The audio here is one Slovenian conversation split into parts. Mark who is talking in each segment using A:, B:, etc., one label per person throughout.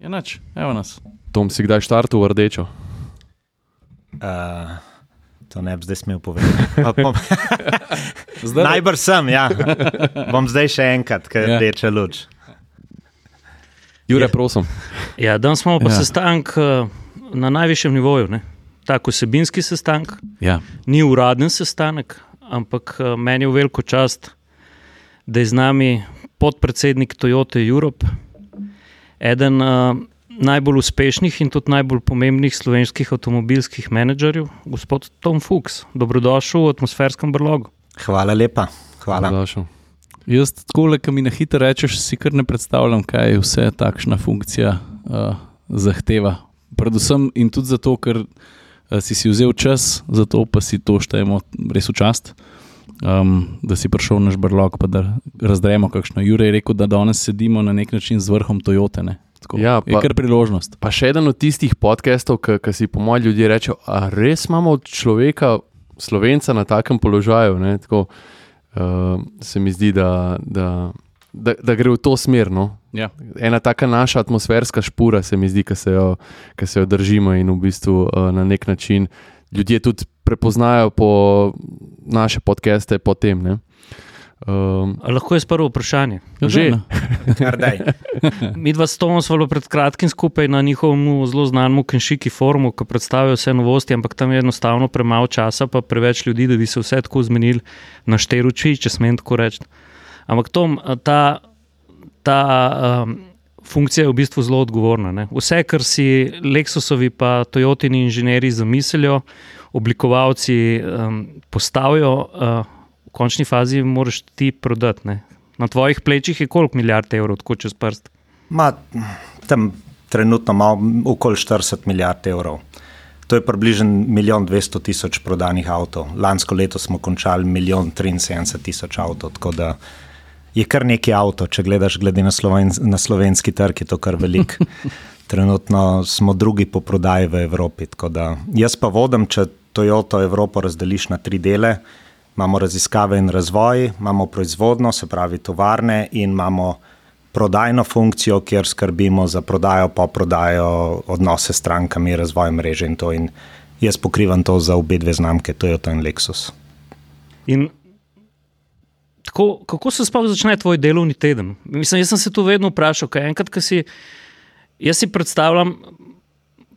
A: Enač, evo nas.
B: Tom si kdaj štartil v rdečo?
C: Uh, to ne bi zdaj smel povedati. Bom- Najbrž sem, ja. Bom zdaj še enkrat, ker
A: Ja.
C: je rdeča luč.
B: Jure,
C: Je.
B: prosim.
D: Ja, danes imamo pa
A: Ja.
D: ja. sestanek eh, na najvišjem nivoju. Ne? Tak osebinski sestanek,
A: Ja.
D: ni uraden sestanek, ampak eh, meni je v veliko čast, da je z nami podpredsednik Toyota Europe, eden uh, najbolj uspešnih in tudi najbolj pomembnih slovenskih avtomobilskih menedžerjev, gospod Tom Fuchs. Dobrodošel v atmosferskem brlogu.
C: Hvala lepa. Hvala.
B: Dobrodošel.
A: Jaz, tako, ki mi na hitro rečeš, si kar ne predstavljam, kaj vse takšna funkcija uh, zahteva. Predvsem in tudi zato, ker uh, si si vzel čas, zato pa si to štejemo res v čast. Um, da si prišel v naš brlog, pa da razdremo, kakšno. Jure je rekel, da danes sedimo na nek način z vrhom Toyote. ne. Tako,
B: Ja,
A: je
B: pa-
A: kar priložnost.
B: Pa še eden od tistih podcastov, ki si po mojem ljudje reče, a res imamo človeka, slovenca na takem položaju. Ne? Tako, uh, se mi zdi, da, da, da, da gre v to smer. No?
A: Ja.
B: Ena taka naša atmosferska špura se mi zdi, ki se, jo- se jo držimo in v bistvu uh, na nek način ljudje tudi prepoznajo po naše podcaste po tem. ne. Um,
D: A lahko je prvo vprašanje.
A: Ja,
B: Že.
D: Mi dva s Tomom smo pred kratkim skupaj na njihovem zelo znanem Kenšiki forumu, ki predstavlja vse novosti, ampak tam je enostavno premalo časa, pa preveč ljudi, da bi se vse tako zmenili na šteruči, če smem tako reči. Ampak Tom, ta, ta um, funkcija je v bistvu zelo odgovorna. Ne? Vse, kar si Lexusovi pa Toyotini inženirji zamislijo, oblikovalci um, postavijo, uh, v končni fazi moraš ti prodati. Ne? Na tvojih plečih je koliko milijard evrov, tako čez prst.
C: Ma, tam trenutno imamo okoli 40 milijard evrov. To je približno milijon 200 tisoč prodanih avtov. Lansko leto smo končali milijon 73 tisoč avtov. Tako da je kar nekaj avto, če gledaš glede na, sloven, na slovenski trg, je to kar velik. Trenutno smo drugi po prodaji v Evropi. da Jaz pa vodim, če Toyota Evropo razdeliš na tri dele. Imamo raziskave in razvoj, imamo proizvodno, se pravi tovarne, in imamo prodajno funkcijo, kjer skrbimo za prodajo, pa prodajo, odnose s strankami, razvoj mreže in to. In jaz pokrivam to za obe dve znamke, Toyota in Lexus.
D: In tako, kako se sploh začne tvoj delovni teden? Mislim, jaz sem se to vedno vprašal, kaj enkrat, ko si. Jaz si predstavljam,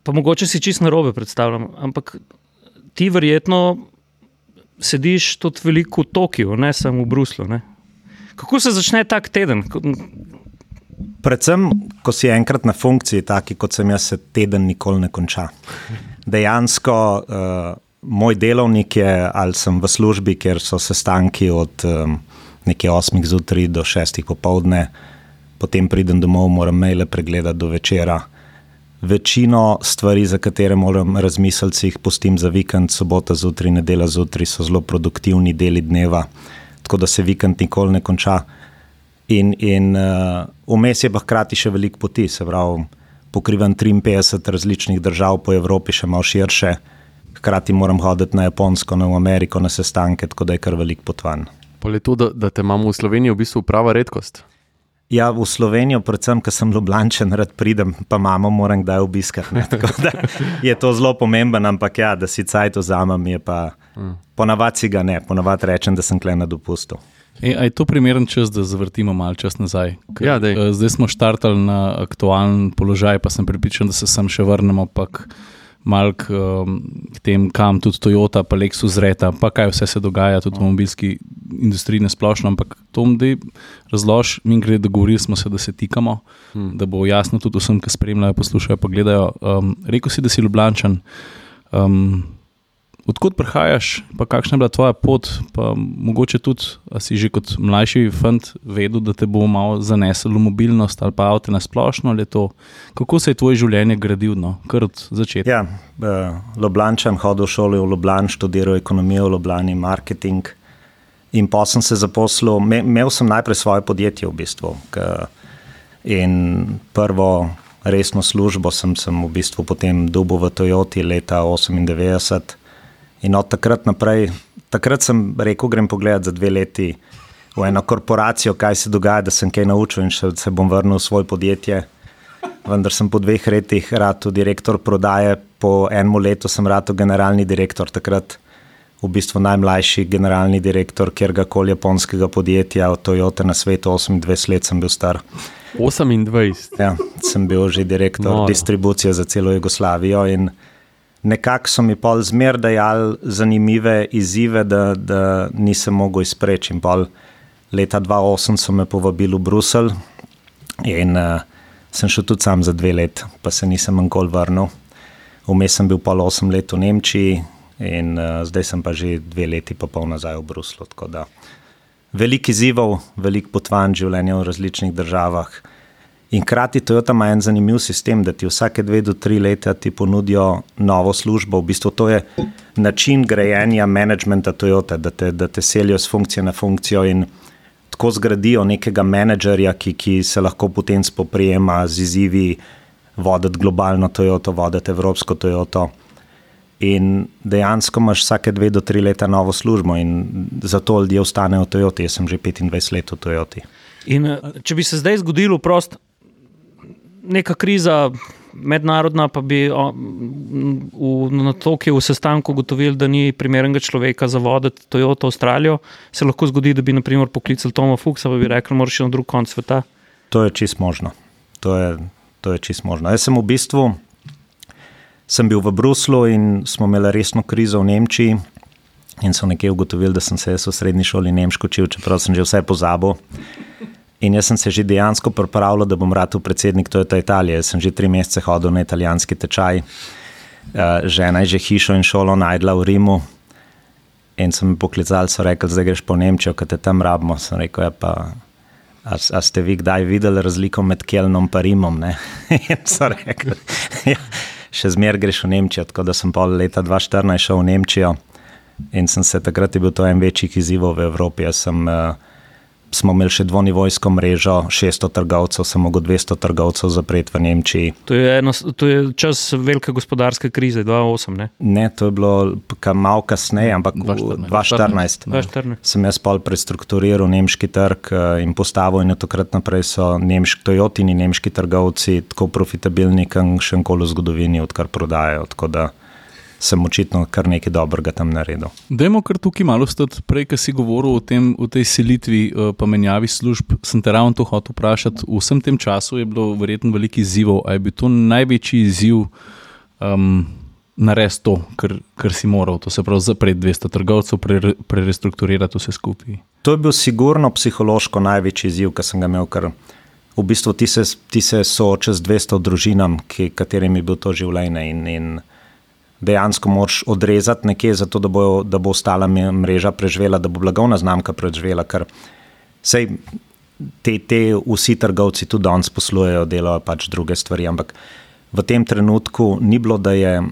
D: pa mogoče si čist narobe predstavljam, ampak ti verjetno sediš tudi veliko v Tokiu, ne samo v Bruslu. Ne? Kako se začne tak teden?
C: Predvsem, ko si enkrat na funkciji, taki kot sem jaz, se teden nikoli ne konča. Dejansko uh, moj delovnik je, ali sem v službi, kjer so sestanki od um, nekje 8 zjutraj do 6 popovdne, potem pridem domov, moram maile pregledati do večera. Večino stvari, za katere moram razmisliti, si jih pustim za vikend, sobota zjutraj, nedela zjutraj, so zelo produktivni deli dneva, tako da se vikend nikoli ne konča. In, in uh, vmes je pa hkrati še veliko poti, se pravi, pokrivam 53 različnih držav po Evropi, še malo širše. Hkrati moram hoditi na Japonsko, na Ameriko, na sestanke, tako da je kar veliko potovanj.
B: Pol je to, da, da te imamo v Sloveniji v bistvu prava redkost.
C: Ja, v Slovenijo, predvsem, ker sem Ljubljančen, rad pridem, pa mamo moram kdaj obiskati. ne, Tako da je to zelo pomemben, ampak ja, da si cajt vzamem, je pa ponavadi si ga ne, ponavadi rečem, da sem kle na dopustu.
A: E, je to primeren čas, da zavrtimo malo čas nazaj? Ker,
B: Ja, daj.
A: eh, zdaj smo štartali na aktualen položaj, pa sem pripričan, da se sem še vrnemo pa k, mal k, um, k tem, kam tudi Toyota, pa Lexus zreta, pa kaj vse se dogaja tudi v avtomobilski industriji na splošno. Ampak to mi razloži, mi gre, da govorili smo se, da se tikamo, hmm. da bo jasno tudi vsem, ki spremljajo, poslušajo, pa gledajo. Um, rekel si, da si ljubljančan. Um, Odkud prihajaš, pa kakšna je bila tvoja pot? Pa mogoče tudi, a si že kot mlajši fant vedel, da te bo malo zanesel v mobilnost ali pa avto na splošno. ali To, kako se je tvoje življenje gradilo, no? kar od začetka?
C: Ja, uh, Ljubljančan hodil v šolo v Ljubljani, študiral ekonomijo v Ljubljani, marketing. In pa sem se zaposlil, me, imel sem najprej svoje podjetje v bistvu. In prvo resno službo sem, sem v bistvu potem dobil v Toyoti leta 98. In od takrat naprej, takrat sem rekel, grem pogledat za dve leti v eno korporacijo, kaj se dogaja, da sem kaj naučil in še se bom vrnil v svoje podjetje. vendar sem po dveh letih rado direktor prodaje, po enem letu sem rado generalni direktor. Takrat v bistvu najmlajši generalni direktor kjerkoli japonskega podjetja od Toyota na svetu, 28 let sem bil star.
B: 28.
C: Ja, sem bil že direktor
B: Noro.
C: distribucije za celo Jugoslavijo in nekako so mi pol zmer dajali zanimive izzive, da, da nisem mogel izpreči. In pol leta 2008 so me povabili v Bruselj in uh, sem šel tudi sam za dve let, pa se nisem nikoli vrnil. Vmes sem bil pol osem let v Nemčiji in uh, zdaj sem pa že dve leti pa pol nazaj v Bruslu. Veliko izzivov, veliko potovanj življenja v različnih državah. In hkrati Toyota ima en zanimiv sistem, da ti vsake dve do tri leta ti ponudijo novo službo. V bistvu to je način grejenja menedžmenta Toyota, da te, da te selijo z funkcije na funkcijo in tako zgradijo nekega menedžerja, ki, ki se lahko potem spoprijema z izzivi voditi globalno Toyoto, voditi evropsko Toyoto. In dejansko imaš vsake dve do tri leta novo službo, in zato ljudje ostanejo v Toyoti. Jaz sem že 25 let v Toyoti.
D: In eh, če bi se zdaj zgodilo prost, neka kriza, mednarodna, pa bi v, na Tokiu v sestanku ugotovili, da ni primernega človeka za voditi Toyota Avstralijo, se lahko zgodi, da bi naprimer poklicali Toma Fuksa, pa bi rekli, moraš iti na drug konc sveta.
C: To je čist možno. To je, to je čist možno. Jaz sem v bistvu sem bil v Bruslu in smo imeli resno krizo v Nemčiji. In so nekje ugotovili, da sem se v srednji šoli nemško učil, čeprav sem že vse pozabil. In jaz sem se že dejansko pripravljal, da bom rad predsednik Toyota Italije. Jaz sem že tri mesece hodil na italijanski tečaj, uh, žena je že hišo in šolo najdla v Rimu. In so mi poklicali, so rekli, da greš po Nemčijo, kaj te tam rabimo. Sem rekel, ja, pa. A, a ste vi kdaj videli razliko med Kelnom in Rimom? ne?" In so rekli, ja, še zmeraj greš v Nemčijo. Tako da sem pol leta 2014 šel v Nemčijo in sem se takrat je bil to en večjih izzivov v Evropi. Jaz Sem, uh, smo imeli še dvonivojsko mrežo, 600 trgovcev, sem mogel 200 trgovcev zapreti v Nemčiji.
D: To je, eno, to je čas velike gospodarske krize, 2008. Ne?
C: Ne, to je bilo malo kasneje, ampak v
A: 2014.
C: 2014.
D: 2014.
C: sem jaz pol prestrukturiral nemški trg eh, in postavil, in od takrat naprej so nemški, Toyotini nemški trgovci tako profitabilni, kot še enkoli v zgodovini, odkar prodajajo. Tako da sem očitno kar nekaj dobrega tam naredil.
A: Dajmo kar tukaj malo stati. Prej, ki si govoril o, tem, o tej selitvi, eh, pa menjavi služb, sem te ravno to hotel vprašati. V vsem tem času je bilo verjetno veliko izzivov. Ali je bil to največji izziv um, narediti to, kar, kar si moral, to se pravi zapreti 200 trgovcev, pre, prerestrukturirati vse skupaj?
C: To je bil sigurno psihološko največji izziv, ki sem ga imel, ker v bistvu ti se, ti se soočaš z 200 družinam, ki, katerim je bil to življenje. In, in dejansko moraš odrezati nekje, zato da, bo, da bo ostala mreža preživela, da bo blagovna znamka preživela. Ker sej, te, te vsi trgovci tudi danes poslujejo, delajo pač druge stvari. Ampak v tem trenutku ni bilo, da je.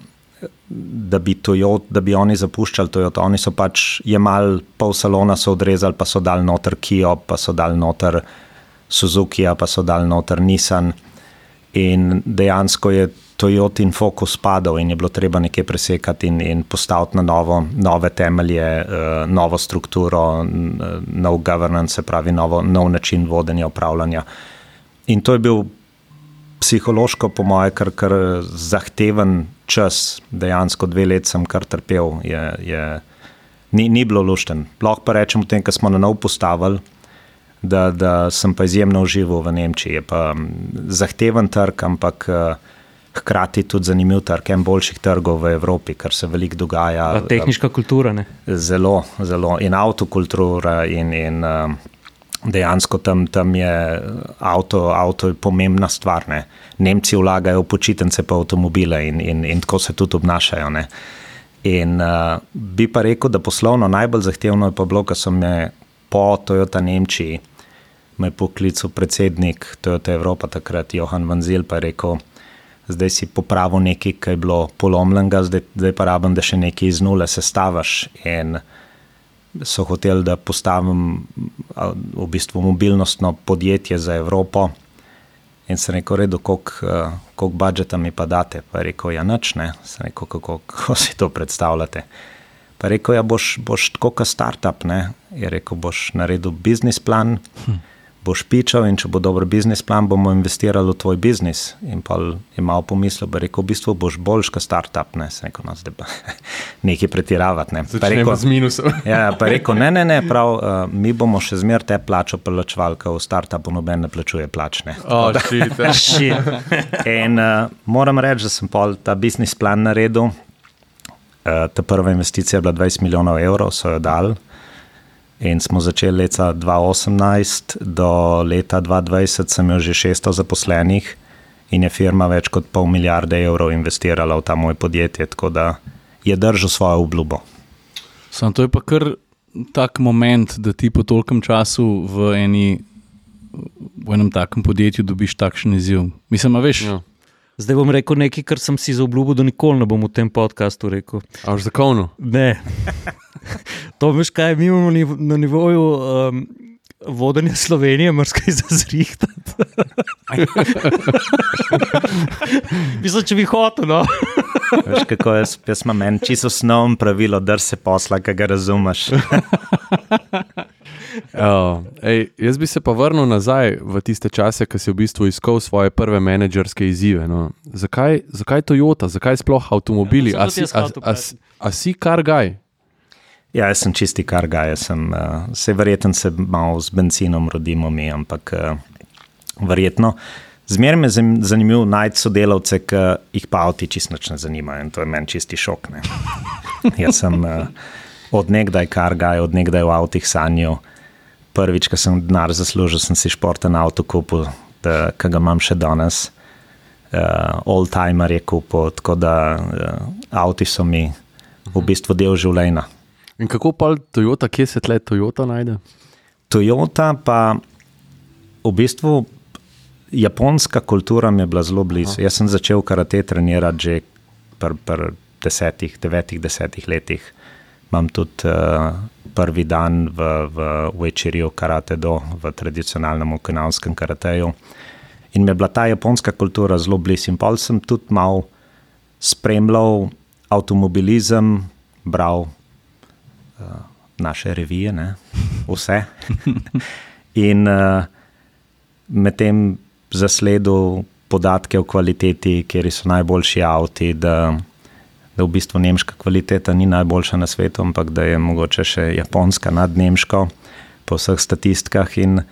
C: Da bi, Toyota, da bi oni zapuščali Toyota. Oni so pač jemali pol salona, so odrezali, pa so dali noter Kijo, pa so dali noter Suzuki, pa so dali noter Nissan. In dejansko je Toyotin fokus padal in je bilo treba nekaj presekati in, in postaviti na novo, nove temelje, uh, novo strukturo, n- nov governance, se pravi, novo, nov način vodenja, upravljanja. In to je bil psihološko, po moje, kar, kar zahteven čas, dejansko dve leti sem kar trpel. Je, je, ni, ni bilo lušten. Lahko pa rečem, tem, kar smo na nov postavili, da, da sem pa izjemno užival v Nemčiji. Je pa zahteven trg, ampak eh, hkrati tudi zanimiv trg, en boljših trgov v Evropi, kar se veliko dogaja.
D: Pa tehniška kultura. Ne?
C: Zelo, zelo. In avtokultura, in, in um, dejansko tam, tam je avto, avto je pomembna stvar. Ne. Nemci vlagajo v počitnice, pa avtomobile in, in, in tako se tudi obnašajo. Ne. In uh, bi pa rekel, da poslovno najbolj zahtevno je pa bilo, ko sem me po Toyota Nemčiji, me poklical predsednik Toyota Evropa takrat, Johan Vanzil, pa je rekel, zdaj si popravil nekaj, kar je bilo polomljenega, zdaj, zdaj pa rabim, da še nekaj iz nule sestavaš. In so hoteli, da postavim v bistvu mobilnostno podjetje za Evropo. In sem rekel, redo, koliko uh, budžeta mi pa date. Pa je rekel, ja, nič ne. Sem rekel, kako, kako si to predstavljate. Pa je rekel, ja, boš, boš tako kot startup. Ne? Je rekel, boš naredil biznis plan, hm. Boš pičal in če bo dober biznis plan, bomo investirali v tvoj biznis. In pa je malo pomislil, da rekel, v bistvu boš boljš kot startup, ne, se no, zdaj pa nekaj pretiravati. Ne. Pa rekel,
B: z minusom.
C: ja, pa rekel, ne, ne, ne, prav, uh, mi bomo še zmer te plačo plačevali, ker v startupu noben ne plačuje plačne.
B: Oh. Shit.
C: In uh, moram reči, da sem pol ta biznis plan naredil. Uh, ta prva investicija je bila 20 milijonov evrov, so jo dali. In smo začeli leta 2018, do leta 2020 sem imel že 600 zaposlenih in je firma več kot pol milijarde evrov investirala v ta moj podjetje, tako da je držal svojo obljubo.
A: Sam to je pa kar tak moment, da ti po tolkem času v, eni, v enem takem podjetju dobiš takšen izziv. Mislim, a veš,
B: Ja.
D: Zdaj bom rekel nekaj, kar sem si zaobljubil, da nikoli ne bom v tem podkastu rekel.
B: A už zakonno.
D: Ne. to veš, kaj mi imamo niv- na nivoju um, vodenja Slovenije, mrskaj za zrihtati. Mislim, če bi hotel, no.
C: Veš, kako jaz, jaz imam en čisto osnovno pravilo, da se posla, ki ga razumeš.
B: Uh, ej, jaz bi se pa vrnil nazaj v tiste čase, ko si v bistvu iskal svoje prve menedžerske izzive. No. Zakaj, zakaj Toyota, zakaj sploh avtomobili?
D: Ja,
B: A
D: to
B: si, a, a, a si kar gaj?
C: Ja, jaz sem čisti kar ga, jaz sem, uh, se verjetno se malo z benzinom rodimo mi, ampak uh, verjetno. Zmeraj me je zan- zanimivo najti sodelavce, ki jih pa avti čisto ne zanimajo in to je meni čisti šok. Ne. Jaz sem uh, odnegdaj kar ga, odnegdaj v avtih sanjal. Prvič, ko sem denar zaslužil, sem si športen avto kupil, ki ga imam še danes. Uh, Oldtimer je kupil, tako da uh, avti so mi v bistvu del življenja.
B: In kako pa Toyota, kje se tle Toyota najde?
C: Toyota pa v bistvu japonska kultura mi je bila zelo blizu. Jaz sem začel karate trenirati že pri pr desetih, devetih, desetih letih. Imam tudi uh, prvi dan v, v Večerju karate do, v tradicionalnem okinavskem karateju. In mi je bila ta japonska kultura zelo blizu. In pol sem tudi mal spremljal avtomobilizem, bral uh, naše revije, ne? vse. In uh, medtem zasledil podatke o kvaliteti, kjer so najboljši avti, da, v bistvu nemška kvaliteta ni najboljša na svetu, ampak da je mogoče še japonska nad nemško po vseh statistikah. In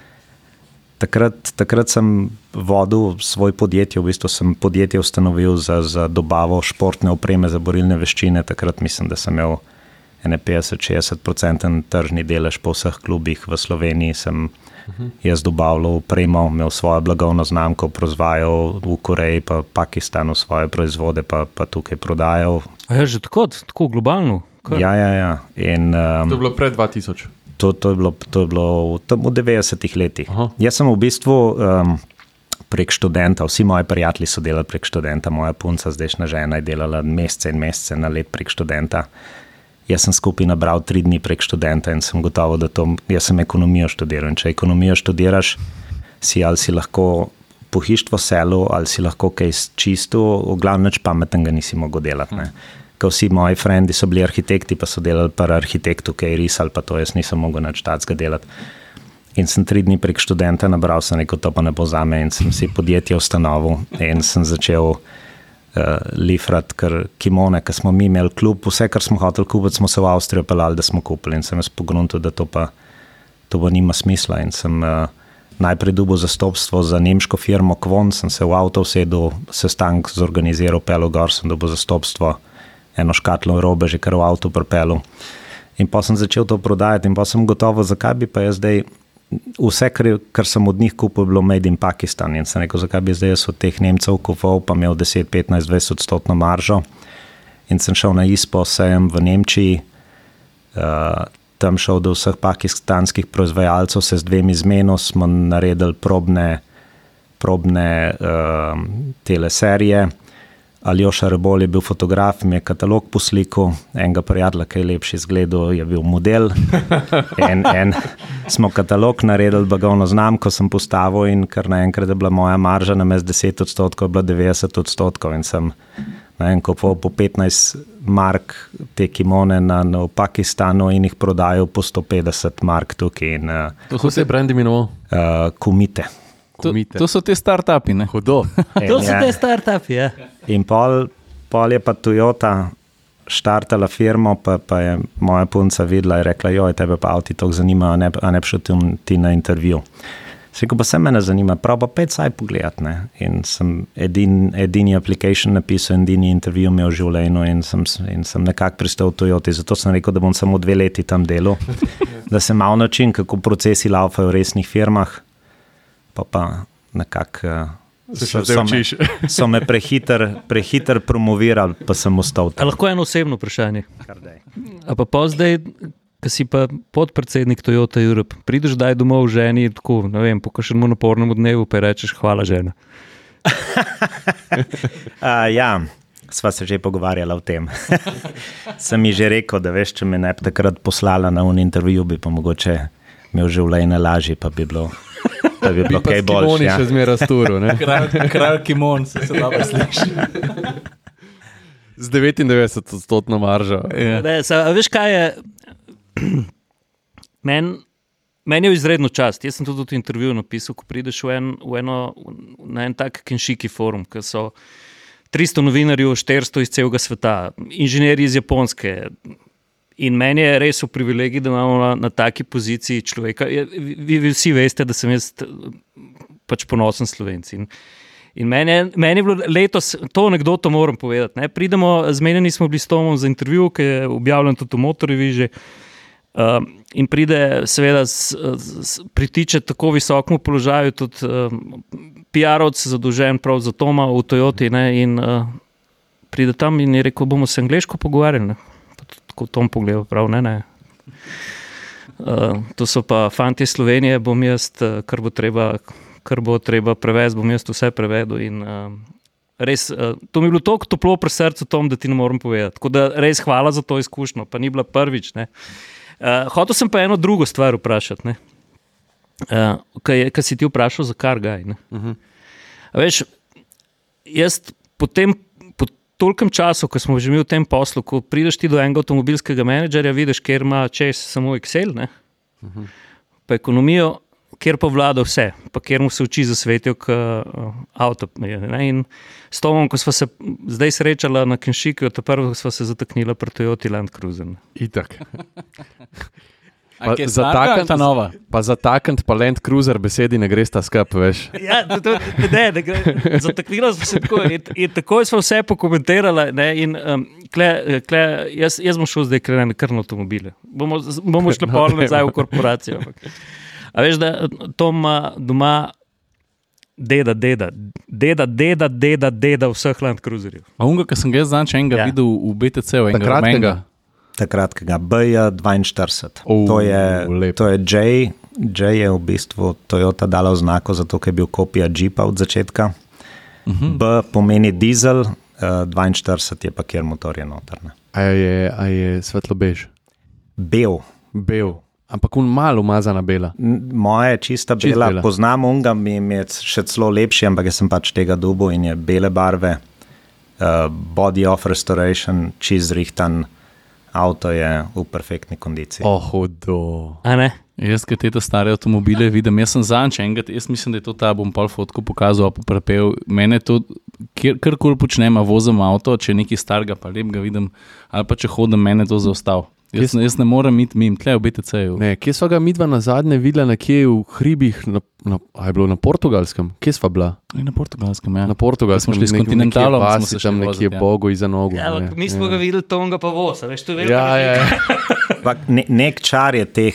C: takrat, takrat sem vodil svoj podjetje, v bistvu sem podjetje ustanovil za, za dobavo športne opreme za borilne veščine. Takrat mislim, da sem imel 50-60% tržni delež po vseh klubih v Sloveniji. Sem jaz dobavljal opremo, imel svojo blagovno znamko, proizvajal v Koreji, pa Pakistanu svoje proizvode, pa, pa tukaj prodajal.
D: A je že tako, tako globalno. Kar?
C: Ja, ja, ja. In, um,
B: To je bilo pred 2000.
C: To, to je bilo, to je bilo v, tam v 90-ih letih.
B: Aha.
C: Jaz sem v bistvu um, prek študenta, vsi moji prijatelji so delali prek študenta, moja punca, zdajšnja žena, je delala mesece in mesece na let prek študenta. Jaz sem skupaj nabral tri dni prek študenta in sem gotovo, da to, jaz sem ekonomijo študiral. In če ekonomijo študiraš, si ali si lahko pohištvo selu, ali si lahko kaj čisto, v glavnem nič pametnega nisi mogel delati. Ne. Vsi moji frendi so bili arhitekti, pa so delali pri arhitektu, ki je risal, pa to jaz nisem mogel nič tacga delati. In sem tri dni prek študenta nabral, sem rekel, to pa ne bo za me. In sem si podjetje ustanovil in sem začel uh, lifrati, ker kimone, ki smo mi imeli klub, vse, kar smo hoteli kupiti, smo se v Avstrijo pelali, da smo kupili. In sem jaz pogruntil, da to pa, to pa nima smisla. In sem uh, najprej dobil zastopstvo za nemško firmo Kvon, sem se v avto usedel, sestanek zorganiziral, pelo gor, sem dobil zastopstvo, eno škatlo robe, že kar v avtu prepelu. In pa sem začel to prodajati, in pa sem gotovo, zakaj bi pa jaz zdaj. Vse, kar, kar sem od njih kupil, je bilo Made in Pakistan. In sem rekel, zakaj bi zdaj jaz od teh Nemcev kupoval, pa imel 10, 15, 20 odstotno maržo. In sem šel na ISPO, sejem v Nemčiji, uh, tam šel do vseh pakistanskih proizvajalcev, se z dvemi zmenil, smo naredili probne, probne uh, teleserije. Aljoša Rebol je bil fotograf, mi je katalog poslikal, enega prijatelja, ki je lepši izgledal, je bil model. En, en, smo katalog naredili, blagovno znamko sem postavil in kar naenkrat je bila moja marža na mestu 10 odstotkov, bila 90 odstotkov in sem vem, kupoval po 15 mark te kimone na, na, v Pakistanu in jih prodajal po 150 mark tukaj in uh,
B: Kako se je brand imenoval?
C: uh, kumite.
A: To,
B: Komite.
A: to so te start-upi. ne?
B: Hudo.
D: To so
C: ja,
D: te startupi. Ja.
C: In pol, pol je pa Toyota štartala firmo, pa, pa je moja punca videla in rekla: Joj, tebe pa avti to zanimajo, a ne, a ne šel ti- na intervju. Rekel pa se me ne zanima, prav pa pet saj pogledat. Ne? In sem edin, edini aplikation napisal, edini intervju imel v življenju in sem, in sem nekako pristal v Toyoti. Zato sem rekel, da bom samo dve leti tam delal, da se malo naučim, kako procesi laufajo v resnih firmah. Pa pa nekako.
B: Se
C: so- so me-. So me prehiter, prehiter promovirali, pa sem ostal
D: A
C: tam.
D: lahko eno osebno vprašanje. A pa pa zdaj, ki si pa podpredsednik Toyota Europe, prideš daj domov ženi, tako, ne vem, po kakšnem napornem dnevu, pa rečeš hvala žena.
C: Uh, ja, sva se že pogovarjala o tem. Sem ji že rekel, da veš, če me ne bi takrat poslala na un intervju, bi pa mogoče imel življenje lažje, pa bi bilo, pa bi bilo kaj
B: Oni
C: boljše. Ja.
B: še zmeraj sturu. ne?
A: Kralj, kralj Kimon, se, se dobro sliši.
B: Z 99 odstotno maržo.
A: Ja.
D: Ne, a veš kaj je? Meni men je izredno čast. Jaz sem tudi v intervjuju napisal, ko prideš v en, v eno, na en tak kenšiki forum, ki so 300 novinarjev, 400 iz celega sveta, inženirji iz Japonske. In meni je res v privilegiji, da imamo na, na taki poziciji človeka. Vi, vi vsi veste, da sem jaz pač ponosen slovenc. In, in meni, je, meni je bilo letos, to anekdoto moram povedati. Ne? Pridemo, zmenjeni smo bili s Tomom za intervju, ki je objavljen tudi v Motorju. Že, um, in pride, seveda, s, s, pritiče tako visokemu položaju, tudi um, PR-ovc, zadolžen prav za Toma v Toyoti. Ne? In uh, pride tam in je rekel, bomo se angliško pogovarjali. Ne? Tako Tom pogleda, prav ne. ne. Uh, to so pa fanti iz Slovenije, bom jaz, eh, kar bo treba, kar bo treba prevesti, bom jaz vse prevedel. In, uh, res, uh, to mi je bilo tako toplo pri srcu, Tom, da ti ne morem povedati. Tako da res hvala za to izkušnjo, pa ni bila prvič. ne. Uh, hotel sem pa eno drugo stvar vprašati. ne. Uh, Kaj si ti vprašal, za kar gaj?
B: Uh -huh.
D: A Veš, jaz po tem. po Tolkem času, ko smo že mi v tem poslu, ko prideš ti do enega avtomobilskega menedžerja, vidiš, ker ima čez samo Excel, ne? pa ekonomijo, kjer pa vlada vse, pa kjer mu se uči za svetijo, kot uh, avto. je, Ne? In s Tomom, ko smo se zdaj srečali na Kenšiki, ta prvo smo se zataknili pri Toyoti Land Cruiser.
B: Itak.
A: A kje
B: za takant-
A: ta nova.
B: Pa za takant pa Land Cruiser besedi ne greš ta skup, veš.
D: Ja, to, to, ne, ne, gre- zataknila smo se tako. In, in takoj smo vse pokomentirali. Ne, in, um, kle, kle, jaz, jaz bom šel zdaj kar na kar na avtomobile. Bomo, bomo šli
B: No,
D: pa
B: ne.
D: nazaj v korporacijo. ampak. A veš, da to ima doma deda, deda, deda, deda, deda, deda vseh Land Cruiserjev.
A: A unga, ki sem ga enega
D: Ja.
A: ja. videl v BTC-u, enega Rumenega.
C: Takratnega BJ42.
B: Oh,
C: to je,
B: lep.
C: to je J. J je v bistvu Toyota dala oznako, zato ker je bil kopija Jeepa od začetka. Uh -huh. B pomeni dizel, uh, 42 je pa kjer motor je notrne.
B: A je, a je svetlo bež,
C: Bel.
B: bel, ampak un malo umazana bela.
C: Moja je čista
B: Čist
C: bela,
B: bela.
C: poznam unga, mi je še celo lepši, ampak jaz sem pač tega dubu in je bele barve, uh, body of restoration, čez rihtan, avto je v perfektni kondiciji.
B: Oh, hudo.
D: A ne?
A: Jaz, ki te stare avtomobile vidim, jaz sem zanj enega, jaz mislim, da je to ta, bom pol fotko pokazal, pa prepel. Mene to, kjer, karkoli počnem, vozim avto, če nekaj starega, pa lep ga vidim, ali pa če hodim, mene to zaustav. Jaz, jaz ne morem iti mimo, tle v BTC-ju.
B: Ne, kje so ga midva na zadnje videla, nekje v hribih, na, na, a je bilo na portugalskem? Kje sva bila?
A: Na portugalskem, ja.
B: Na portugalskem
A: Ko smo šli s
B: nek-
A: Continentalom,
B: nekje
A: smo
B: vasi tam
A: vozit,
B: nekje
A: ja.
B: iza nogu.
D: Ja, ampak mi smo
B: ja.
D: ga videli, Tonga pa vosa. Veš, to je
B: Ja, ja, ja.
C: Ne, nek čar je teh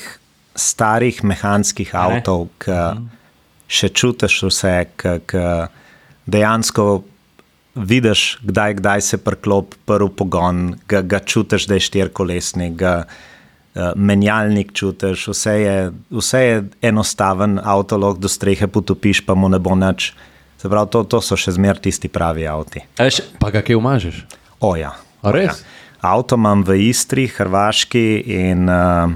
C: starih mehanskih
D: A ne?
C: avtov, ki še čutiš vse, ki dejansko vidiš, kdaj, kdaj se preklop prvi pogon, ga, ga čutiš, da je štirikolesnik, ga uh, menjalnik čutiš, vse je, vse je enostaven, avto lahko do strehe potopiš, pa mu ne bo nič. Se pravi, to, to so še zmeraj tisti pravi avti.
D: A veš,
B: Pa ga kje umažeš?
C: Oja.
B: A res?
C: Avto imam v Istri, Hrvaški in uh,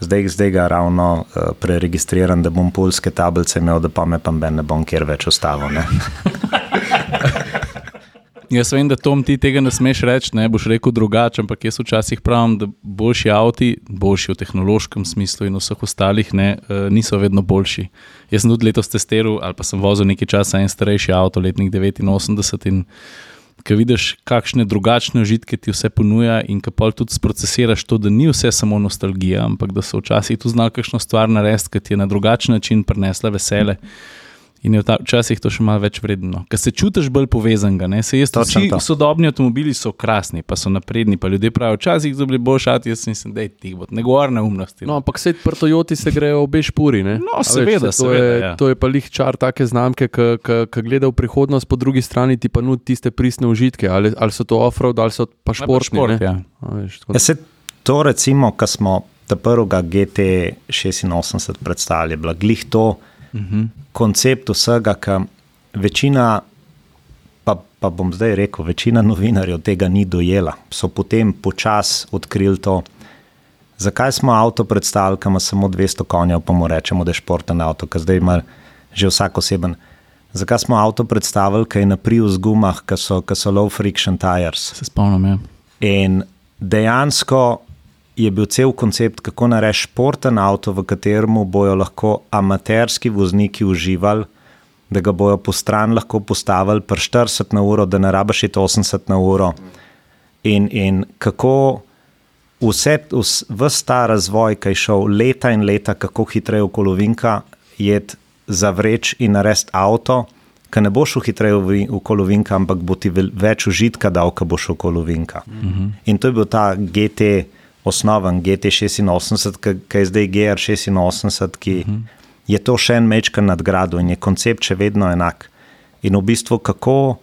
C: zdaj, zdaj ga ravno uh, preregistriram, da bom pulske tablice imel, da pa me pa ne bom kjer več ustavil.
A: Jaz vem, da Tom ti tega ne smeš reči, ne boš rekel drugače, ampak jaz včasih pravim, da boljši avti, boljši v tehnološkem smislu in vseh ostalih, ne, eh, niso vedno boljši. Jaz sem tudi letos testiral, ali pa sem vozil nekaj časa en starejši avto, letnik 89 in ko vidiš, kakšne drugačne užitke ti vse ponuja in kako tudi sprocesiraš to, da ni vse samo nostalgija, ampak da so včasih tu znali kakšno stvar narediti, ki ti je na drugačen način prinesla vesele. In je včasih to še malo več vredno. Ker se čutiš bolj povezan. Vsi sodobni avtomobili so krasni, pa so napredni. Pa ljudje pravijo, včasih so bili bolj šati, jaz mislim, da je ti bo, ne govor na umnosti.
B: No, ampak se pri Toyoti se grejo obe špuri. Ne?
A: No, seveda,
B: veš, to,
A: seveda,
B: je,
A: ja.
B: to je pa lih čar take znamke, ki gleda v prihodnost, po drugi strani ti pa nudi tiste pristne užitke. Ali, ali so to off-road, ali so pa športni.
A: Šport, ja.
B: A, veš,
C: Ja, se to, recimo, ko smo ta prvega GT86 predstavili, je bila glih to uh -huh. Koncept vsega, ki večina, pa, pa bom zdaj rekel, večina novinarjev tega ni dojela. So potem počasi odkrili to. Zakaj smo avto predstavili, ki ima samo 200 konjev, pa mu rečemo, da je športen avto, ki zdaj ima že vsak oseben. Zakaj smo avto predstavili, ki je na priju z gumah, ki so, ki so low friction tires?
A: Se spomnim. Ja.
C: In dejansko je bil cel koncept, kako narediti športen avto, v katerem bojo lahko amaterski vozniki uživali, da ga bojo po stran lahko postavili pri 40 na uro, da ne rabiš iti 80 na uro. In, in kako vse, vse ta razvoj, ki je šel leta in leta, kako hitreje v kolovinka, je zavreč in narediti avto. Ker ne boš hitreje v, v kolovinka, ampak bo ti več užitka dal, ko boš v kolovinka. Mm -hmm. In to je bil ta GT, osnoven GT86, ki je zdaj GR86, ki mm -hmm. je to še en mečka nadgradil in je koncept še vedno enak. In v bistvu, kako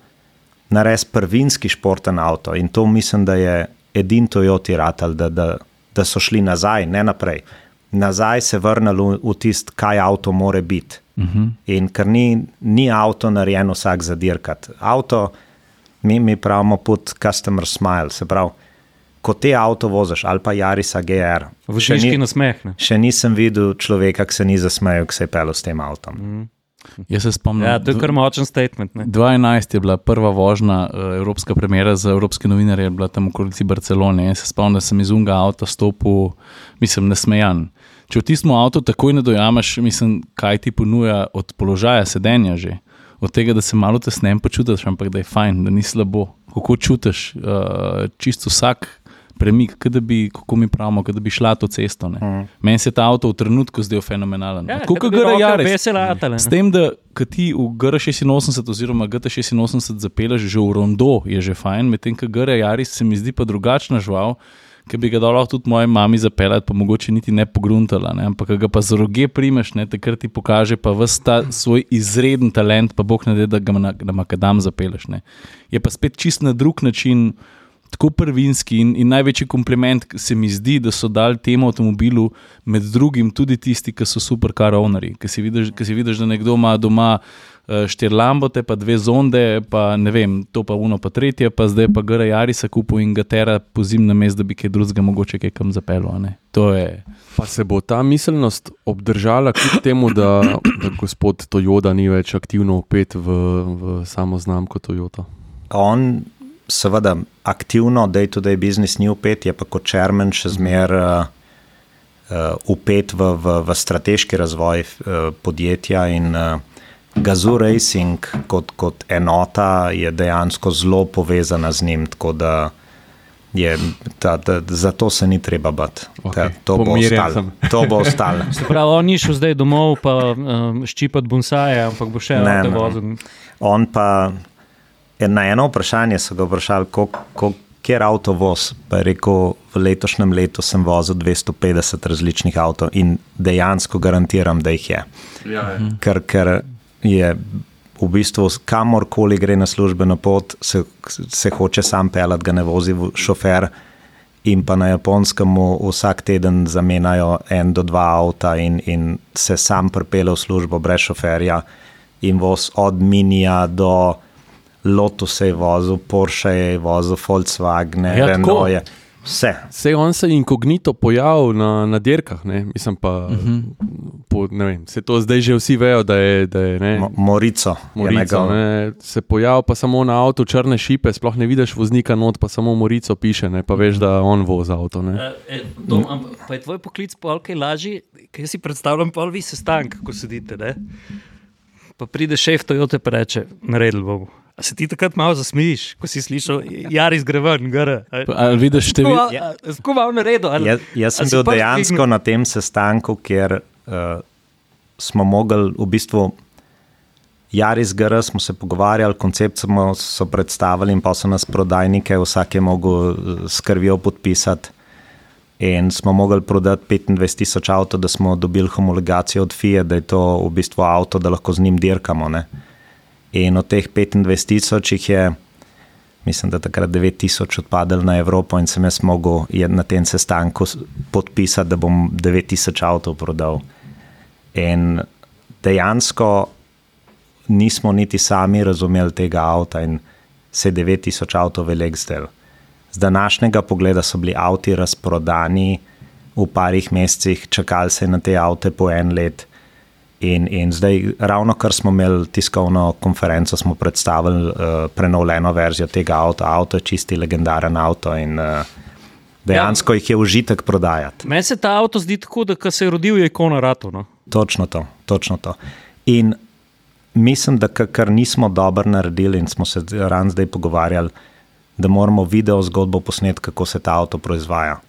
C: narediti prvinski športen avto. In to mislim, da je edin Toyota Ratal, da, da, da so šli nazaj, ne naprej. Nazaj se vrnili v, v tisto, kaj avto more biti. Uh -huh. In ker ni, ni avto narejen vsak za dirkat. Avto, mi, mi pravimo pod customer smile, se pravi, ko te avto voziš ali pa Jarisa GR.
D: Vžiški nasmeh. Ne?
C: Še nisem videl človeka, ki se ni zasmejal, ki se je pel s tem avtom. -huh.
A: Jaz se spomnim.
D: Ja, to je kar močen statement. Ne?
A: 2011 je bila prva vožnja, uh, evropska premjera za evropske novinarje, bila tam v okolici Barcelone. Jaz se spomnim, da sem iz unga avta stopil, mislim, nasmejan. Če v tistem avtu takoj ne dojameš, mislim, kaj ti ponuja od položaja sedenja že. Od tega, da se malo tesneje počutiš, ampak da je fajn, da ni slabo. Kako čutiš, uh, čisto vsak premik, kot da bi, kako mi pravimo, da bi šla to cesto. Mm. Meni se ta avto v trenutku zdel fenomenalen.
D: Ja,
A: Tako kot gre Jares.
D: Vesela, atale,
A: S tem, da ti v GR86 oziroma GT86 zapeleš že v rondo, je že fajn, medtem ko GR Jaris se mi zdi pa drugačna žval. Ki bi ga dal tudi moji mami zapeljati, pa mogoče niti ne pogruntala, ne? ampak ga pa z roge primeš, ne? takrat ti pokaže pa vse ta svoj izreden talent, pa boh ne da, da ga na, na makadam zapelješ. Ne? Je pa spet čist na drug način, tako prvinski in, in največji kompliment se mi zdi, da so dali temu avtomobilu, med drugim tudi tisti, ki so super karovnari, ki si vidiš, ki si vidiš da nekdo ima doma. Štiri lambote, pa dve zonde, pa ne vem, to pa uno, pa tretje, pa zdaj pa gre Jarisa kupu in ga tera po zimnem mestu, da bi kaj drugega mogoče kaj kam zapeljal. Je...
B: Pa se bo ta miselnost obdržala kljub temu, da, da gospod Toyota ni več aktivno upet v, v samo znamko Toyota?
C: On, seveda, aktivno, day-to-day business ni upet, je pa kot čermen še zmer uh, uh, upet v, v, v strateški razvoj uh, podjetja in uh, Gazoo Racing kot, kot enota je dejansko zelo povezana z njim. Je, ta, ta, zato se ni treba bati.
B: Okay.
C: To, to bo ostalo.
D: Prav, on ni šel zdaj domov, pa um, ščipati bonsaje, ampak bo še eno vozil.
C: On pa na eno vprašanje so ga vprašali, kje avto voz. Pa je rekel, v letošnjem letu sem vozil 250 različnih avtomobilov in dejansko garantiram, da jih je.
B: Ja, je.
C: Ker, ker je v bistvu kamorkoli gre na službeno pot, se, se hoče sam pelati, ga ne vozi šofer. In pa na japonskem vsak teden zamenjajo en do dva avta, in, in se sam pripelje v službo brez šoferja. In voz od Minija do Lotusa je vozil, Porsche je vozil, Volkswagen,
A: Ja,
C: Renault je. Vse.
B: Sej on se inkognito pojavil na, na dirkah, ne? mislim pa. Uh -huh. po, ne vem, se to zdaj že vsi vejo, da je, da je ne,
C: Mo- Morico. je
B: Morico,
C: njegov.
B: ne, se pojavi pa samo na avtu črne šipe, sploh ne vidiš voznika not, pa samo Morico piše, ne, pa veš, da on vozi avto. Ne.
D: E, e, dom, pa je tvoj poklic pol kaj lažji, ker si predstavljam pol vi sestank, ko sedite. Ne? Pa pride šef Toyota in reče: Naredili bomo. A se ti takrat malo zasmejiš, ko si slišal, Jaris gre ven, gre.
A: Ali vidiš število?
D: Tako malo naredil. ali-
C: Jaz, jaz sem bil dejansko
D: dvignil?
C: na tem sestanku, kjer uh, smo mogli v bistvu. Jaris GR smo se pogovarjali, koncept smo so predstavili, in pa so nas prodajnike, vsak je mogel eh, s krvjo podpisati. In smo mogli prodati 25 tisoč avto, da smo dobili homologacijo od FIA, da je to v bistvu avto, da lahko z njim dirkamo. Ne? In od teh 25 tisoč jih je, mislim, da takrat 9 tisoč odpadlo na Evropo, in sem jaz mogel na tem sestanku podpisati, da bom 9 tisoč avtov prodal. In dejansko nismo niti sami razumeli tega avta in se je 9 tisoč avtov velik zdel. Z današnjega pogleda so bili avti razprodani v parih mesecih, čakali se na te avte po en let. In, in zdaj, ravno kar smo imeli tiskovno konferenco, smo predstavili uh, prenovljeno verzijo tega avta. Avto je čisti legendaren avto in uh, dejansko ja. jih je užitek prodajati.
D: Meni se ta avto zdi tako, da se je rodil, je ikona ratu. No?
C: Točno to, točno to. In mislim, da ka- kar nismo dobro naredili, in smo se ran zdaj pogovarjali, da moramo video zgodbo posneti, kako se ta avto proizvaja.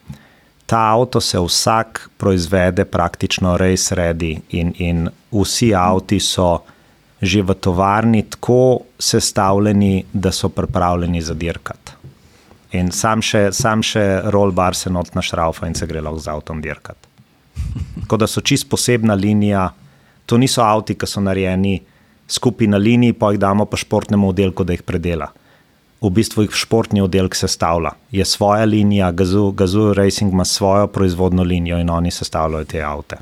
C: Ta avto se vsak proizvede praktično res redi, in, in vsi avti so že v tovarni tako sestavljeni, da so pripravljeni za dirkat. In sam še, sam še rollbar se not na šraufa in se gre lahko z avtom dirkat. Tako da so čist posebna linija. To niso avti, ki so narejeni skupaj na liniji, pa jih damo pa športnemu oddelku, da jih predela. V bistvu jih športni oddelek sestavlja. Je svoja linija, Gazoo, Racing ima svojo proizvodno linijo in oni sestavljajo te avte.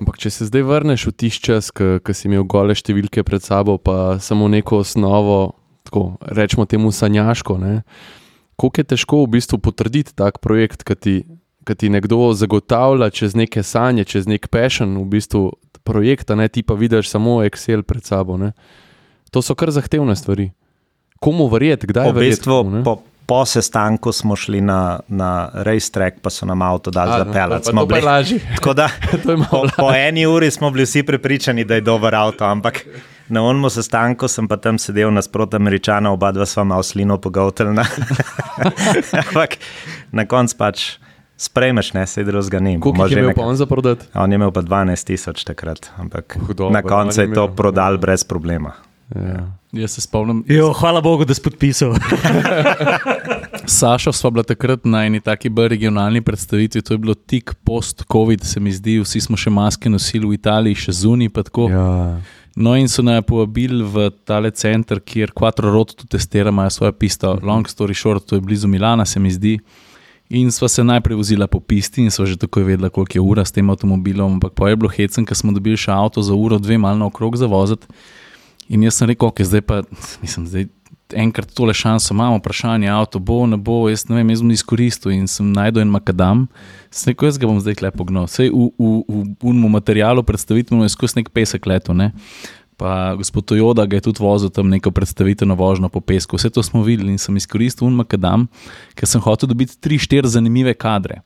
B: Ampak, če se zdaj vrneš v tisti čas, ki si imel gole številke pred sabo, pa samo neko osnovo, tako rečemo temu sanjaško, ne? koliko je težko v bistvu potrditi tak projekt, ki ti, ki ti nekdo zagotavlja čez neke sanje, čez nek pešen, v bistvu projekt, a ne ti pa vidiš samo Excel pred sabo. Ne? To so kar zahtevne stvari. Komu verjeti, kdaj
C: V
B: verjeti?
C: bistvu,
B: komu, ne?
C: po, po sestanku smo šli na, na racetrack, pa so nam avto dali za
B: no,
C: pelet.
B: pa to lažje.
C: Tako da
B: To je malo
C: po, po eni uri smo bili vsi prepričani, da je dober avto, ampak na onmu sestanku sem pa tam sedel nasproti američana, oba dva sva malo slino pogavteljna. ampak na koncu pač sprejmeš, ne se drugega ni.
B: Koliko
C: Bomo
B: jih je imel
C: nekaj-
B: on za prodati?
C: On je imel pa 12 tisoč takrat, ampak
B: Hudo,
C: na koncu
B: on je
C: to prodal brez problema.
B: Ja.
A: Jaz se spomnim,
D: Jo, hvala Bogu, da si podpisal.
A: Sašo sva bila takrat na eni taki bolj regionalni predstavitvi, to je bilo tik post-COVID, se mi zdi, vsi smo še maske nosili v Italiji, še zunaj.
B: Ja.
A: No, in so naj povabili v tale center, kjer Quattro Roto testira, imajo svojo pisto, long story short, to je blizu Milana, se mi zdi. In sva se najprej vozila po pisti in sva že takoj vedela, koliko je ura s tem avtomobilom, ampak pa je bilo hecen, ker smo dobili še avto za uro, dve malo naokrog za voziti. In jaz sem rekel, ok, zdaj pa, mislim, zdaj enkrat tole šanso imamo, vprašanje, avto bo, ne bo, jaz ne vem, jaz bom izkoristil in sem najdel en makadam. Sem rekel, jaz ga bom zdaj lepo gnil. Vse v, v, v unmu materialu predstavitveno je skozi nek pesek leto, ne. Pa gospod Tojoda ga je tudi vozil tam neko predstavitveno vožnjo po pesku. Vse to smo videli in sem izkoristil un makadam, ker sem hotel dobiti tri, štiri zanimive kadre.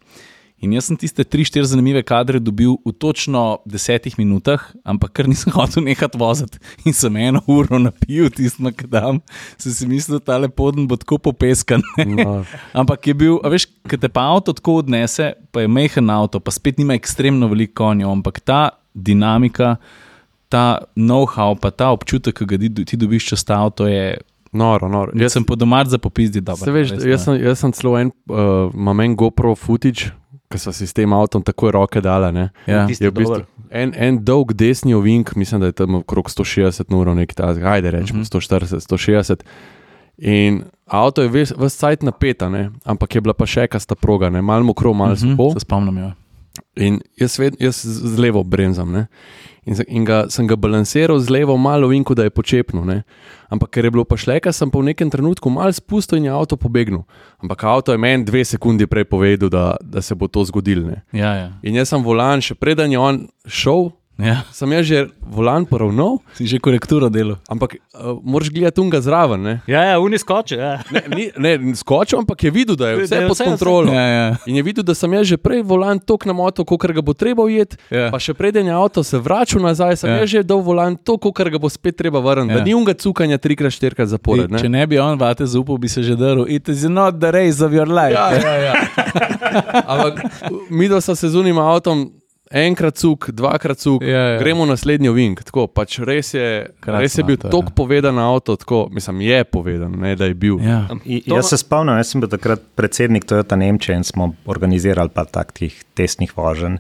A: In jaz sem tiste tri, štiri zanimive kadre dobil v točno desetih minutah, ampak ker nisem hotel nehati voziti in sem eno uro napil tisti makadam, sem si mislil, da ta lepoten bo tako popeskan.
B: No.
A: Ampak je bil, a veš, ker te pa avto tako odnese, pa je mehen avto, pa spet nima ekstremno veliko konjev, ampak ta dinamika, ta know-how, pa ta občutek, ki ga ti- dobiš čez ta avto, je.
B: Noro, noro.
A: Jaz sem po domač za popizdi dobro.
B: Se veš,
A: res,
B: jaz, sem, jaz sem celo en, uh, imam en GoPro footage, ki so si s tem avtom takoj roke dale. Ne?
A: Ja.
B: Je v bistvu en, en dolg desni ovink, mislim, da je tam okrog 160 ur, nekaj takega, ajde rečemo
A: Mhm.
B: 140, 160. In avto je ves, ves cajt napeta, ne? ampak je bila pa še kasta proga, ne? malo mokro, malo
A: Mhm,
B: suho.
A: Se spomnim, ja.
B: In jaz, ved, jaz z levo bremzam. Ne? In, in ga, sem ga balansiral z levo, malo vinko, da je počepno. Ne? Ampak ker je bilo pa šleka, sem pa v nekem trenutku malo spustil in je avto pobegnil. Ampak avto je meni dve sekundi prej povedal, da, da se bo to zgodilo.
A: Ja, ja.
B: In jaz sem volan, še preden je on šel,
A: Ja,
B: sem jaz že volan poravnal,
A: si že korekturo delal.
B: ampak uh, moraš gledati unga zraven. Ne,
D: Ja, ja, oni skočijo. Ja.
B: ne, ni, ne skočil, ampak je videl, da je
D: Da
B: vse
D: je
B: pod
D: vse-
B: kontrolo.
A: Ja, ja.
B: In je videl, da sem jaz že prej volan tok na moto, kot ga bo treba ujeti.
A: Ja.
B: Pa še preden je avto se vračal nazaj, sem
A: Ja.
B: ja. jaz že dal volan tok, kot ga bo spet treba vrniti.
A: Ja.
B: Da ni unga cukanja trikrat, štirikrat zapored.
A: Ej, Če ne bi on vate zaupal, bi se že drl. It is not the race of your life.
B: Ja, ja, ja. Ampak mi dva sva se z unim avtom. Enkrat cuk, dvakrat cuk,
A: Ja, ja.
B: gremo naslednji vink. Tako, pač res, je,
A: Krasen
B: res je bil
A: avto, ja.
B: tako povedan avto, tako, mislim, je povedan, ne, da je bil.
A: Ja.
C: I,
D: To-
C: jaz se spomnim, jaz sem bil takrat predsednik Toyota Nemčije in smo organizirali pa takih testnih voženj.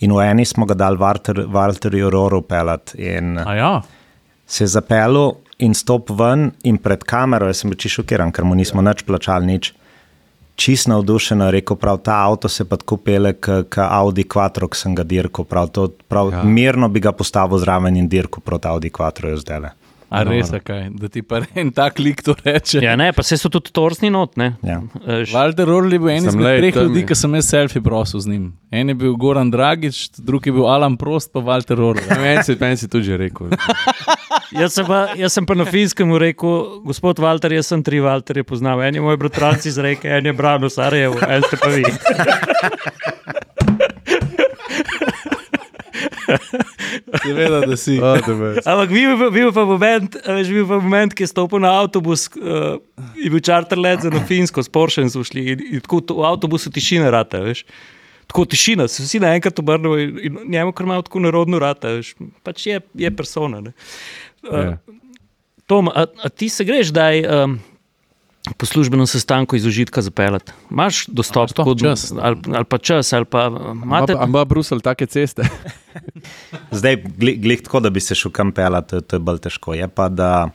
C: In v eni smo ga dali Walter, Walterju Roru pelati in
A: A ja.
C: se je zapeljal in stop ven in pred kamero, jaz sem bil čisto šokiran, ker mu nismo nič plačali, nič. Čist navdušen, je rekel, prav ta avto se pa tako pele, kot Audi Quattro, ki sem ga dirkal. Prav, to, prav ja. Mirno bi ga postavil zraven in dirkal proti Audi Quattro, je zdaj.
A: A res, a kaj, da ti pa en tak lik to reče.
D: Ja, ne, pa se so tudi torsni not. Ne.
C: Ja.
D: Eh, š-
A: Walter Orl je bil en izmed treh ljudi, ki sem jaz selfie prosil z njim. En je bil Goran Dragič, drugi je bil Alan Prost, pa Walter Orl.
B: Meni si, meni si tudi že rekel.
D: Jaz sem, pa, jaz sem pa na finskem rekel, gospod Walter, jaz sem tri Walterje poznal. En je moj bratranc iz reke, en je Brano Sarajevo, en ste pa vi.
A: Seveda, da si.
D: Ampak bil, bil, pa moment, a veš, bil pa moment, ki je stopil na avtobus, uh, je bil čarter let za na Finsko, s Porschem so šli in, in tako v avtobusu tišina rata, veš. Tako tišina, se vsi naenkrat obrnemo in, in njemu kar malo tako narodno rata, veš. Pač je, je persona. Ne. Uh,
B: Ja.
D: Tom, a, a ti se greš, da je um, po službenem sestanku iz užitka zapeljati? Imaš dostop do-
A: čas?
D: Ali, ali pa čas, ali pa imate.
B: Ima, ima Bruselj take ceste.
C: Zdaj, glih, tako, da bi se šel kam pelati, to, to je bolj težko. Je pa, da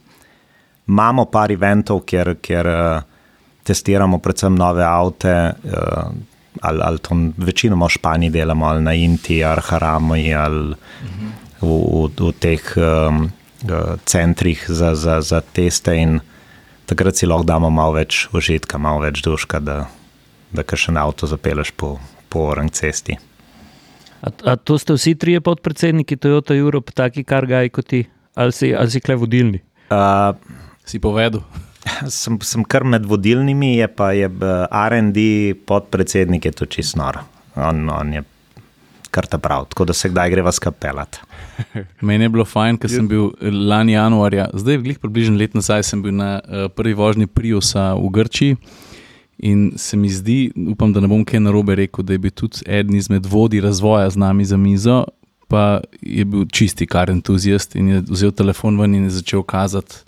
C: imamo par eventov, kjer, kjer uh, testiramo predvsem nove avte, uh, ali, ali to večinoma v Španiji delamo, ali na Inti, ali Harami, ali v, v, v teh um, centrih za, za, za teste. In takrat si lahko damo malo več užitka, malo več duška, da, da kar še na avto zapeleš po, po orang cesti.
D: A, a to ste vsi trije podpredsedniki Toyota Europe, taki kar gaj kot ti, ali si, ali si kle vodilni?
C: Uh,
A: Si povedal.
C: Sem, sem kar med vodilnimi, je pa je b- RD podpredsednik, je to čist nor. On, on je kar ta prav, tako da se kdaj greva skapelat.
A: Meni je bilo fajn, ker sem bil lani januarja, zdaj glih približno let nazaj, sem bil na uh, prvi vožnji Priusa v Grčiji. In se mi zdi, upam, da ne bom kaj narobe rekel, da je bil tudi eden izmed vodij razvoja z nami za mizo, pa je bil čisti kar entuzijast in je vzel telefon ven in je začel kazati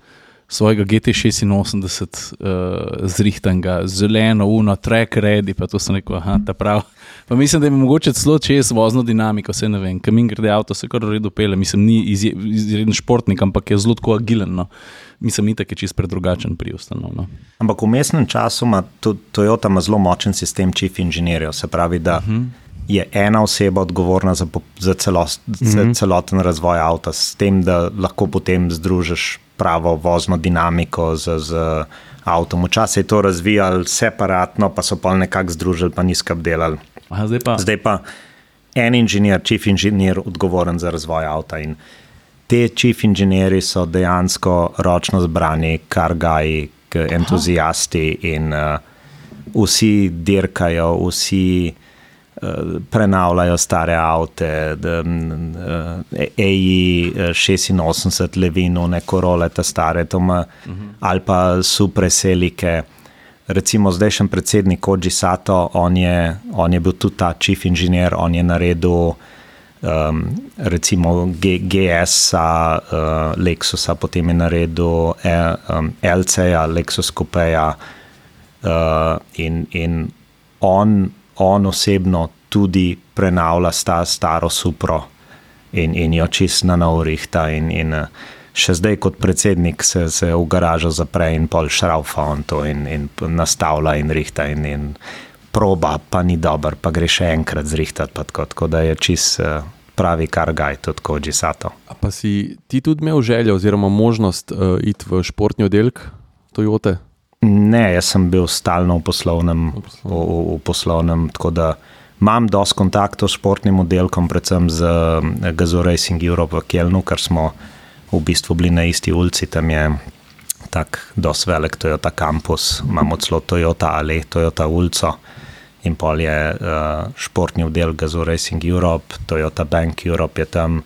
A: svojega GT86 uh, zrihtanga, zeleno, uno, track ready, pa to sem rekel, aha, ta prav. Pa mislim, da je mogoče celo čez vozno dinamiko, vse ne vem, kamin grede avto, se kar v redu pele, mislim, ni izje- izreden športnik, ampak je zelo tako agilen. No. Mislim, itak je čist predrugačen pri ustanovno. No.
C: Ampak v mestnem času ima Toyota ima zelo močen sistem chief inženirjev, se pravi, da uh -huh. je ena oseba odgovorna za, za, celo, za uh -huh. celoten razvoj avta, s tem, da lahko potem združiš pravo vozno dinamiko z, z avtom. Včasih je to razvijali separatno, pa so pa nekako združili, pa niskap delali.
A: Aha, zdaj pa.
C: Zdaj pa en inženir, chief inženir, odgovoren za razvoj avta. In te chief inženirji so dejansko ročno zbrani, kar gaji, entuzijasti in uh, vsi dirkajo, vsi prenavljajo stare avte, uh, EI 86, Levino, neko role, ta stare, toma, uh -huh. ali pa supreselike. Recimo zdajšnji predsednik Koji Sato, on je, on je bil tudi ta chief inženir, on je naredil um, recimo G, GS-a, uh, Lexusa, potem je naredil e, um, LC-ja, Lexus Coupeja uh, in, in on, on osebno tudi prenavlja sta staro Supro in, in jo čist na nov rihta in, in uh, še zdaj kot predsednik se, se v garažo zapre in pol šraufa on to in, in nastavlja in rihta in, in proba, pa ni dober, pa gre še enkrat zrihtati, tako, tako da je čist uh, pravi kar gaj, tudi Koji Sato.
B: A pa si ti tudi imel željo oziroma možnost uh, iti v športni oddelek Toyote?
C: Ne, jaz sem bil stalno v poslovnem, v, v, poslovnem tako da Imam dosti kontaktov s športnim oddelkom, predvsem z eh, Gazo Racing Europe v Kelnu, ker smo v bistvu bili na isti ulici. Tam je tako dosti velik Toyota kampus, imamo celo Toyota Ali, Toyota ulico. In pol je uh, športni oddelek Gazo Racing Europe, Toyota Bank Europe je tam,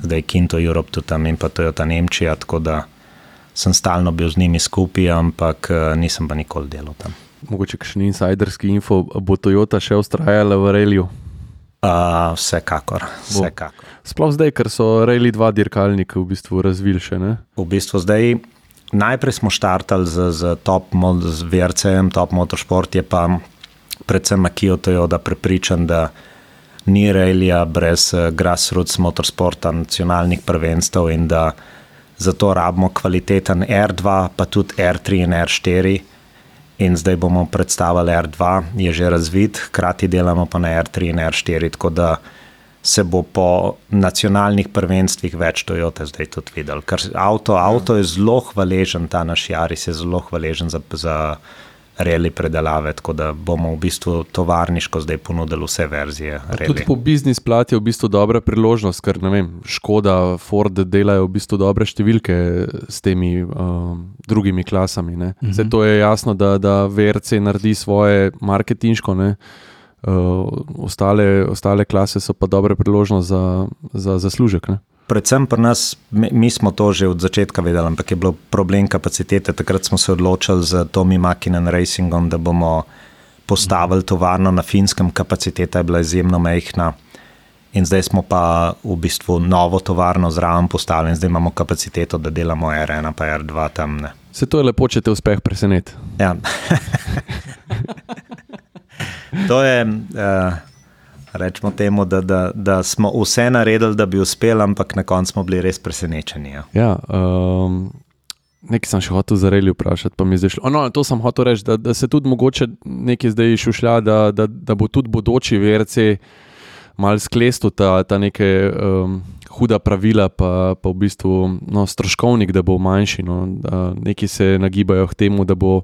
C: zdaj Kinto Europe tudi tam in pa Toyota Nemčija. Tako da sem stalno bil z njimi skupaj, ampak uh, nisem pa nikoli delal tam.
B: Mogoče še ni insiderski info, bo Toyota še ustrajala v Reliju.
C: Uh, vsekakor. vsekakor.
B: Sploh zdaj, ker so Reli dva dirkalnika v bistvu razvili še ne.
C: V bistvu zdaj, najprej smo štartali z, z top mod, z VRC-jem, top motorsport je pa predvsem Akijo Toyota prepričan, da ni Relija brez uh, grassroots motorsporta, nacionalnih prvenstev in da zato rabimo kvaliteten R2, pa tudi R3 in R4. In zdaj bomo predstavili R2, je že razvit, hkrati delamo pa na R3 in R4, tako da se bo po nacionalnih prvenstvih več Toyota zdaj tudi videl. Ker avto, avto je zelo hvaležen, ta naš Jaris je zelo hvaležen za, za reli predelave, tako da bomo v bistvu tovarniško zdaj ponudili vse verzije.
B: Tudi
C: Reli.
B: po biznis plati je v bistvu dobra priložnost, ker ne vem, Škoda, Ford delajo v bistvu dobre številke s temi um, drugimi klasami. Uh -huh. Zdaj to je jasno, da, da VRC naredi svoje marketinško. Ne? Uh, ostale, ostale klase so pa dobre priložnost za, za zaslužek. Ne?
C: Predvsem pri nas, mi, mi smo to že od začetka vedeli, ampak je bil problem kapacitete. Takrat smo se odločili z Tomi Makinen Racingom, da bomo postavili tovarno na finskem, kapaciteta je bila izjemno majhna. In zdaj smo pa v bistvu novo tovarno zraven postavili, zdaj imamo kapaciteto, da delamo R1, pa R2 tam. Ne.
B: Se to je lepo, če te uspeh preseneti.
C: Ja. to je, uh, rečemo temu, da, da, da smo vse naredili, da bi uspeli, ampak na koncu smo bili res presenečeni. Ja.
B: Ja, um, nekaj sem še hotel za Relju vprašati, pa mi zdaj šlo. No, to sem hotel reči, da, da se tudi mogoče nekaj zdaj šušlja, da, da, da bo tudi bodoči VRC mal sklestu ta, ta neke um, huda pravila, pa, pa v bistvu no, stroškovnik, da bo manjši. No, da neki se nagibajo k temu, da bo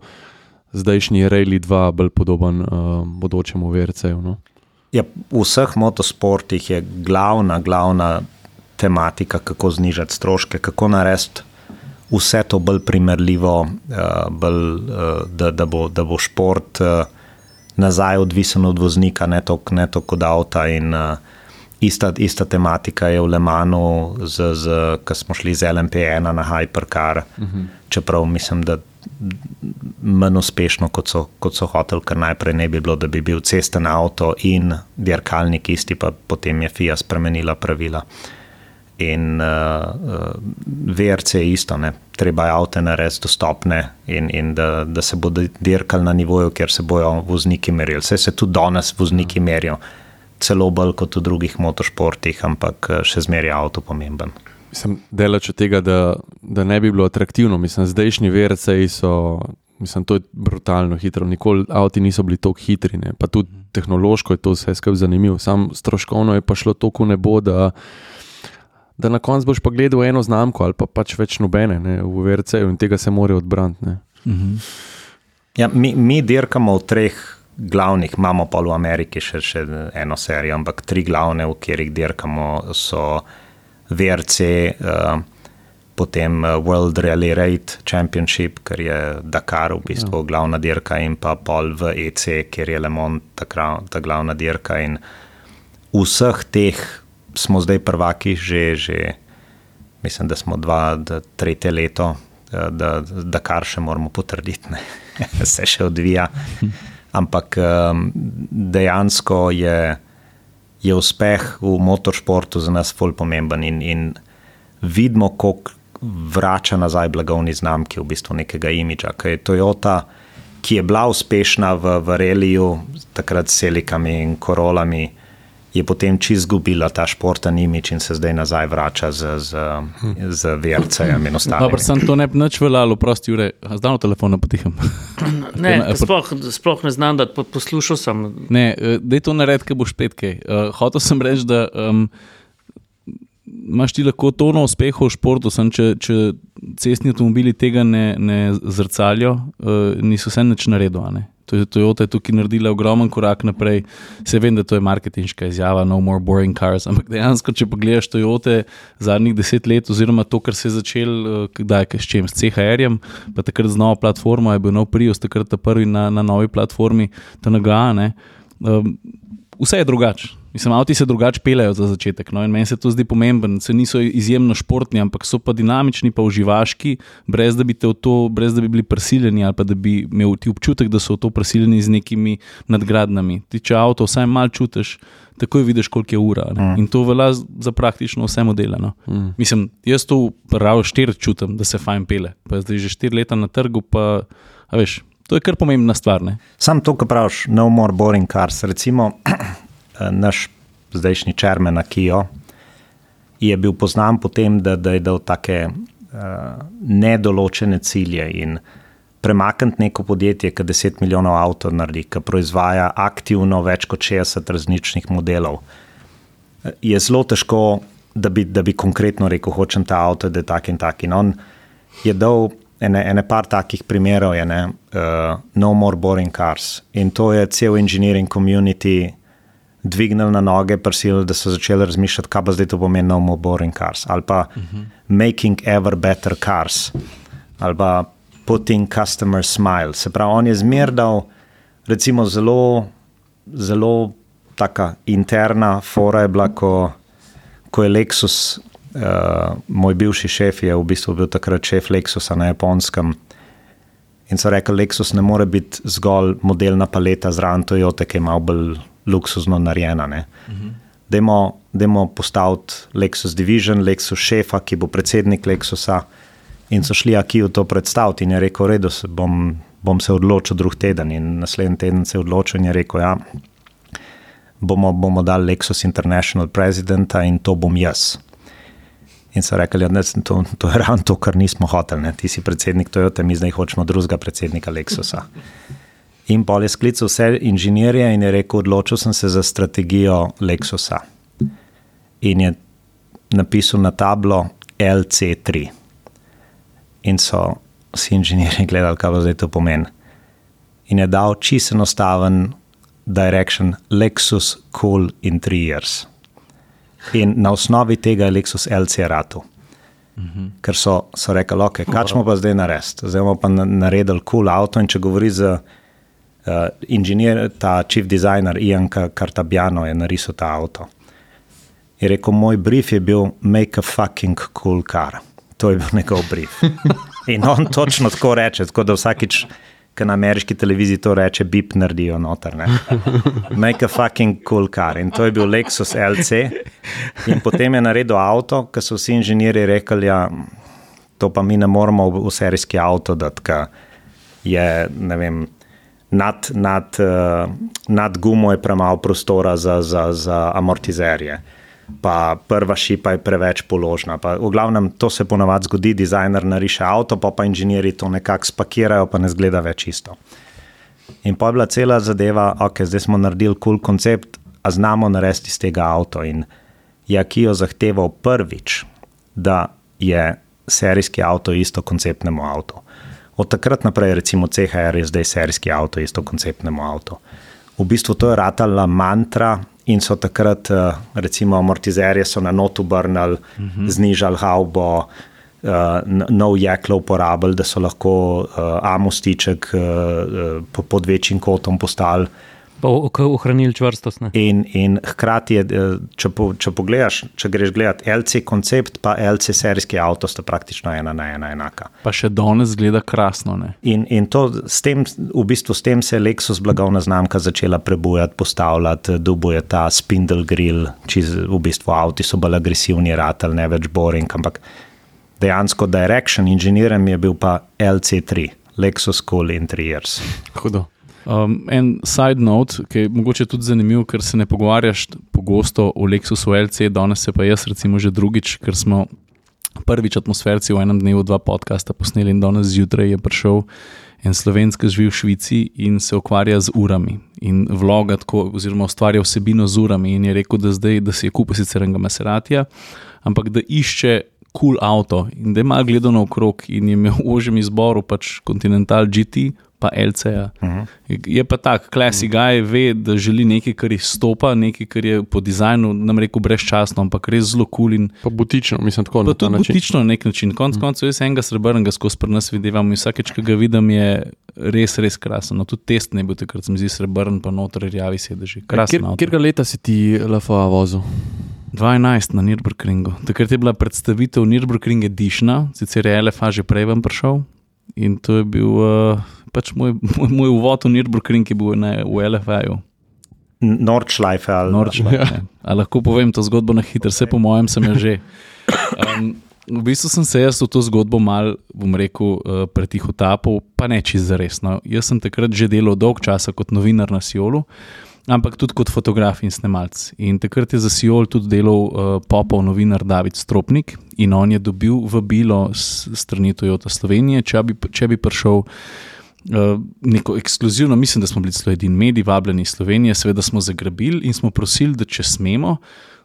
B: zdajšnji Rejli 2 bolj podoben um, bodočemu VRC-ju. No.
C: Ja, v vseh motosportih je glavna, glavna tematika, kako znižati stroške, kako narediti vse to bolj primerljivo, uh, bolj, uh, da, da, bo, da bo šport uh, nazaj odvisen od voznika, ne toliko od avta. In, ista, ista tematika je v Le Manu, ko smo šli z LMP1 na Hypercar, uh -huh. čeprav mislim, da manj uspešno, kot so, kot so hoteli, ker najprej ne bi bilo, da bi bil cesten avto in dirkalnik isti, pa potem je FIA spremenila pravila. In uh, uh, VRC je isto, ne? treba je avto narediti dostopne in, in da, da se bodo dirkali na nivoju, kjer se bodo vozniki merili. Vse se tudi danes vozniki merijo, celo bolj kot v drugih motošportih, ampak še zmeraj je avto pomemben.
B: Mislim, delač od tega, da, da ne bi bilo atraktivno. Mislim, zdajšnji VRC-ji so, mislim, to je brutalno hitro. Nikoli avti niso bili tako hitri, ne? pa tudi tehnološko je to vse skupaj zanimivo. Sam stroškovno je pa šlo tako nebo, da, da na koncu boš pa gledal eno znamko ali pa pač več nobene ne? v VRC-ju in tega se morajo odbraniti. Uh -huh.
C: ja, mi, mi dirkamo v treh. Glavnih imamo pa v Ameriki še, še eno serijo, ampak tri glavne, v katerih dirkamo, so VRC, uh, potem World Rally Raid Championship, ker je Dakar v bistvu ja. glavna dirka, in pa pol v EC, kjer je Le Mans ta, ta glavna dirka. In vseh teh smo zdaj prvaki, že, že mislim, da smo dva, da tretje leto, da Dakar še moramo potrditi, se še odvija. Ampak um, dejansko je je uspeh v motoršportu za nas zelo pomemben in, in vidimo, kako vrača nazaj blagovni znamki, v bistvu nekega imidža. Ker je Toyota, ki je bila uspešna v, v reliju, takrat s Selikami in Korolami, je potem čist izgubila ta športen imidž in se zdaj nazaj vrača z, z, z VRC-jem in ostalim.
A: Dobro, sem to ne bi nič veljalo, prosti, ure, zdaj na telefonu potihem.
D: Ne, sploh, sploh ne znam, da po, poslušal sem.
A: Ne, da je to nared, ki boš spet kaj. Uh, hotel sem reči, da um, imaš ti lahko tono uspeha v športu, sem, če, če cestni avtomobili tega ne, ne zrcalijo, uh, niso vse nič naredili. To je Toyota je tukaj naredila ogromen korak naprej. Se vem, da to je marketinška izjava, no more boring cars, ampak dejansko, če pogledaš Toyota zadnjih deset let, oziroma to, kar se je začel, eh, kdaj, s čim, s CHR-jem, pa takrat z novo platformo, je bil nov Prius, takrat ta prvi na, na novi platformi, ta nagajane. Um, vse je drugače. Mislim, avti se drugače pelejo za začetek. No? Meni se to zdi pomemben. Se niso izjemno športni, ampak so pa dinamični, pa uživaški, brez da bi, to, brez da bi bili prisiljeni ali da bi imel ti občutek, da so v to prisiljeni z nekimi nadgradnami. Ti, če avto vsaj malo čutiš, takoj vidiš, koliko je ura. Mm. In to velja za praktično vse modele. No? Mm. Mislim, jaz to prav štir čutim, da se fajn pele. Pa zdaj že štiri leta na trgu, pa veš. To je kar pomembna stvar. Ne?
C: Sam to, kar praviš, no more boring cars. Recimo, naš zdajšnji črmen, ki jo je bil poznan po tem, da, da je dal take uh, nedoločene cilje premakniti neko podjetje, ki 10 milijonov avtomobilov naredi, ki proizvaja aktivno več kot 60 različnih modelov. Je zelo težko, da bi, da bi konkretno rekel, hočem ta avto, da je tak in tak. In on je dal ene, ene par takih primerov, je ne, uh, no more boring cars. In to je cel engineering community dvignil na noge, prisil, da so začeli razmišljati, kaj pa zdaj to pomeni no more boring cars. Ali pa uh -huh. making ever better cars. Ali pa putting customer smile. Se pravi, on je zmerdal, recimo, zelo, zelo taka interna fora je bila, ko, ko je Lexus uh, moj bivši šef je v bistvu bil takrat šef Lexusa na japonskem. In so rekli, Lexus ne more biti zgolj modelna paleta zraven Toyota, ki je malo bolj luksuzno narejena. Mhm. Dajmo postaviti Lexus Division, Lexus šefa, ki bo predsednik Lexusa. In so šli Akiju to predstaviti in je rekel, redo, bom, bom se odločil drug teden. In naslednji teden se je odločil in je rekel, ja, bomo, bomo dali Lexus International Presidenta in to bom jaz. In so rekli, da ja, to, to je ravno to, kar nismo hoteli. Ne? Ti si predsednik Toyota, mi zdaj hočemo drugega predsednika Lexusa. In pol je sklical vse inženirje in je rekel: Odločil sem se za strategijo Lexusa. In je napisal na tablo LC3. In so vsi inženirji gledali, kaj zdaj to pomeni. In je dal čisto enostaven direction Lexus Cool in 3 years. In na osnovi tega je Lexus LC. Uh -huh. Ker so, so rekli, ok, kaj smo pa zdaj naredili? Zdaj bomo pa naredili kul cool avto. In če govori z uh, inženirjem, ta chief designer Ian Cartabiano je narisal ta avto. Je rekel, moj brief je bil make a fucking cool car. To je bil njegov brief. In on točno tako reče, tako da vsakič ki na ameriški televiziji to reče, bip naredijo noter. Ne? Make a fucking cool car. In to je bil Lexus LC. In potem je naredil avto, ki so vsi inženirji rekli, da ja, to pa mi ne moramo v serijski avto, da je vem, nad, nad, uh, nad gumo je premalo prostora za, za, za amortizerje pa prva šipa je preveč položna. Pa v glavnem to se ponavadi zgodi, dizajner nariše avto, pa pa inženirji to nekako spakirajo, pa ne zgleda več isto. In pa je bila cela zadeva, ok, zdaj smo naredili kul cool koncept, a znamo narediti iz tega avto. In je Akijo zahteval prvič, da je serijski avto isto konceptnemu avtu. Od takrat naprej, recimo CHR je zdaj serijski avto isto konceptnemu avtu. V bistvu to je ratala mantra, in so takrat, eh, recimo, amortizerje so na notu obrnili, uh -huh. znižali haubo, uh, nov jeklo uporabili, da so lahko uh, amostiček uh, pod večjim kotom postavili.
D: Pa ohranili čvrstost.
C: In, in hkrati, je, eh, če, po, če pogledaš, če greš gledat LC koncept, pa LC serijski avto, sta praktično ena na ena enaka.
A: Pa še danes zgleda krasno.
C: In, in to, s tem, v bistvu, s tem se je Lexus blagovna znamka začela prebujati, postavljati, dubuje ta spindle grill, čiz v bistvu avti so bolj agresivni, ratel, ne več boring. Ampak dejansko direction inženiram je bil pa LC3, Lexus Cool in 3 years.
A: Hudo. Um, en side note, ki je mogoče tudi zanimiv, ker se ne pogovarjaš pogosto o Lexusu LC, danes se pa jaz, recimo, že drugič, ker smo prvič atmosferci v enem dnevu dva podcasta posneli in danes zjutraj je prišel en slovenski, ki živi v Švici in se ukvarja z urami in vloga, tako, oziroma ustvarja vsebino z urami. In je rekel, da, zdaj, da si je kupil sicer enega Maseratija, ampak da išče. Cool avto in da ima gledano okrog, in je imel v ožjem izboru pač Continental GT, pa LC-ja.
C: Uh -huh.
A: Je pa tak, klasi gaj ve, da želi nekaj, kar izstopa, nekaj, kar je po dizajnu, nam rekel, brezčasno, ampak res zelo kul. Cool
B: Pa butično, mislim, tako na ta način.
A: butično na nek način. Konec koncev, jaz enega srebrnega skozi pri nas vidim in vsakeč, ko ga vidim, je res, res krasen. No, tudi test ne bil takrat, se mi zdi srebrn, pa noter rjavi sedeži. Krasen.
B: Kjer, kjer leta si ti LFA vozil?
A: 12 na Nürburgringu. Takrat je bila predstavitev Nürburgring Edition, sicer je LFA že prej vam prišel. In to je bil uh, pač moj, moj, moj uvod v Nürburgring, ki je bil ne, v LFA-ju.
C: Nordschleife ali
A: Nordschleife. Ja. A lahko povem to zgodbo na hitro, vse po mojem sem jo že. Um, v bistvu sem se jaz v to zgodbo mal, bom rekel, uh, pretihotapil, pa ne čez resno. Jaz sem takrat že delal dolg časa kot novinar na Siolu, ampak tudi kot fotograf in snemalc. In takrat je za Siol tudi delal uh, popov novinar David Stropnik in on je dobil vabilo s strani Toyota Slovenije, če bi, če bi prišel. Uh, neko ekskluzivno, mislim, da smo bili celo edini mediji, vabljeni iz Slovenije, seveda smo zagrabili in smo prosili, da če smemo,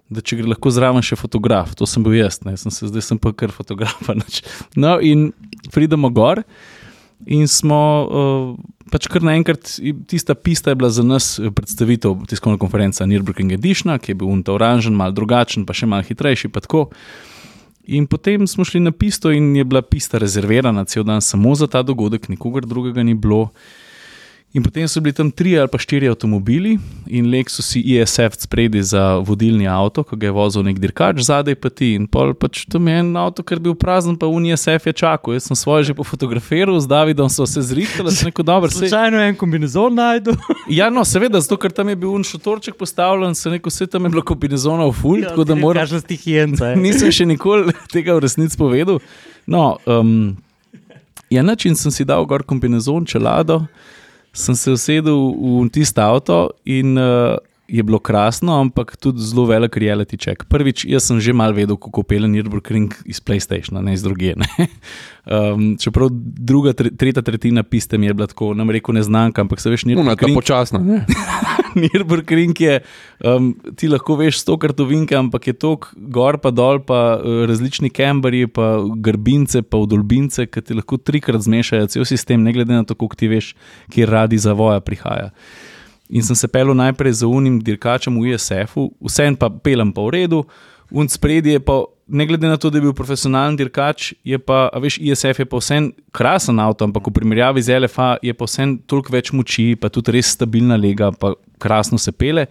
A: da če gre lahko zraven še fotograf. To sem bil jaz, ne? sem se zdaj sem pa kar fotograf. No, in pridemo gor in smo uh, pač kar naenkrat, tista pista je bila za nas predstavitev tiskovna konferenca Nürburgring Edition, ki je bil unta oranžen, mal drugačen, pa še mal hitrejši, pa tako. In potem smo šli na pisto, in je bila pista rezervirana cel dan samo za ta dogodek, nikogar drugega ni bilo. In potem so bili tam tri ali pa štiri avtomobili, in Lexus ISF spredi za vodilni avto, ki ga je vozil nek dirkač, zadaj pa ti. In pol pač tam je en avto, ker je bil prazen, pa UNICEF je čakal. Jaz sem svoje že pofotografiral, z Davidom so se zrihtali, sem rekel, dobro, se.
D: Slučajno en kombinezon najdu.
A: Ja, no, seveda, zato ker tam je bil un šotorček postavljen, se neko vse tam je bilo kombinezonov ful, ja, tako da moram.
D: Kažeš stihijenca.
A: Nisem še nikoli tega v resnici povedal. No, um, ja, način sem si dal gor kombinezon, čelado sem se usedel v tisto avto in uh, je bilo krasno, ampak tudi zelo velik reality check. Prvič, jaz sem že mal vedel, kako pelje Nürburgring iz PlayStationa, ne iz druge. Ne? Um, čeprav druga, tre, tretja tretjina piste mi je bila tako, nam reko neznanka, ampak se veš,
B: Una, ta
A: Nürburgring,
B: počasna.
A: Nürburgring je, um, ti lahko veš sto kartovinke, ampak je tok gor pa dol, pa uh, različni kemberji, pa grbince, pa vdolbince, ki ti lahko trikrat zmešajo cel sistem, ne glede na to, koliko ti veš, kje radi zavoja prihaja. In sem se pelil najprej za unim dirkačem v ISF-u, vsem pa pelem pa v redu, un spredje je pa, ne glede na to, da je bil profesionalen dirkač, je pa, veš, ISF je pa vsem krasen avto, ampak v primerjavi z LFA je pa vsem toliko več moči, pa tudi res stabilna lega, pa krasno se pele.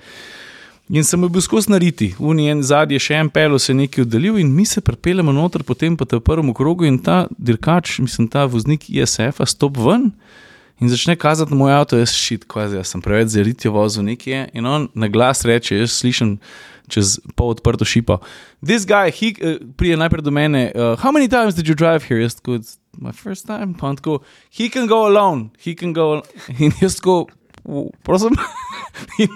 A: In sem bil skozi nariti, unijen zadnji, še en pelo se je nekaj oddaljil, in mi se pripeljemo noter, potem pa te v prvem krogu in ta dirkač, mislim, ta voznik ISF-a, stop ven. In začne kazati moj avto, jaz šit, kvazi, jaz sem preveč zriti vozil nekje. In on na glas reče, jaz slišim čez pol odprto šipo. This guy, he uh, prije najprej do mene, uh, how many times did you drive here? Jaz "It's my first time. Pa on tako, he can go alone, he can go alone. In jaz tako, "V- prosim. in,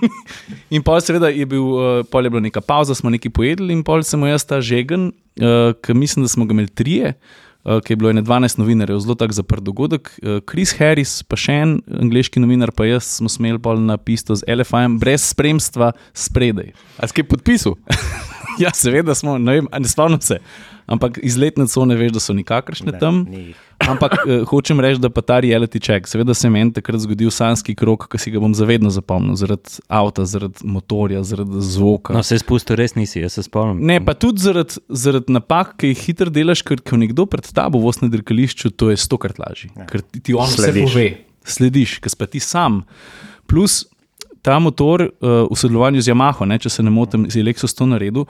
A: in pol seveda je bil, uh, pol je bila neka pauza, smo nekaj pojedli in pol sem jaz ta žegen, uh, ki mislim, da smo ga imeli trije. Uh, ki je bilo 12 novinarjev, zelo tak zaprt dogodek. Uh, Chris Harris, pa še en angliški novinar, pa jaz smo smeli pol na pisto z LFM, brez spremstva, spredaj.
B: A si kaj podpisal?
A: Ja, seveda smo, ne vem, a ne spomnim se. Ampak iz letne cone veš, da so nikakršne
C: Ne,
A: tam.
C: ni.
A: Ampak uh, hočem reči, da pa ta reality check, seveda se je meni takrat zgodil sanski krok, ki si ga bom zavedno zapomnil, zaradi avta, zaradi motorja, zaradi zvoka.
D: No, se spustil res nisi, jaz se spomnim.
A: Ne, pa tudi zaradi, zaradi napak, ki jih hitro delaš, ker ko nekdo pred tabo vozi na dirkališču, to je stokrat lažje.
C: Ja.
A: Ker ti, ti on vse
C: Slediš.
A: pove, slediš, ker pa ti sam. Plus ta motor uh, v sodelovanju z Yamaho, ne, če se ne motim, z Lexus to naredil,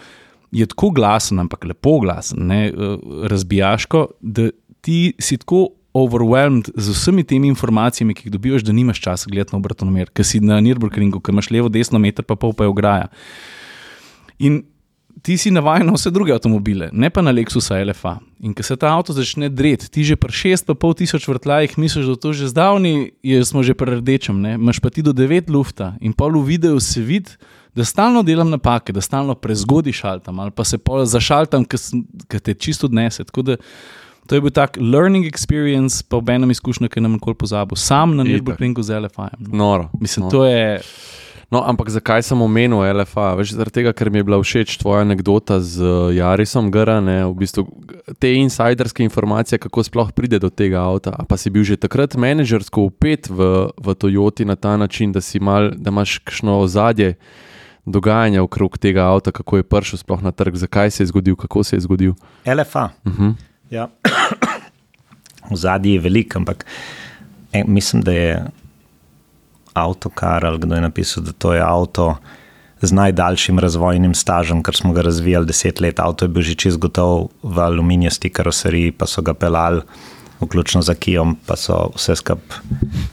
A: je tako glasen, ampak lepo glasen, ne, uh, razbijaško, da ti si tako. Overwhelmed z vsemi temi informacijami, ki jih dobivaš, da nimaš časa gledati na obratomer, ker si na Nürburgringu, ker imaš levo, desno, meter, pa pol pa je ograja. In ti si navaden na vse druge avtomobile, ne pa na Lexusa LFA. In ko se ta avto začne dreti, ti že pri 6,5 tisoč vrtljajih misliš, da to že zdavni, je, smo že pri rdečem, ne? imaš pa ti do 9 lufta in pol v videu se vidi, da stalno delam napake, da stalno prezgodi šaltam ali pa se pol zašaltam, ker te čisto odnese. Tako da to je bil tak learning experience, pa ob enem izkušnju, ki nam nikoli pozabil, sam na. Nürburgringu z LFA. No.
B: Noro.
A: Mislim,
B: noro.
A: to je.
B: No, ampak zakaj sem omenil LFA? Veš, zaradi tega, ker mi je bila všeč tvoja anekdota z uh, Jarisom Gara, ne, v bistvu te insiderske informacije, kako sploh pride do tega avta. A pa si bil že takrat menedžersko upet v, v Toyoti na ta način, da, mal, da imaš kakšno ozadje dogajanja okrog tega avta, kako je prišel sploh na trg, zakaj se je zgodil, kako se je zgodil.
C: LFA.
B: Uh -huh.
C: ja. Ozadje je veliko, ampak e, mislim, da je avtokar ali kdo je napisal, da to je avto z najdaljšim razvojnim stažem, ker smo ga razvijali deset let. Avto je bil že čez gotov v aluminijasti karoseriji, pa so ga pelali, vključno z Kijom, pa so vse skupaj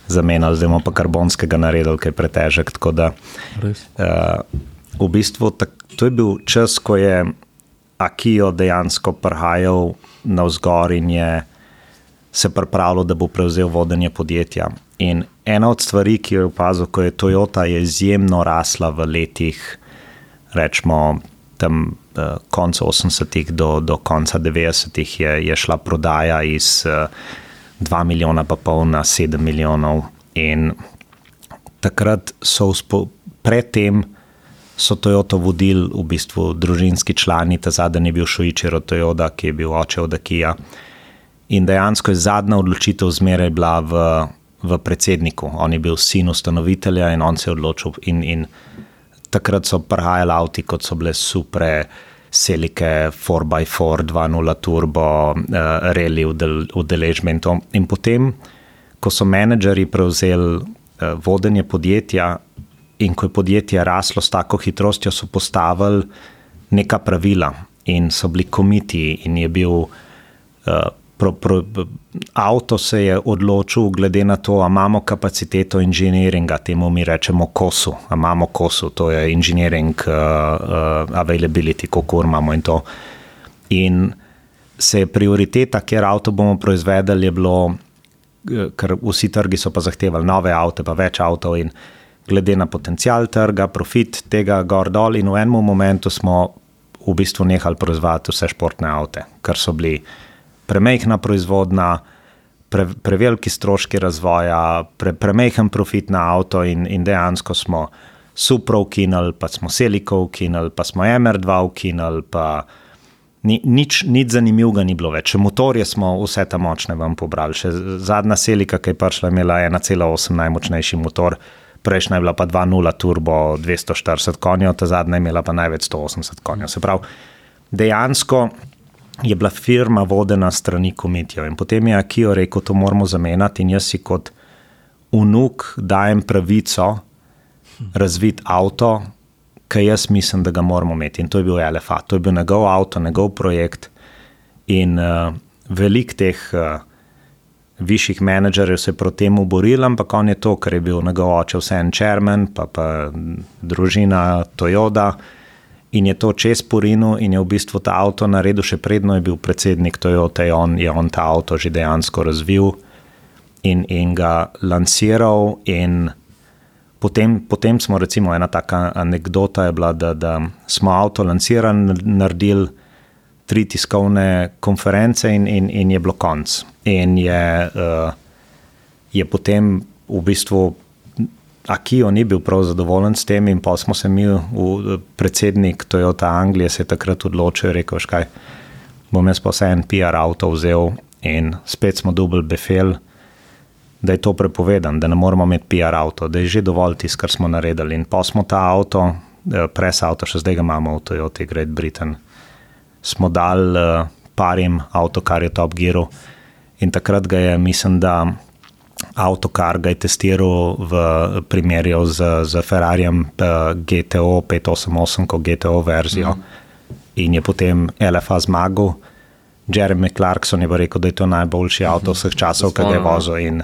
C: zamenjali, zdaj imamo pa karbonskega naredil, ki je pretežek. Da, uh, v bistvu tak, to je bil čas, ko je Akijo dejansko prihajal na vzgor in je se pripravljal, da bo prevzel vodenje podjetja. In ena od stvari, ki jo je opazil, ko je Toyota je izjemno rasla v letih, rečemo, tam konca 80-ih do, do konca 90-ih, je, je šla prodaja iz uh, eh, 2 milijona, pa pol na 7 milijonov. In takrat so predtem. So Toyota vodili v bistvu družinski člani, ta zadnji je bil Šojičer od Toyota, ki je bil oče od Akija. In dejansko je zadnja odločitev zmeraj bila v, v predsedniku. On je bil sin ustanovitelja in on se je odločil. In, in takrat so prihajali avtomobili, kot so bile super, selike 4x4, 2.0 turbo, uh, reli udeležbe. In, in potem, ko so menedžerji prevzeli uh, vodenje podjetja in ko je podjetje raslo s tako hitrostjo, so postavili neka pravila in so bili komiti in je bil. Uh, pro, pro, avto se je odločil, glede na to, ali imamo kapaciteto inženiringa, temu mi rečemo kosu, ali imamo kosu, to je inženiring, uh, uh, availability, kako imamo in to. In se je prioriteta, ker avto bomo proizvedli, je bilo, uh, ker vsi trgi so pa zahtevali nove avto, pa več avtov. In glede na potencial trga, profit tega gor dol, in v enem momentu smo v bistvu nehali proizvajati vse športne avto, kar so bili premehna proizvodnja, pre, preveliki stroški razvoja, pre, premehen profit na avto, in, in dejansko smo Supro ukinili, pa smo Seliko ukinili, pa smo MR2 ukinili. Ni, nič, nič zanimivega ni bilo več. Motorje smo vse ta močne vam pobrali. Še zadnja selika, ki je prišla, je imela 1,8 najmočnejši motor, prejšnja je bila pa 2,0 turbo, 240 konjev, ta zadnja je imela pa največ 180 konjev. Se pravi, dejansko je bila firma vodena strani komitijev. In potem je Akijo rekel, to moramo zamenjati in jaz si kot unuk dajem pravico razviti avto, ki jaz mislim, da ga moramo imeti. In to je bil LFA, to je bil njegov avto, njegov projekt. In uh, velik teh uh, višjih menedžerjev se je proti temu boril, ampak on je to, ker je bil njegov oče, vse en čermen, pa pa družina Toyota. In je to čez Purino, in je v bistvu ta avto naredil, še predno je bil predsednik Toyota, on je on ta avto že dejansko razvil in, in ga lanciral. In potem, potem smo, recimo, ena taka anekdota je bila, da, da smo avto lancirali, naredili tri tiskovne konference, in, in, in je bilo konc. In je, uh, je potem v bistvu. Akijo ni bil prav zadovoljen s tem, in pa smo se mi, v, predsednik Toyota Anglije, se takrat odločil in rekel: Škaj, bom jaz pa vse en PR avto vzel in spet smo dubl befel, da je to prepovedan, da ne moramo imeti PR avto, da je že dovolj tisto, kar smo naredili. In pa smo ta avto, eh, pres avto, še zdaj ga imamo v Toyoti Great Britain, smo dal uh, parim avto, kar je top gear. In takrat ga je, mislim, da avtokar ga je testiral v primerju z, z Ferrarijem uh, GTO 588, kot GTO verzijo, mm. in je potem LFA zmagal. Jeremy Clarkson je rekel, da je to najboljši avto vseh časov, ki ga je vozil. In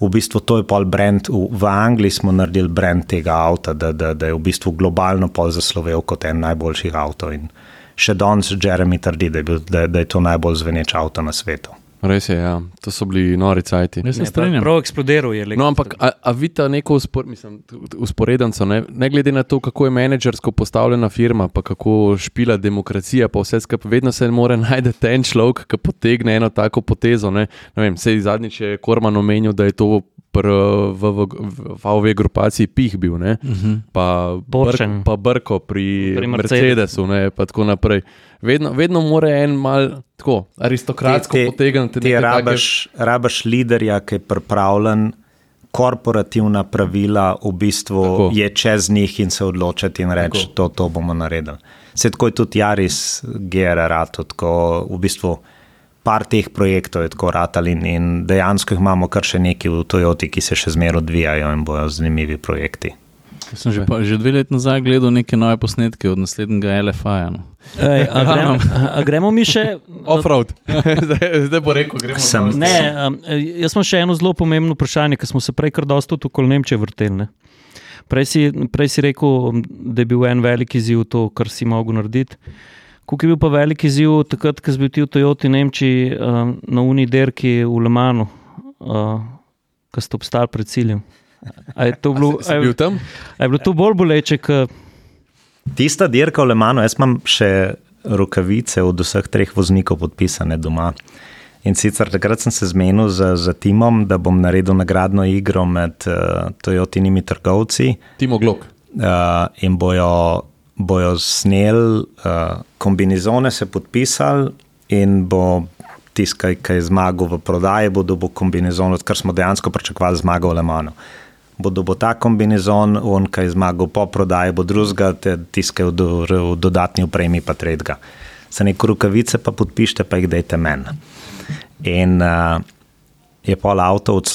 C: v bistvu to je pol brand. V, v Angliji smo naredili brand tega avta, da, da, da je v bistvu globalno pol zaslovel kot en najboljših avtomobilov. In še danes Jeremy trdi, da je, bil, da, da je to najbolj zveneč avto na svetu.
B: Res je, ja. to so bili nori cajti.
D: Ne,
A: strinjam.
D: Prav eksplodiral je.
B: No, ampak, a, a vidite neko uspor, mislim, usporednico, ne? ne glede na to, kako je menedžersko postavljena firma, pa kako špila demokracija, pa vse skupaj, vedno se mora najti en človek, ki potegne eno tako potezo. Ne? Ne vem, sej zadnjič je Korman omenil, da je to pr, v, v, v VW grupaciji pih bil, uh -huh. pa,
D: Porsche.
B: Brk, pa Brko pri,
D: Pri
B: pri
D: Mercedesu.
B: Mercedesu, ne, pa tako naprej. Vedno, vedno mora en mal tako aristokratsko potegniti.
C: Ti
B: neke take-
C: rabaš, rabaš liderja, ki je pripravljen korporativna pravila v bistvu
B: Tako.
C: je čez njih in se odločiti in reči,
B: Tako.
C: to, to bomo naredili. Se tako je tudi Jaris, GRR, tako v bistvu. Par teh projektov je tako ratali in, in dejansko jih imamo kar še nekaj v Toyoti, ki se še zmeraj odvijajo in bojo zanimivi projekti.
A: Sem že, pa, že dve leti nazaj gledal neke nove posnetke od naslednjega LFI-ja. No.
D: Ej, a, gremo, a gremo mi še.
B: Offroad. zdaj, zdaj bo rekel, gremo
C: Sem-
D: Ne, um, jaz imam še eno zelo pomembno vprašanje, ker smo se prej kar dosta tudi okoli Nemčije vrteli. Ne? Prej si, prej si rekel, da je bil en velik izziv to, kar si mogel narediti. Kuk je bil pa velik izziv takrat, ko si bil ti v Toyoti Nemčiji um, na Uniderki v Lemanu, uh, ko ste obstali pred ciljem. A je, to bilo, a,
B: bil
D: je,
B: tam?
D: a je bilo to bolj boleče, kot
C: Tista dirka v Lemanu, jaz imam še rokavice od vseh treh voznikov podpisane doma. In sicer takrat sem se zmenil z, z timom, da bom naredil nagradno igro med uh, Toyotinimi trgovci
B: Timo Glok.
C: uh, in bojo, bojo snel uh, kombinizone, se podpisali in bo tiskaj, ki je zmagal v prodaji, bo dobil kombinizon, odkar smo dejansko pričakovali zmago v Lemanu. Bo dobil ta kombinizon, on, ki je zmagal po prodaji, bo drugega, te tiskaj v, do, v dodatni opremi, pa tretjega. Za neko rokavice pa podpišite, pa jih dajte meni. In uh, je pol avto, od-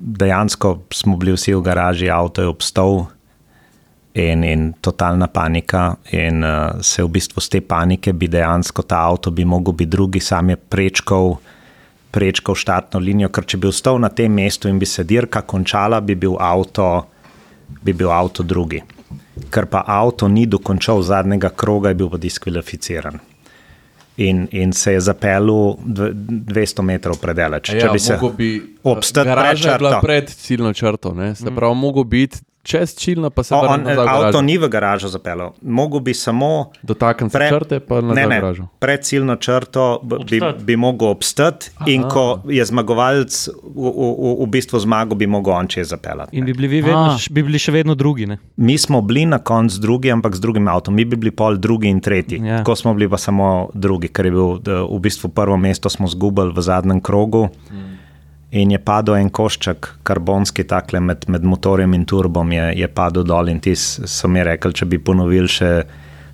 C: dejansko smo bili vsi v garaži, avto je obstal in, in totalna panika. In uh, se v bistvu z te panike bi dejansko ta avto bi mogel biti drugi, sam je prečkal, prečkal štartno linijo, ker če bi ostal na tem mestu in bi se dirka končala, bi bil avto, bi bil avto drugi. Ker pa avto ni dokončal zadnjega kroga, je bil pa diskvalificiran. In, in se je zapeljal dve- 200 metrov predaleč.
B: Ja,
C: Če bi se
B: mogel bi
C: obstati pred
B: garaža je bila
C: črto.
B: pred ciljno črto, ne? se pravi, mogel biti čez ciljno, pa se
C: O, on,
B: v
C: avto ni v garažo zapeljal, mogel bi samo
B: Dotakniti se črte, pa
C: ne, ne,
B: garažo.
C: pred ciljno črto bi,
D: Obstati.
C: bi mogel obstati, in ko je zmagovalec v, v, v, bistvu zmagal, bi mogel on če zapeljati.
D: in bi bili, vedno,
A: A.
D: š- bi bili še vedno drugi. Ne?
C: Mi smo bili na koncu drugi, ampak z drugim avtom, mi bi bili pol drugi in tretji.
D: Ja.
C: Tako smo bili pa samo drugi, ker je bil v bistvu prvo mesto smo zgubili v zadnjem krogu. In je padel en košček, karbonski, takle med, med motorjem in turbom, je, je padel dol. In ti so mi rekli, če bi ponovili še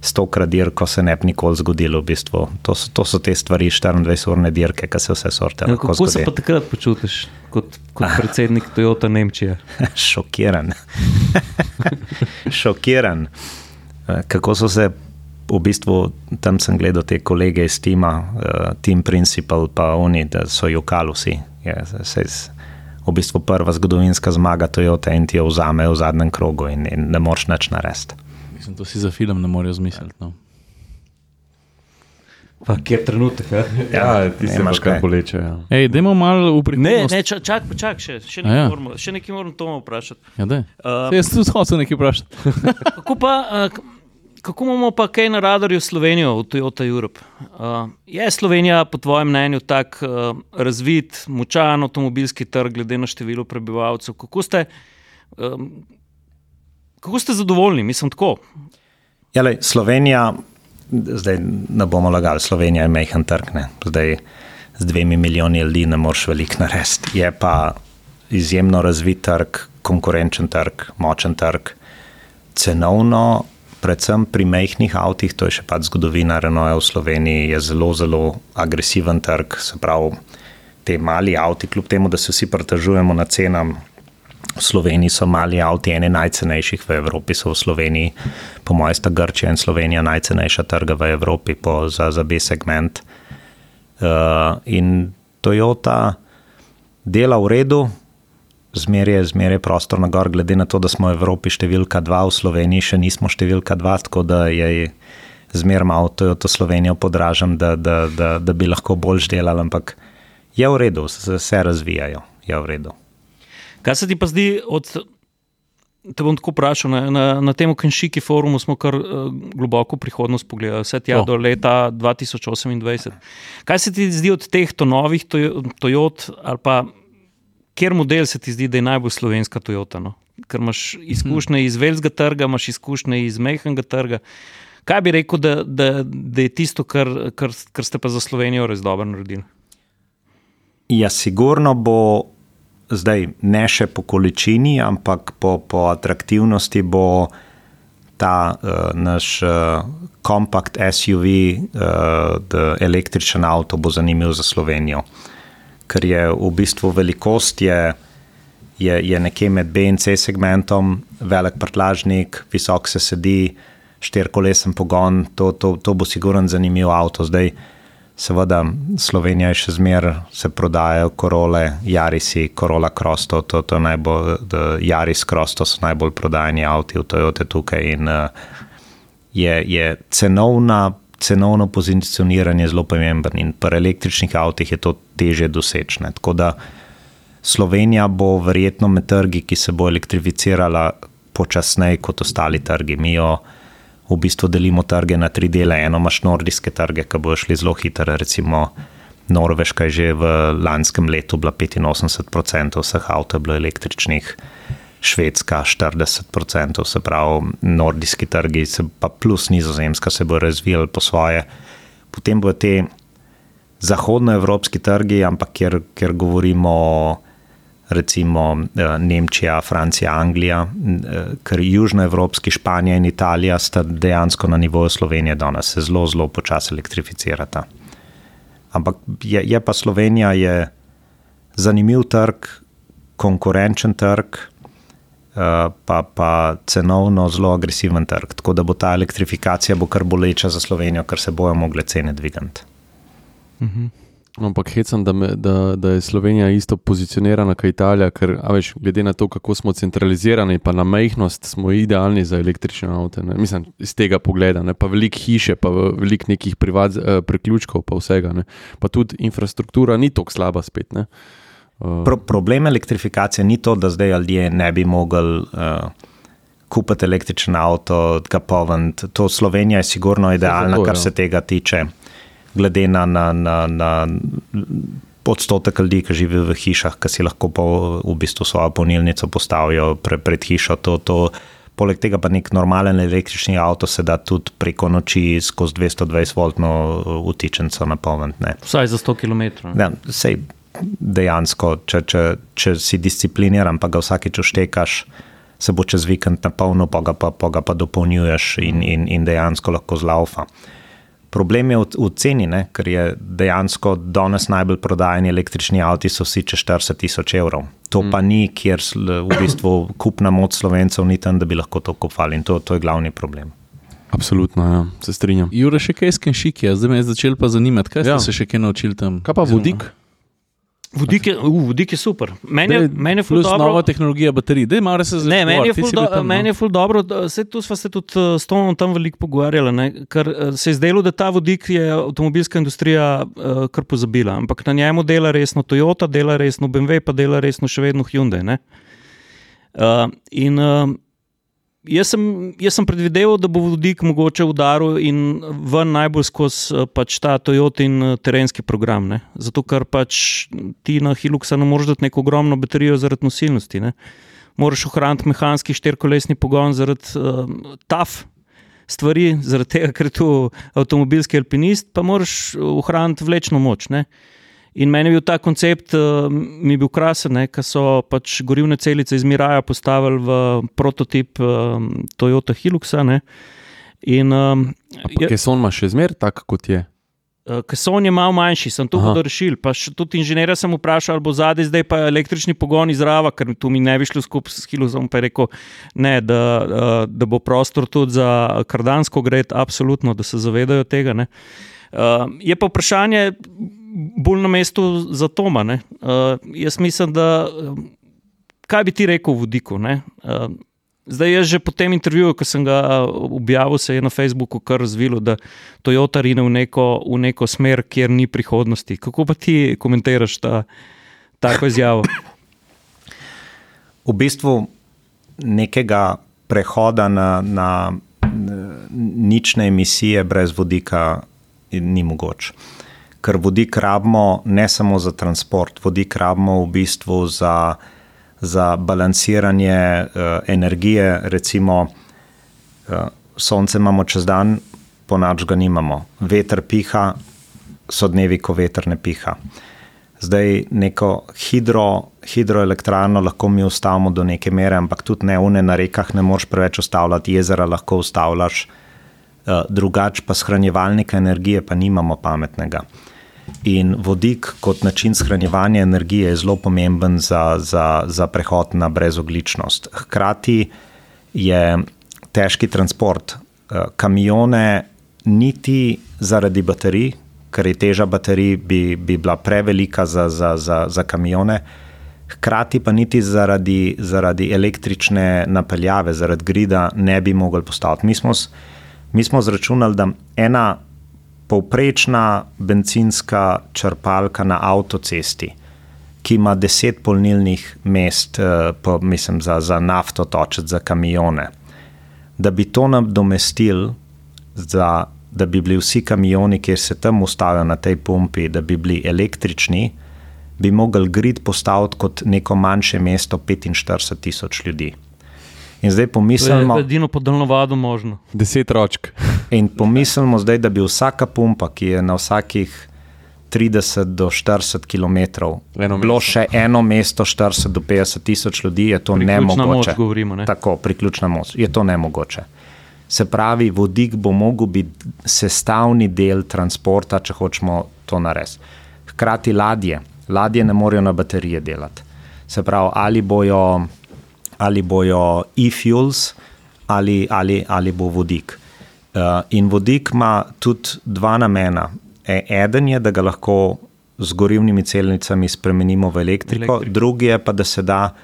C: stokrat dirko, se ne bi nikoli zgodilo. V bistvu. to, so, to so te stvari, 24-urne dirke, ki se vse sorte.
D: Ja, kako se
C: zgodi.
D: pa takrat počutiš kot, kot predsednik Toyota Nemčije?
C: Šokiran. Šokiran. Eh, Kako so se, v bistvu, tam sem gledal te kolege iz tima, uh, Team Principal, pa oni, da so jokali vsi. Je, se, se, v bistvu prva zgodovinska zmaga Toyota in ti jo vzame v zadnjem krogu in, in ne moreš nič narediti.
A: Mislim, to si za film ne morejo zmisliti. No.
D: Pa, kje je trenutek? Ja?
B: Ja, ti se imaš kaj
C: kaj.
B: boleče. Ja.
A: Ej, dajmo malo v
D: Ne,
A: prihodnost.
D: ne, čak, čak, čak še, še
A: A
D: nekaj,
A: ja.
D: ja. moramo, še nekaj moram to vprašati.
A: Ja, daj.
D: Uh,
A: jaz tudi hočem nekaj vprašati.
D: kako, pa, uh, kako imamo pa kaj na radarju Slovenijo v Toyota Europe? Uh, je Slovenija, po tvojem mnenju, tak uh, razvit, močan avtomobilski trg, glede na število prebivalcev? Kako ste, um, kako ste zadovoljni, mislim tako?
C: Jale, Slovenija, zdaj ne bomo lagali, Slovenija je majhen trg. Ne. Zdaj z dvemi milijoni ljudi ne moreš veliko narediti. Je pa izjemno razvit trg, konkurenčen trg, močen trg. Cenovno, predvsem pri majhnih avtih, to je še pač zgodovina Renaulta v Sloveniji, je zelo, zelo agresiven trg. Se pravi, te mali avti, kljub temu, da se vsi pritožujemo na cenam, v Sloveniji so mali avti, ene najcenejših v Evropi so v Sloveniji, po mojem, sta Grčija in Slovenija najcenejša trga v Evropi po, za, za B segment. Uh, in Toyota dela v redu, zmeraj je, zmeraj je prostor na gor, glede na to, da smo v Evropi številka dva, v Sloveniji še nismo številka dva, tako da je zmeraj malo Toyota Slovenijo podražam, da, da, da, da bi lahko bolj delali, ampak Je v redu, se, se razvijajo, je v redu.
D: Kaj se ti pa zdi od. Te bom tako vprašal. Na, na, na tem Kenšiki forumu smo kar uh, globoko prihodnost pogledali, vse tja
B: O.
D: do leta 2028. Kaj se ti zdi od teh to novih Toyo- Toyot, ali pa kjer model se ti zdi, da je najbolj slovenska Toyota? No? Ker imaš izkušnje iz velikega trga, imaš izkušnje iz mehkega trga. Kaj bi rekel, da, da, da je tisto, kar, kar, kar ste pa za Slovenijo res dobro naredili?
C: Ja, sigurno bo zdaj ne še po količini, ampak po, po atraktivnosti bo ta uh, naš uh, kompakt SUV, uh, električen avto, bo zanimiv za Slovenijo. Ker je v bistvu velikost je, je, je nekje med B in C segmentom, velik prtlažnik, visok se sedi, štirikolesen pogon, to, to, to bo sigurno zanimiv avto. Zdaj, Seveda, Slovenija je še zmeraj, se prodajajo korole, Jarisi, Corolla Cross, to, to, najbolj, Jaris Cross, to so najbolj prodajani avti v Toyota tukaj. In uh, je, je cenovna, cenovno pozicioniranje zelo pomembno in pri električnih avtih je to teže dosečne. Tako da Slovenija bo verjetno med trgi, ki se bo elektrificirala počasneje kot ostali trgi. Mi jo v bistvu delimo trge na tri dele. Eno imaš nordijske trge, ki bodo šli zelo hitro, recimo Norveška je že v lanskem letu bila 85% vseh avtomobilov bilo električnih, Švedska 40%, se pravi, nordijski trgi, se pa plus nizozemska se bo razvijali po svoje. Potem bodo te zahodnoevropski trgi, ampak kjer, kjer govorimo o recimo eh, Nemčija, Francija, Anglija, eh, ker južnoevropski, Španija in Italija sta dejansko na nivoju Slovenije danes, se zelo, zelo počasi elektrificirata. Ampak je, je pa Slovenija je zanimiv trg, konkurenčen trg, pa, pa cenovno zelo agresiven trg. Tako da bo ta elektrifikacija bo kar boleča za Slovenijo, ker se bojo mogle cene dvigati.
B: Ampak hecam, da, me, da, da je Slovenija isto pozicionirana kot Italija, ker veš, glede na to, kako smo centralizirani, pa na majhnost, smo idealni za električne avto. Mislim, iz tega pogleda, ne? pa veliko hiše, pa veliko nekih privat, eh, priključkov, pa vsega. Ne? Pa tudi infrastruktura ni tako slaba spet. Ne?
C: Pro, problem elektrifikacije ni to, da zdaj ljudje ne bi mogli uh, kupiti električen avto, ga polniti. To Slovenija je sigurno idealna, kar
B: ja.
C: se tega tiče, glede na, na, na, na odstotek ljudi, ki živijo v hišah, ki si lahko po, v bistvu svojo polnilnico postavijo pre, pred hišo. To, to, poleg tega pa nek normalen električni avto se da tudi preko noči skozi 220-voltno utičenco napolniti.
D: Vsaj za 100 km.
C: Ja, sej, dejansko, če, če, če si discipliniran, pa ga vsakeč uštekaš, se bo čez vikend napolnil, pa ga pa, pa, ga pa dopolnjuješ in, in, in dejansko lahko zlaufa. Problem je v, v ceni, ne? ker je dejansko danes najbolj prodajani električni avti, so vsi čez 40 tisoč evrov. To mm. pa ni, kjer v bistvu kupna moč slovencev ni tam, da bi lahko to kupali in to, to je glavni problem.
B: absolutno, ja, se strinjam.
A: Jure, še kaj skenšiki, zdaj me je začel pa zanimati, kaj ste
B: Ja.
A: se še kaj naučili tam?
B: Kaj pa vodik?
D: Vodik je, uh, vodik je super. Meni je, meni je
A: Plus
D: dobro.
A: nova tehnologija baterij, da malo se zdaj.
D: Ne, meni je ful, do, meni je ful dobro, saj tu smo se tudi eh, s Tomom tam veliko pogovarjali, ne, ker eh, se je zdelo, da ta vodik je avtomobilska industrija uh, kar pozabila, ampak na njemu dela resno Toyota, dela resno BMW, pa dela resno še vedno Hyundai. ne. Uh, in uh, jaz, sem, jaz sem predvideval, da bo vodik mogoče udaril in ven najbolj skozi eh, pač ta Toyota in eh, terenski program. Ne? Zato, ker pač ti na Hiluxa ne moreš dati neko ogromno baterijo zaradi nosilnosti. Ne? Moraš ohraniti mehanski štirikolesni pogon zaradi uh, TAF. Stvari, zaradi tega, ker je tu avtomobilski alpinist, pa moraš ohraniti vlečno moč. Ne? In meni je bil ta koncept, uh, mi je bil krasen, ker so pač gorivne celice iz Miraja postavili v prototip uh, Toyota Hiluxa. Ne? In um, je,
B: Keson ima še zmer tak, kot je.
D: Keson je malo manjši, sem to bodo rešili. Pa tudi inženirja sem vprašal, ali bo zadaj zdaj pa električni pogon izrava, ker tu mi ne bi šlo skupaj s Hiluxom. Pa je rekel, ne, da, da bo prostor tudi za kardansko gred, absolutno, da se zavedajo tega. Ne? Uh, je pa vprašanje bolj na mestu za Toma. ne. Uh, jaz mislim, da uh, kaj bi ti rekel vodiku? ne? Uh, Zdaj, jaz že po tem intervjuju, ko sem ga objavil, se je na Facebooku kar razvilo, da Toyota rine v neko, v neko smer, kjer ni prihodnosti. Kako pa ti komentiraš ta, tako izjavo?
C: V bistvu nekega prehoda na, na nične emisije brez vodika ni mogoče. Ker vodik rabimo ne samo za transport, vodik rabimo v bistvu za, za balanciranje uh, energije. Recimo, uh, sonce imamo čez dan, po noč ga nimamo, veter piha, so dnevi, ko veter ne piha. Zdaj neko hidro, hidroelektrarno lahko mi ustavimo do neke mere, ampak tudi ne une na rekah, ne moreš preveč ustavljati, jezera lahko ustavljaš, uh, drugače pa shranjevalnika energije pa nimamo pametnega. In vodik kot način shranjevanja energije je zelo pomemben za, za, za prehod na brezogličnost. Hkrati je težki transport, uh, kamione, niti zaradi baterij, ker je teža baterij, bi, bi bila prevelika za, za, za, za kamione, hkrati pa niti zaradi, zaradi električne napeljave, zaradi grida, ne bi mogli postaviti. Mi smo, mi smo zračunali, da ena povprečna benzinska črpalka na avtocesti. Ki ima deset polnilnih mest, eh, po, mislim, za, za nafto, točet za kamione. Da bi to nadomestil za da bi bili vsi kamioni, ki se tam ustavijo na tej pumpi, da bi bili električni, bi mogli grid postaviti kot neko manjše mesto 45 tisoč ljudi. In zdaj pomislimo,
D: da je edino po daljnovadu možno.
B: Deset ročk.
C: In pomislimo zdaj, da bi vsaka pumpa, ki je na vsakih 30 do 40 km, bilo še eno mesto, 40 do 50 tisoč ljudi, je to
D: Priključna
C: nemogoče.
D: moč govorimo, ne?
C: Tako, priključna moč, je to nemogoče. Se pravi, vodik bo mogel biti sestavni del transporta, če hočemo to narediti. Hkrati ladje, ladje ne morejo na baterije delati. Se pravi, ali bojo, ali bojo e-fuels ali, ali, ali bo vodik. Uh, in vodik ima tudi dva namena. E, eden je, da ga lahko z gorivnimi celnicami spremenimo v elektriko,
D: Elektriko.
C: drugi je pa, da se da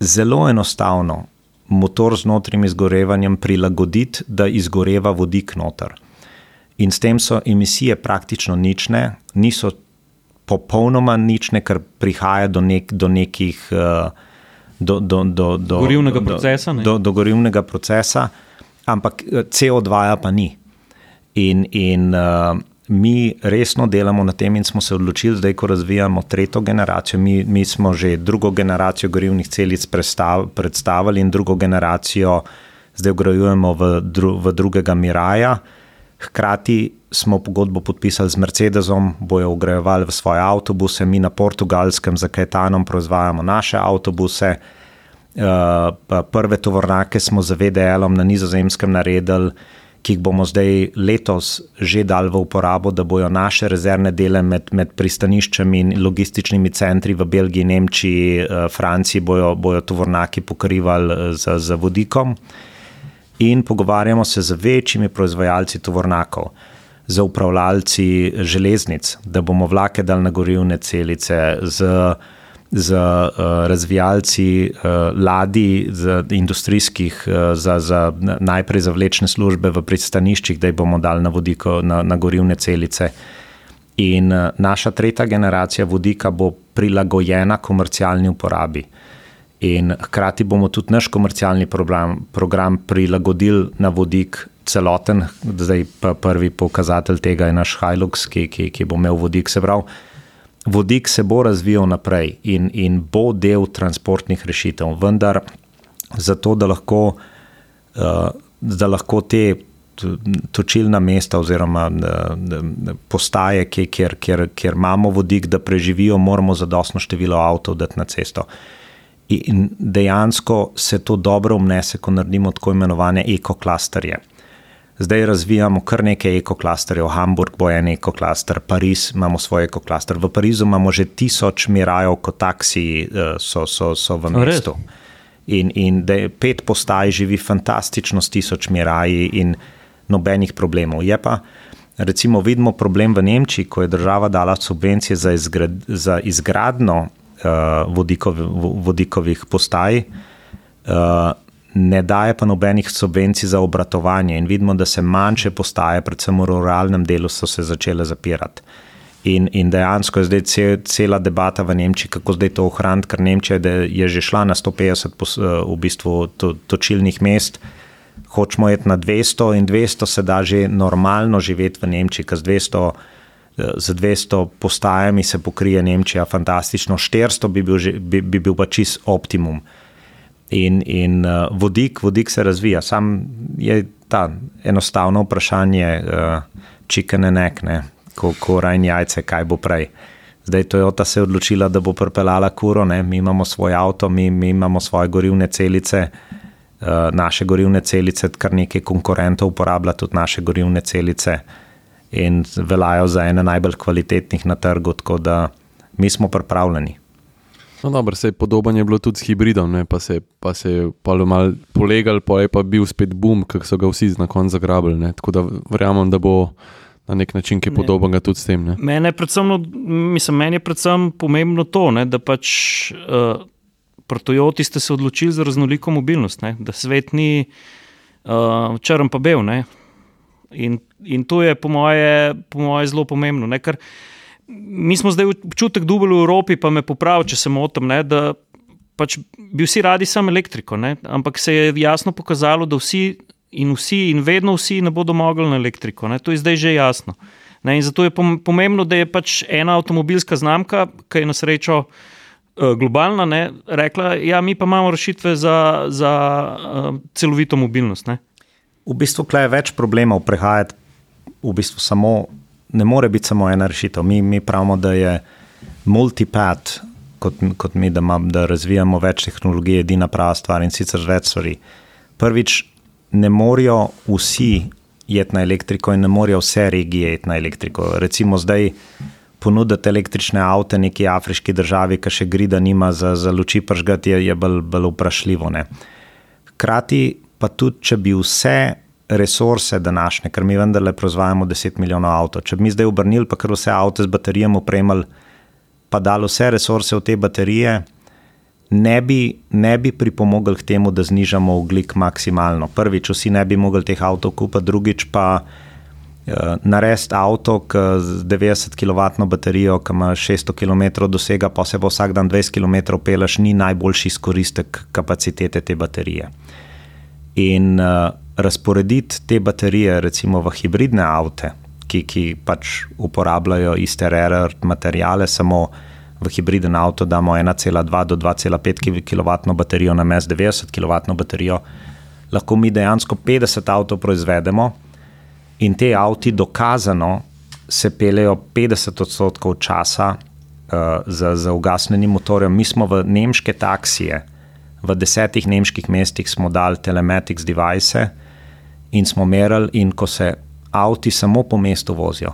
C: zelo enostavno motor z notranjim izgorevanjem prilagoditi, da izgoreva vodik noter. In s tem so emisije praktično nične, niso popolnoma nične, ker prihaja do, nek, do nekih. Uh, Do, do, do, do,
D: Gorivnega
C: do,
D: procesa, ne?
C: Do, do gorivnega procesa, ampak eh, CO2 pa ni. In, in uh, mi resno delamo na tem, in smo se odločili, zdaj, ko razvijamo tretjo generacijo. Mi, mi smo že drugo generacijo gorivnih celic predstav, predstavili, in drugo generacijo zdaj ugrajujemo v, dru, v drugega Miraja. Hkrati smo pogodbo podpisali z Mercedesom, bojo ugrajevali v svoje avtobuse, mi na portugalskem za Kajtanom proizvajamo naše avtobuse. Uh, prve tovornake smo z VDL-om na nizozemskem naredili, ki jih bomo zdaj letos že dali v uporabo, da bojo naše rezervne dele med, med pristaniščami in logističnimi centri v Belgiji, Nemčiji, uh, Franciji, bojo, bojo tovornaki pokrivali z, z vodikom. In pogovarjamo se z večjimi proizvajalci tovornakov, z upravljalci železnic, da bomo vlake dali na gorivne celice, z, z uh, razvijalci uh, ladij, z industrijskih, uh, za, za, najprej za vlečne službe v pristaniščih, da jih bomo dali na, vodiko, na, na gorivne celice. In uh, naša tretja generacija vodika bo prilagojena komercialni uporabi. In hkrati bomo tudi naš komercialni program, program prilagodili na vodik celoten, zdaj pa prvi pokazatelj tega je naš Hilux, ki, ki, ki bo imel vodik. Se pravi, vodik se bo razvijal naprej in, in bo del transportnih rešitev, vendar zato, da lahko, uh, da lahko te točilna mesta oziroma uh, postaje, ki, kjer, kjer, kjer imamo vodik, da preživijo, moramo zadostno število avtov dati na cesto. In dejansko se to dobro umnese, ko naredimo tako imenovane ekoklasterje. Zdaj razvijamo kar nekaj ekoklasterjev, Hamburg bo en ekoklaster, Pariz imamo svoj ekoklaster. V Parizu imamo že tisoč mirajev, kot taksiji so, so, so v mestu. In, in pet postaj živi fantastično s tisoč miraji in nobenih problemov. Je pa, recimo, vidimo problem v Nemčiji, ko je država dala subvencije za, izgrad, za izgradno vodikov, vodikovi postaj. Uh, ne daje pa nobenih subvencij za obratovanje. In vidimo, da se manjše postaje, predvsem v ruralnem delu, so se začele zapirati. In, in dejansko je zdaj cel, cela debata v Nemčiji, kako zdaj to ohraniti, ker Nemčija je že šla na 150 pos, v bistvu to, točilnih mest, hočemo iti na 200 in 200 se da že normalno živeti v Nemčiji, ker z 200, z 200 postajami se pokrije Nemčija fantastično, 400 bi bil, že, bi, bi bil pa čist optimum. In, in uh, vodik, vodik se razvija, sam je ta enostavno vprašanje, uh, chicken and egg, ne, ko, ko rajn jajce, kaj bo prej. Zdaj Toyota se je odločila, da bo pripeljala kuro, ne? mi imamo svoj avto, mi, mi imamo svoje gorivne celice, uh, naše gorivne celice, kar nekaj konkurentov uporablja tudi naše gorivne celice in veljajo za ene najbolj kvalitetnih na trgu, tako da mi smo pripravljeni.
B: No, dobro, se je podoben je bilo tudi s hibridom, ne? pa se, pa se je malo polegal, pa je pa bil spet boom, ki so ga vsi na koncu zagrabili. Tako da verjamem, da bo na nek način kaj podobnega tudi s tem.
D: Mene, predvsem, mislim, meni je predvsem pomembno to, ne, da pač uh, pri Toyoti ste se odločili za raznoliko mobilnost, ne, da svet ni uh, črn pa bel. In, in to je po moje, po moje zelo pomembno. Ne, ker, Mi smo zdaj občutek dubli v Evropi, pa me popravi, če se motim, ne, da pač bi vsi radi samo elektriko, ne, ampak se je jasno pokazalo, da vsi in vsi, in vedno vsi ne bodo mogli na elektriko. Ne? To je zdaj že jasno. Ne? In zato je pomembno, da je pač ena avtomobilska znamka, ki je na srečo uh, globalna, ne? rekla, ja, mi pa imamo rešitve za, za uh, celovito mobilnost. Ne?
C: V bistvu je več problemov prehajati, v bistvu samo, ne more biti samo ena rešitev. Mi, mi pravimo, da je multipath, kot, kot mi, da, mam, da razvijamo več tehnologij, edina prava stvar in sicer več stvari. Prvič, ne morajo vsi jeti na elektriko in ne morajo vse regije jeti na elektriko. Recimo zdaj ponuditi električne avte neki afriški državi, ki še grida nima za, za luči pržgati, je, je bolj, bolj vprašljivo. Ne. Hkrati pa tudi, če bi vse resurse današnje, ker mi vendarle proizvajamo 10 milijonov avto, če bi mi zdaj obrnili pa kar vse avto z baterijami opremili, pa dali vse resurse v te baterije, ne bi, ne bi pripomogli k temu, da znižamo oglik maksimalno. Prvič, vsi ne bi mogli teh avtomobilov kupiti, drugič pa uh, narediti avto z 90 kW baterijo, ki ima 600 km dosega, pa se pa vsak dan 20 km peleš, ni najboljši izkoristek kapacitete te baterije. In uh, razporediti te baterije, recimo v hibridne avte, ki, ki pač uporabljajo iste rare materijale, samo v hibriden avto damo 1,2 do 2,5 kW baterijo na mes 90 kW baterijo, lahko mi dejansko 50 avtomobilov proizvedemo in te avti dokazano se pelejo 50 odstotkov časa uh, z, z ugasnenim motorjem. Mi smo v nemške taksije, v desetih nemških mestih smo dali telematics device in smo merili, in ko se avti samo po mestu vozijo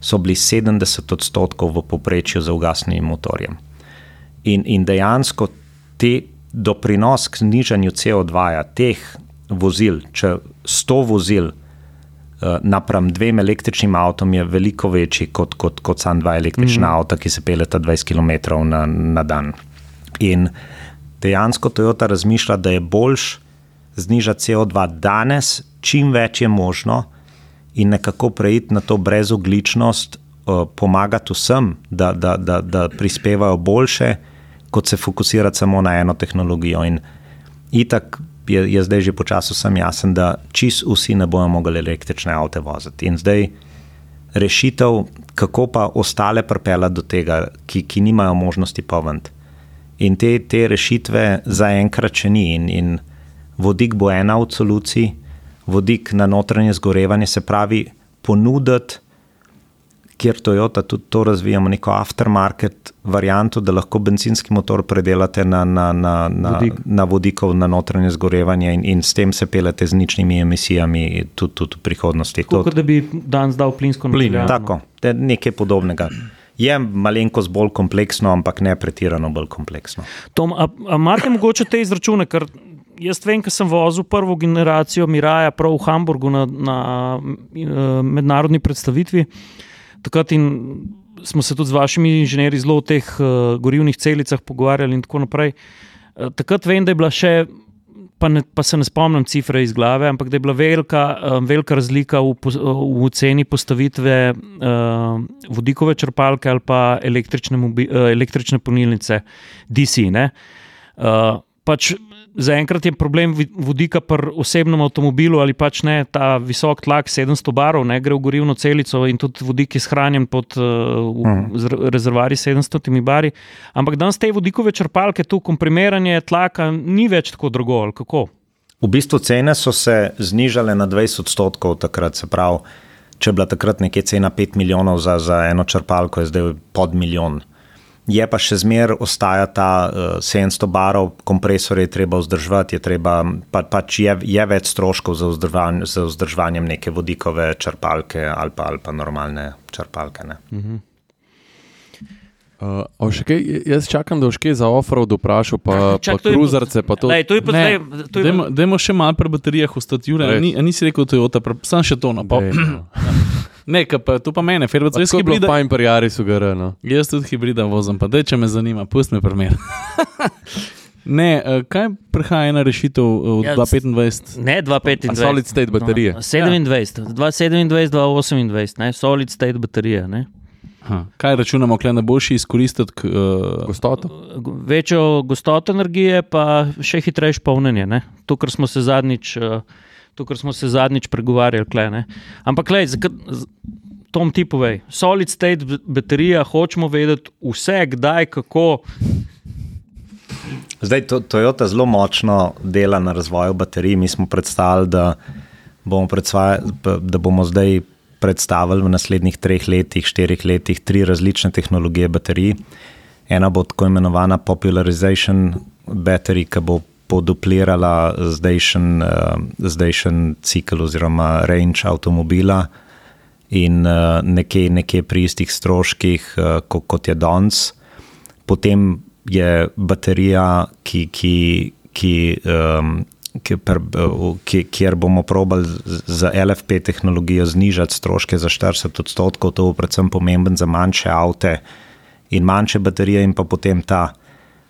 C: so bili 70 odstotkov v povprečju za ugasnjenim motorjem. In, in dejansko te doprinos k znižanju CO2 -ja, teh vozil, če 100 vozil uh, napram dvem električnim avtom, je veliko večji kot, kot, kot sam dva električna mm. avta, ki se peleta 20 km na, na dan. In dejansko Toyota razmišlja, da je boljš znižati CO2 danes, čim več je možno in nekako preiti na to brezogličnost, uh, pomagati vsem, da, da, da, da prispevajo boljše, kot se fokusirati samo na eno tehnologijo. In itak je, je zdaj že počasi vsem jasen, da čist vsi ne bomo mogli električne avte voziti. In zdaj rešitev, kako pa ostale pripeljati do tega, ki, ki nimajo možnosti poventi. In te, te rešitve zaenkrat še ni, in, in vodik bo ena od solucij vodik na notranje zgorevanje, se pravi, ponuditi, kjer Toyota tudi to razvijamo, neko aftermarket varianto, da lahko benzinski motor predelate na, na, na, na, Vodik. na vodikov na notranje zgorevanje in, in s tem se pelete z ničnimi emisijami tudi, tudi v prihodnosti.
D: Tako da bi danes dal plinsko
C: plin. Tako, nekaj podobnega. Je malenkost bolj kompleksno, ampak ne pretirano bolj kompleksno.
D: Tom, a, a imate mogoče te izračune, ker jaz vem, ker sem vozil prvo generacijo Miraja prav v Hamburgu na, na uh, mednarodni predstavitvi. Takrat smo se tudi z vašimi inženirji zelo o teh uh, gorivnih celicah pogovarjali in tako naprej. Uh, takrat vem, da je bila še pa, ne, pa se ne spomnim cifre iz glave, ampak da je bila velika, velika razlika v, v ceni postavitve um, vodikove črpalke ali pa električne, mobi, uh, električne polnilnice DC. Ne? Uh, pač Zaenkrat je problem vodika pri osebnem avtomobilu ali pač ne ta visok tlak 700 barov, ne gre v gorivno celico in tudi vodik je shranjen pod uh, uh. rezervari 700 bari. Ampak danes te vodikove črpalke, tu komprimiranje tlaka ni več tako drago. ali Kako?
C: V bistvu cene so se znižale na 20 odstotkov takrat, se pravi, če je bila takrat nekje cena 5 milijonov za, za eno črpalko, je zdaj pod milijon. Je pa še zmeraj ostaja ta uh, 700 barov, kompresorje je treba vzdrževati, je treba, pa, pač je, je več stroškov za, vzdržvan, za vzdrževanjem neke vodikove črpalke ali pa, ali pa normalne črpalke. Ne.
B: Uh, kaj, jaz čakam, da boš kaj za offroad vprašal, pa,
D: Čak,
B: pa kruzarce. Pa to,
D: Lej, to je pa
A: Ne,
D: to pa-
A: Dajmo, dajmo še malo pri baterijah ostati, Jure. Ni, nisi rekel Toyota, sam še to napol.
B: Dej, no.
A: Ne, pa, to pa mene, Ferbec, jaz hibrida.
B: fajn pri Jarisu, GR. No.
A: Jaz tudi hibrida vozim, pa dej, če me zanima, pust me primer. ne, eh, kaj prihaja ena rešitev eh, od
D: Ja,
A: 2025?
D: Ne, 225.
B: A solid state baterije.
D: No, 27, 227, 228, ne, solid state baterije. Ne.
A: Aha. Kaj računamo, kaj najboljši izkoristiti? k, Uh,
B: Gostoto.
D: Večjo gostoto energije, pa še hitrejše polnjenje. Ne. To, kar smo se zadnjič. eh, To, kar smo se zadnjič pregovarjali, kle, ne. ampak, le, tom ti povej, solid state baterija, hočemo vedeti vse, kdaj, kako.
C: Zdaj, to, Toyota zelo močno dela na razvoju baterij. Mi smo predstavili, da bomo, predsvaja- da bomo zdaj predstavili v naslednjih treh letih, štirih letih tri različne tehnologije baterij. Ena bo tako imenovana popularization battery, ki bo poduplirala zdajšen, uh, zdajšen cikl oziroma range avtomobila in uh, nekje, nekje pri istih stroških, kot, kot je danes. Potem je baterija, ki, ki, ki, um, ki, kjer bomo probali z- LFP tehnologijo znižati stroške za 40 odstotkov, to bo predvsem pomemben za manjše avte in manjše baterije, in pa potem ta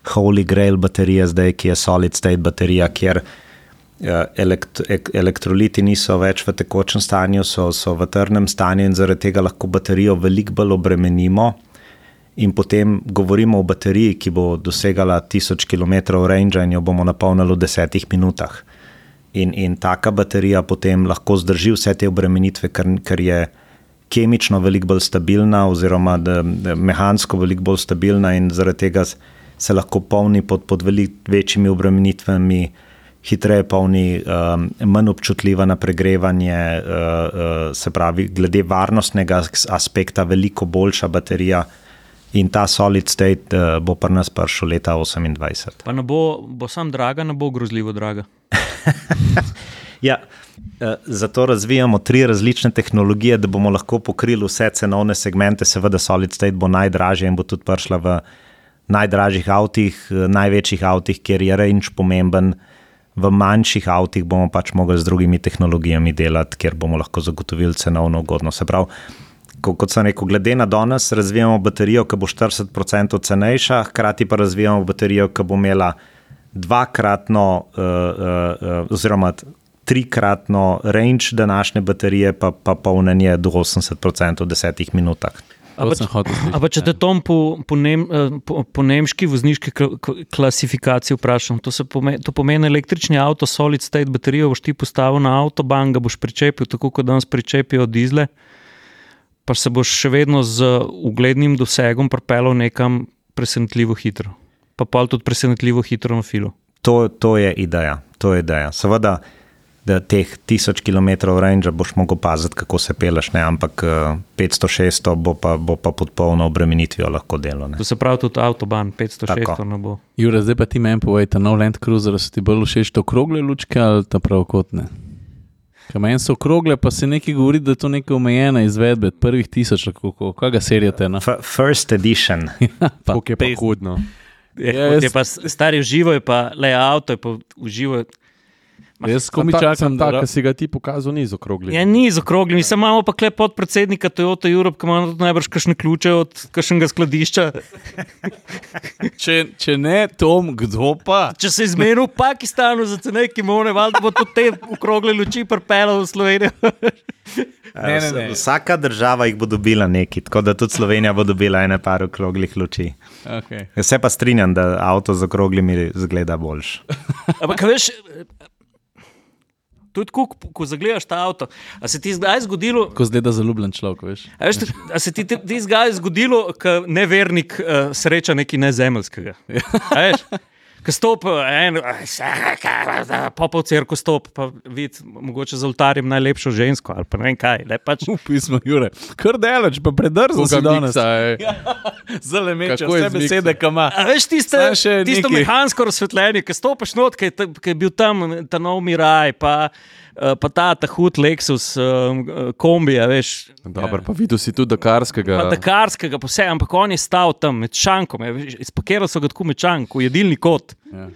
C: Holy Grail baterija, zdaj, ki je solid state baterija, kjer eh, elekt, ek, elektroliti niso več v tekočem stanju, so, so v trdnem stanju in zaradi tega lahko baterijo veliko bolj obremenimo. In potem govorimo o bateriji, ki bo dosegala 1000 km range in jo bomo napolnili v 10 minutah. In, in taka baterija potem lahko zdrži vse te obremenitve, ker, ker je kemično veliko bolj stabilna, oziroma da, da mehansko veliko bolj stabilna, in zaradi tega se lahko polni pod, pod veliko večjimi obremenitvami, hitreje polni, um, manj občutljiva na pregrevanje, uh, uh, se pravi, glede varnostnega as- aspekta, veliko boljša baterija. In ta solid state uh, bo pri nas prišel leta 2028.
D: Pa ne bo, bo sam draga, ne bo grozljivo draga.
C: Ja, eh, zato razvijamo tri različne tehnologije, da bomo lahko pokrili vse cenovne segmente. Seveda, Solid State bo najdražja in bo tudi prišla v najdražjih avtih, eh, največjih avtih, kjer je range pomemben. V manjših avtih bomo pač mogli z drugimi tehnologijami delati, kjer bomo lahko zagotovili cenovno ugodno. Se pravi, kot sem rekel, glede na danes razvijamo baterijo, ki bo 40% cenejša, hkrati pa razvijamo baterijo, ki bo imela dvakratno, uh, uh, uh, oziroma trikratno range današnje baterije, pa, pa polnjenje do 80% v desetih minutah.
D: A
A: To
D: pa
A: sem
D: če-
A: hotel slišati,
D: A pa če te Tom po, po, nem, eh, po, po nemški vozniški klasifikaciji vprašam, to, se pomeni, to pomeni električni avto, solid state baterijo boš ti postavil na avtoban, ga boš pričepil, tako kot danes pričepijo dizle, pa se boš še vedno z uglednim dosegom pripeljal nekam presenetljivo hitro. Pa pa tudi presenetljivo hitro na filu.
C: To, to je ideja. To je ideja. Seveda, da teh 1000 km range boš mogel paziti, kako se peleš, ne? ampak eh, 500-600 bo, pa- bo pa pod polno obremenitvijo lahko delo. Ne?
D: To se pravi tudi avtoban, 500,
C: Tako.
D: 600 ne bo.
A: Jure, zdaj pa ti meni povej, ta nov Land Cruiser, so ti bolj všeč to krogle lučke ali ta pravokotne? Meni so okrogle, pa se nekaj govori, da je to neka omejena izvedba, prvih tisoč, kako, kakega serija te na.
C: F- First edition.
A: Pa,
B: Kako je pa hudno.
D: Je,
A: Ja,
D: ja,
A: jaz-
D: je pa stari uživo, je pa le avto, je pa uživo.
A: Jaz ko mi
B: Ta-
A: čakam,
B: ta,
A: da
B: si ga ti pokazal, ni z okrogli.
D: Ja, ni z okroglimi, samo imamo pa klep podpredsednika Toyota Europe, ki ima tudi najbrž kakšne ključe od kakšnega skladišča.
A: če, če ne Tom, kdo pa?
D: Če se je zmenil v Pakistanu za cene kimone, valjda bo tudi te okrogle luči pripeljal v Slovenijo.
A: Ne, ne, ne.
C: Vsaka država jih bo dobila nekaj, tako da tudi Slovenija bo dobila ene par okroglih luči.
A: Okay.
C: Jaz se pa strinjam, da avto z okroglimi zgleda boljš.
D: Ampak, veš, to je tako, ko- ko zagledaš ta avto. A se ti zdaj zgodilo,
A: Ko zgleda zaljubljen človek, veš.
D: a veš, a se ti, ti zdaj zgodilo, ko nevernik uh, sreča nekaj nezemeljskega? A veš? Ko stopi en, pa po cirku stopi, pa vidi, mogoče za oltarjem najlepšo žensko ali pa ne vem kaj. Ne, pač,
A: Upismo, Jure. Kar delač, pa predrzel si danes. Zelo mečeš,
B: Kako je
A: vse besede, kam ima.
D: A veš, tiste,
A: še
D: tisto
A: nekaj.
D: mehansko razsvetljenje, ki stopiš not, ki je, ki bil tam, ta nov Miraj, pa, eh, pa ta, ta hud Lexus kombi, a veš.
B: Dobro, pa videl si tudi Dakarskega.
D: Pa Dakarskega, pa vse, ampak on je stal tam med šankom, je, veš, izpakiral so ga tako med šankom, jedilni kot.
A: Ja.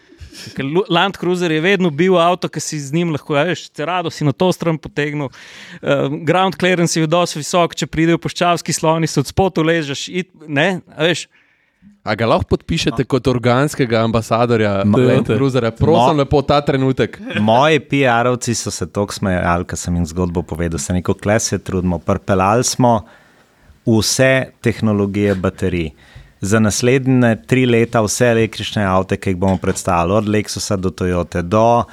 D: Ker Land Cruiser je vedno bil avto, ki si z njim lahko, a veš, cerado si na to stran potegnil. Uh, ground clearance je dosti visok, če pridejo poščavski sloni, se od spotu ležeš, it, ne, a veš.
B: A ga lahko podpišete kot organskega ambasadorja Cruiserja? Prosim,
C: Ma-
B: lepo ta trenutek.
C: Moji PR-ovci so se tako smejali, ko sem jim zgodbo povedal. Se neko klese trudimo, prpelali smo vse tehnologije baterij. Za naslednje tri leta vse električne avte, ki jih bomo predstavili, od Lexusa do Toyote, do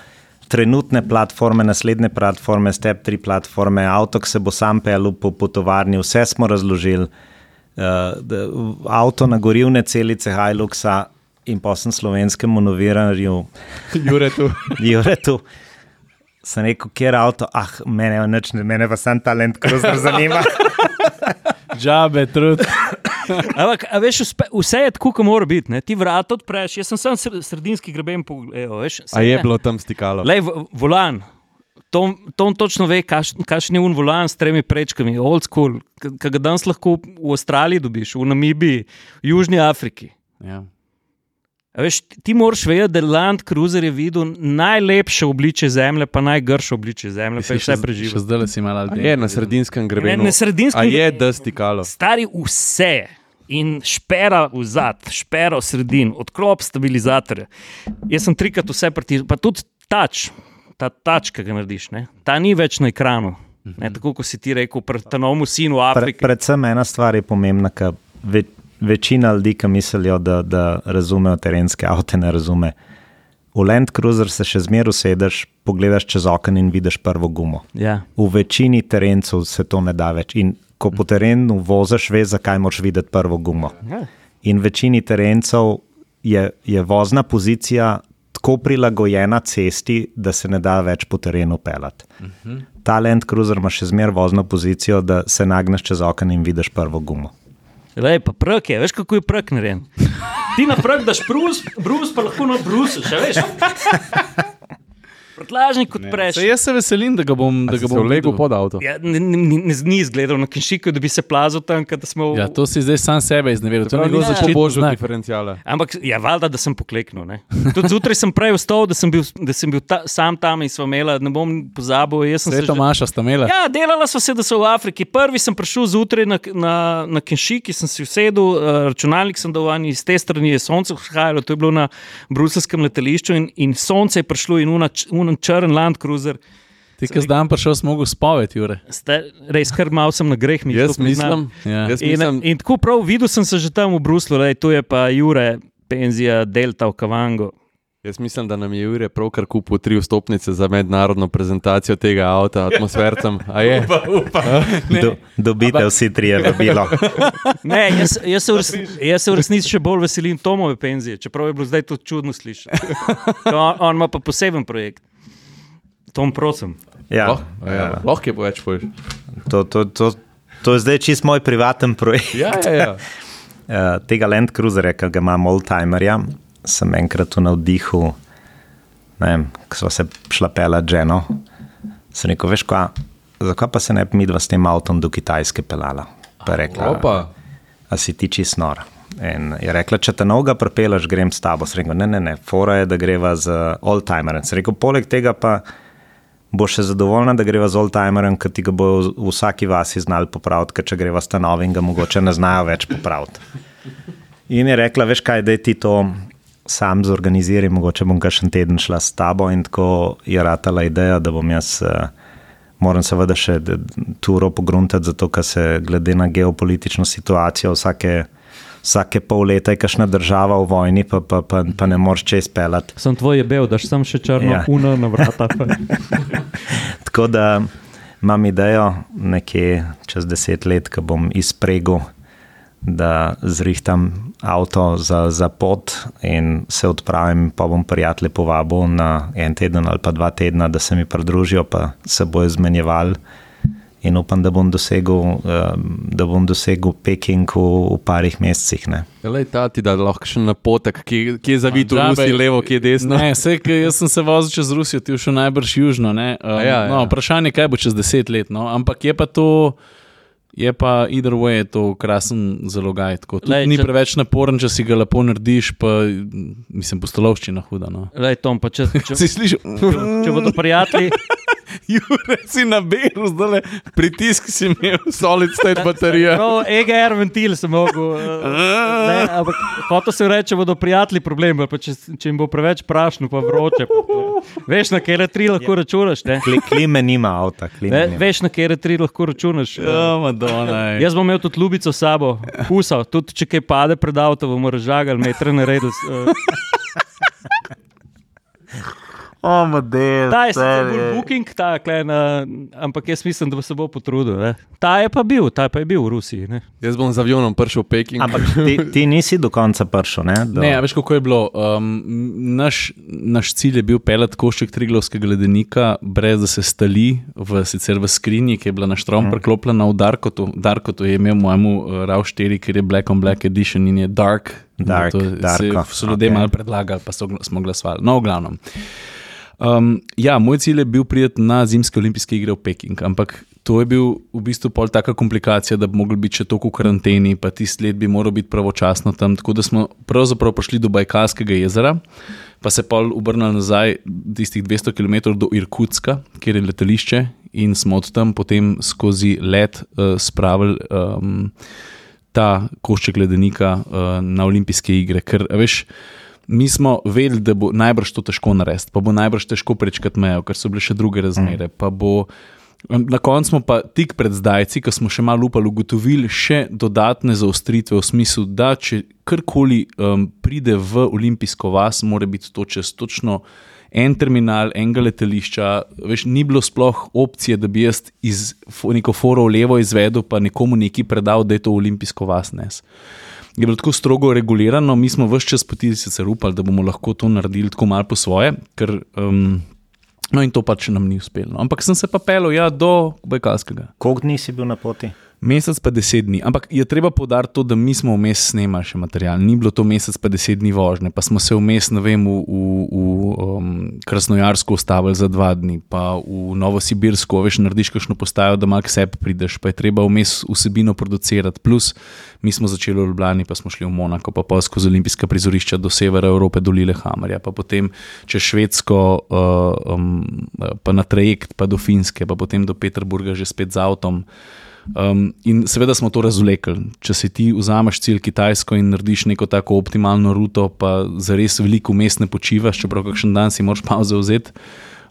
C: trenutne platforme, naslednje platforme, Step 3 platforme, avto, ki se bo sam pelil po, po tovarni, vse smo razložili. Uh, avto na gorivne celice Hiluxa in posem slovenskemu novinarju
B: Jure tu.
C: Juretu. Sem rekel, kje je avto, ah, mene, je nič ne- mene pa sem talent, ki zelo zanima.
A: Džabe, trud.
D: Ampak, veš, uspe, vse je tako, kot mora biti. Ne? Ti vrata odpreš, jaz sem sam sr- sredinski greben pogledal.
B: A je bilo tam stikalo?
D: Lej, volan. Tom, Tom točno ve, kaš- kakšen je un volan s tremi prečkami, old school, ki ga danes lahko v Avstraliji dobiš, v Namibiji, v Južni Afriki.
A: Ja.
D: A Veš, ti moraš vedeti, da Land Cruiser je videl najlepše obliče zemlje, pa najgrše obliče zemlje, pa je vse
A: Še
D: preživel.
A: zdaj si
B: A
A: ali
B: je na sredinskem grebenu.
D: na sredinskem
B: A je
D: grebenu.
B: da stikalo?
D: Stari vse. In špera v zad, špera v sredin, odklop stabilizatorja. Jaz sem trikrat vse pritisnil, pa tudi tač, ta tač, ki ga narediš, ne? ta ni več na ekranu. Ne, tako kot si ti rekel, pri tanovmu sinu v
C: Pre,
D: Afriki.
C: predvsem ena stvar je pomembna, ker večina ljudi, ki mislijo, da, da razumejo terenske avto, ne razume. V Land Cruiser se še zmeraj usedeš, pogledaš čez okno in vidiš prvo gumo.
D: Ja.
C: V večini terencev se to ne da več. In ko po terenu voziš, veš, zakaj moraš videti prvo gumo.
D: Ja.
C: In večini terencev je, je vozna pozicija tako prilagojena cesti, da se ne da več po terenu pelati. Uh -huh. Ta Land Cruiser ima še zmeraj vozno pozicijo, da se nagneš čez okno in vidiš prvo gumo.
D: Lej, pa prk je, veš kako je prk narejen. Ti na prk daš brus, brus pa lahko na brusu, še veš. Prtlažnik odpreš.
A: Se, jaz se veselim, da ga bom, da ga bom
B: bo legel pod avto.
D: Ja, ne, ne, ne, ni izgledal na kinšiku, da bi se plazil tam, da smo.
A: Ja, to si zdaj sam sebe izneveril. To je začetni
B: pobožal
A: znak.
B: diferencijala.
D: Ampak, ja, valjda, da sem pokleknil. ne. Tudi zjutraj sem prej vstal, da sem bil, da sem bil ta, sam tam in smo imeli, ne bom pozabil. jaz sem se
A: Vse to
D: že-
A: Maša sta imela.
D: Ja, delala sva se, da so v Afriki. Prvi sem prišel zjutraj na, na, na Kenšiki, sem si usedel, uh, računalnik sem dal ven, iz te strani je sonce vzhajalo, to je bilo na bruselskem letališču in, in sonce je prišlo in unen črn Land Cruiser.
A: Ti, ki zdaj prišel, smo mogli spovedi, Jure.
D: Ste, res, kar mal sem na greh, mi
B: Jaz
D: to
B: mislim,
A: Ja.
B: jaz
D: In,
B: mislim,
D: in tako prav videl sem se že tam v Bruslu, da tu je pa Jure, penzija Delta v Kavango.
B: jaz mislim, da nam je Jure pravkar kupil tri vstopnice za mednarodno prezentacijo tega avta, atmosfercem. A je?
C: Do, dobite vsi trije vabilo.
D: Ne, jaz, jaz, se v resni- jaz se v resnici še bolj veselim Tomove penzije, čeprav je bilo zdaj to čudno slišati. On, on ima pa poseben projekt. Tom, prosim.
C: Ja,
B: Lahko ja, lahko je več pojš.
C: to, to, to, to je zdaj čist moj privaten projekt.
B: Ja, ja, ja.
C: Uh, tega Land Cruiserja, ki ga imam oldtimerja, sem enkrat v navdihu, ne vem, ko smo se šla pela Dženo. Sem rekel, veš, kva, zakaj pa se ne bi midva s tem avtom do Kitajske pelala? Pa rekla,
B: Opa.
C: a si ti čist nor. In je rekla, če te noga prepelaš, grem s tabo. Sem rekel, ne, ne, ne, fora je, da greva z oldtimerjem. Sem rekel, poleg tega pa boš še zadovoljna, da greva z oldtimerjem, ker ti ga bo v vsaki vasi znali popraviti, ker če greva s novim, ga mogoče ne znajo več popraviti. In je rekla, veš kaj, da ti to sam zorganiziraj, mogoče bom kar še en teden šla s tabo in tako je ratala ideja, da bom jaz. Uh, Moram seveda še turo pogruntati, zato ker se glede na geopolitično situacijo vsake, vsake pol leta je kašna država v vojni, pa, pa, pa, pa ne moreš čez pelati.
D: Sem tvoj je bil, daš sem še črno,
C: Ja.
D: uno na vrata.
C: Tako da imam idejo nekje čez deset let, ko bom izpregel, da zrihtam avto za, za pot in se odpravim, pa bom prijatelje povabil na en teden ali pa dva tedna, da se mi pridružijo, pa se bojo izmenjevali. In upam, da bom dosegel, um, da bom dosegel Peking v, v parih mesecih. Ne.
B: Lej, ta ti da lahko še napotek, ki, ki je zavit v
A: Džabe.
B: Rusi, levo, ki je desno.
A: Ne, sej, ke jaz sem se vozil čez Rusijo, ti je šel najbrž južno. ne. Um,
B: A ja,
A: no,
B: ja.
A: vprašanje je, kaj bo čez deset let. No? Ampak je pa to, je pa either way, je to krasen zalogaj.
D: Lej,
A: Ni
D: če-
A: preveč naporen, če si ga lepo narediš, pa mislim, postolovščina huda. No.
D: Lej, Tom, pa če, če,
A: Si slišal?
D: če bodo prijatelji,
A: Jure si na belu, zdaj pritisk si imel.
B: Solid state baterija.
D: no, EGR ventil sem mogel. eh, Ne, ampak hotel sem reči, če bodo prijatelji problem, pa če, če jim bo preveč prašno, pa vroče. Pa, veš, na kere tri lahko računaš. Ne?
C: Kli, klime nima avta, klime
D: Ne,
C: nima.
D: veš, na kere tri lahko računaš. eh.
A: Ja, Madonna.
D: Jaz bom imel tudi ljubico sabo, pusa, tudi če kaj pade pred avto, bomo razžagali, metre naredili. Uh,
C: O, model.
D: ta je sicer bolj booking, ta, kle, na, ampak jaz mislim, da bo se bo potrudil. Ne? Ta je pa bil, ta pa je bil v Rusiji. Ne?
B: Jaz bom z avionom prišel v Peking.
C: Ampak ti, ti nisi do konca prišel, ne? Do,
A: Ne, a veš, kako je bilo. Um, naš, naš cilj je bil pelati košček triglovskega ledenika, brez da se stali, v, sicer v skrinji, ki je bila na štrom
C: Mhm.
A: priklopljena v Darkotu. Darkotu je imel mojemu uh, RAW 4, ker je Black on Black Edition in je Dark.
C: Dark,
A: To
C: Darko,
A: So ljudje okay. malo predlagali, pa so, smo glasovali. No, v glavnem. Um, ja, moj cilj je bil priti na zimske olimpijske igre v Peking, ampak to je bil v bistvu pol taka komplikacija, da bi mogli biti še toliko v karanteni, pa tisti let bi moral biti pravočasno tam. Tako da smo pravzaprav prišli do Bajkalskega jezera, pa se pol obrnili nazaj tistih 200 km do Irkutska, kjer je letališče, in smo od tam potem skozi let uh, spravili. Um, Ta košček ledenika uh, na olimpijske igre. Ker, veš, mi smo vedeli, da bo najbrž to težko narediti, pa bo najbrž težko prečkati mejo, ker so bile še druge razmere. pa Bo, na koncu smo pa tik pred zdajci, ko smo še malo upali, ugotovili še dodatne zaostritve v smislu, da če karkoli um, pride v olimpijsko vas, mora biti to čez točno en terminal, enega letališča. Veš, ni bilo sploh opcije, da bi jaz iz neko foro levo izvedel, pa nekomu nekaj predal, da je to olimpijsko vas nes. Je bilo tako strogo regulirano, mi smo vse čas poti sicer upali, da bomo lahko to naredili tako malo po svoje, ker. Um, No, in to pač nam ni uspelo. No. Ampak sem se pa pelil ja, do Bajkalskega.
C: Koliko dni si bil na poti?
A: Mesec pa deset dni. Ampak je treba povdariti to, da mi smo vmes snemali še material. Ni bilo to mesec pa deset dni vožnje, pa smo se vmes, ne vem, v, v, v um, Krasnojarsko ustavili za dva dni, pa v Novosibirsko, veš, narediš kakšno postajo, da malo k sebi prideš, pa je treba vmes vsebino producirati. Plus, mi smo začeli v Ljubljani, pa smo šli v Monako, pa pa skozi olimpijska prizorišča do severa Evrope, do Lillehammerja, pa potem čez Švedsko, uh, um, pa na trajekt, pa do Finske, pa potem do Peterburga že spet z avtom. Um, in seveda smo to razvlekli. Če si ti vzameš cilj Kitajsko in narediš neko tako optimalno ruto, pa za res veliko mest ne počivaš, čeprav kakšen dan si moraš pauze vzeti,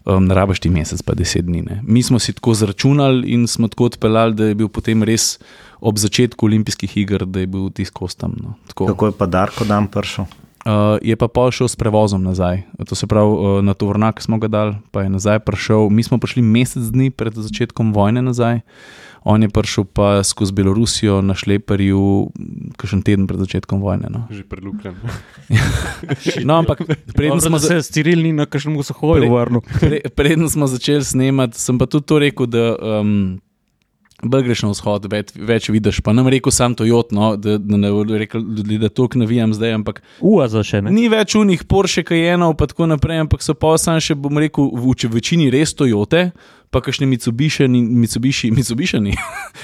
A: um, ne rabiš ti mesec, pa deset dni. Ne. Mi smo si tako zračunali in smo tako odpeljali, da je bil potem res ob začetku olimpijskih iger, da je bil tisk kostam. No. Tako.
C: Kako je pa Darko dan prišel?
A: Uh, je pa pol šel s prevozom nazaj. To se pravi, uh, na tovornjak smo ga dali, pa je nazaj prišel. Mi smo prišli mesec dni pred začetkom vojne nazaj, on je prišel pa skozi Belorusijo na šleperju, kakšen teden pred začetkom vojne. No,
B: Že prelupljen.
A: no ampak preden
D: Dobro,
A: smo,
D: da se Ciril ni na kakšnem sohoju
A: Pre-
D: vrnil.
A: pre, preden smo začeli snemati, sem pa tudi to rekel, da. Um, Bolj greš na vzhod, več, več vidiš. Pa nam rekel sam to jotno, da, da ne bodo rekli ljudi, da to navijam zdaj, ampak
D: Uva za še ne.
A: Ni več unih Porsche, Cayenneov, pa tako naprej, ampak so pa sam še, bom rekel, v če- večini res Toyote, pa kakšne Mitsubishi, Mitsubishi, Mitsubishi,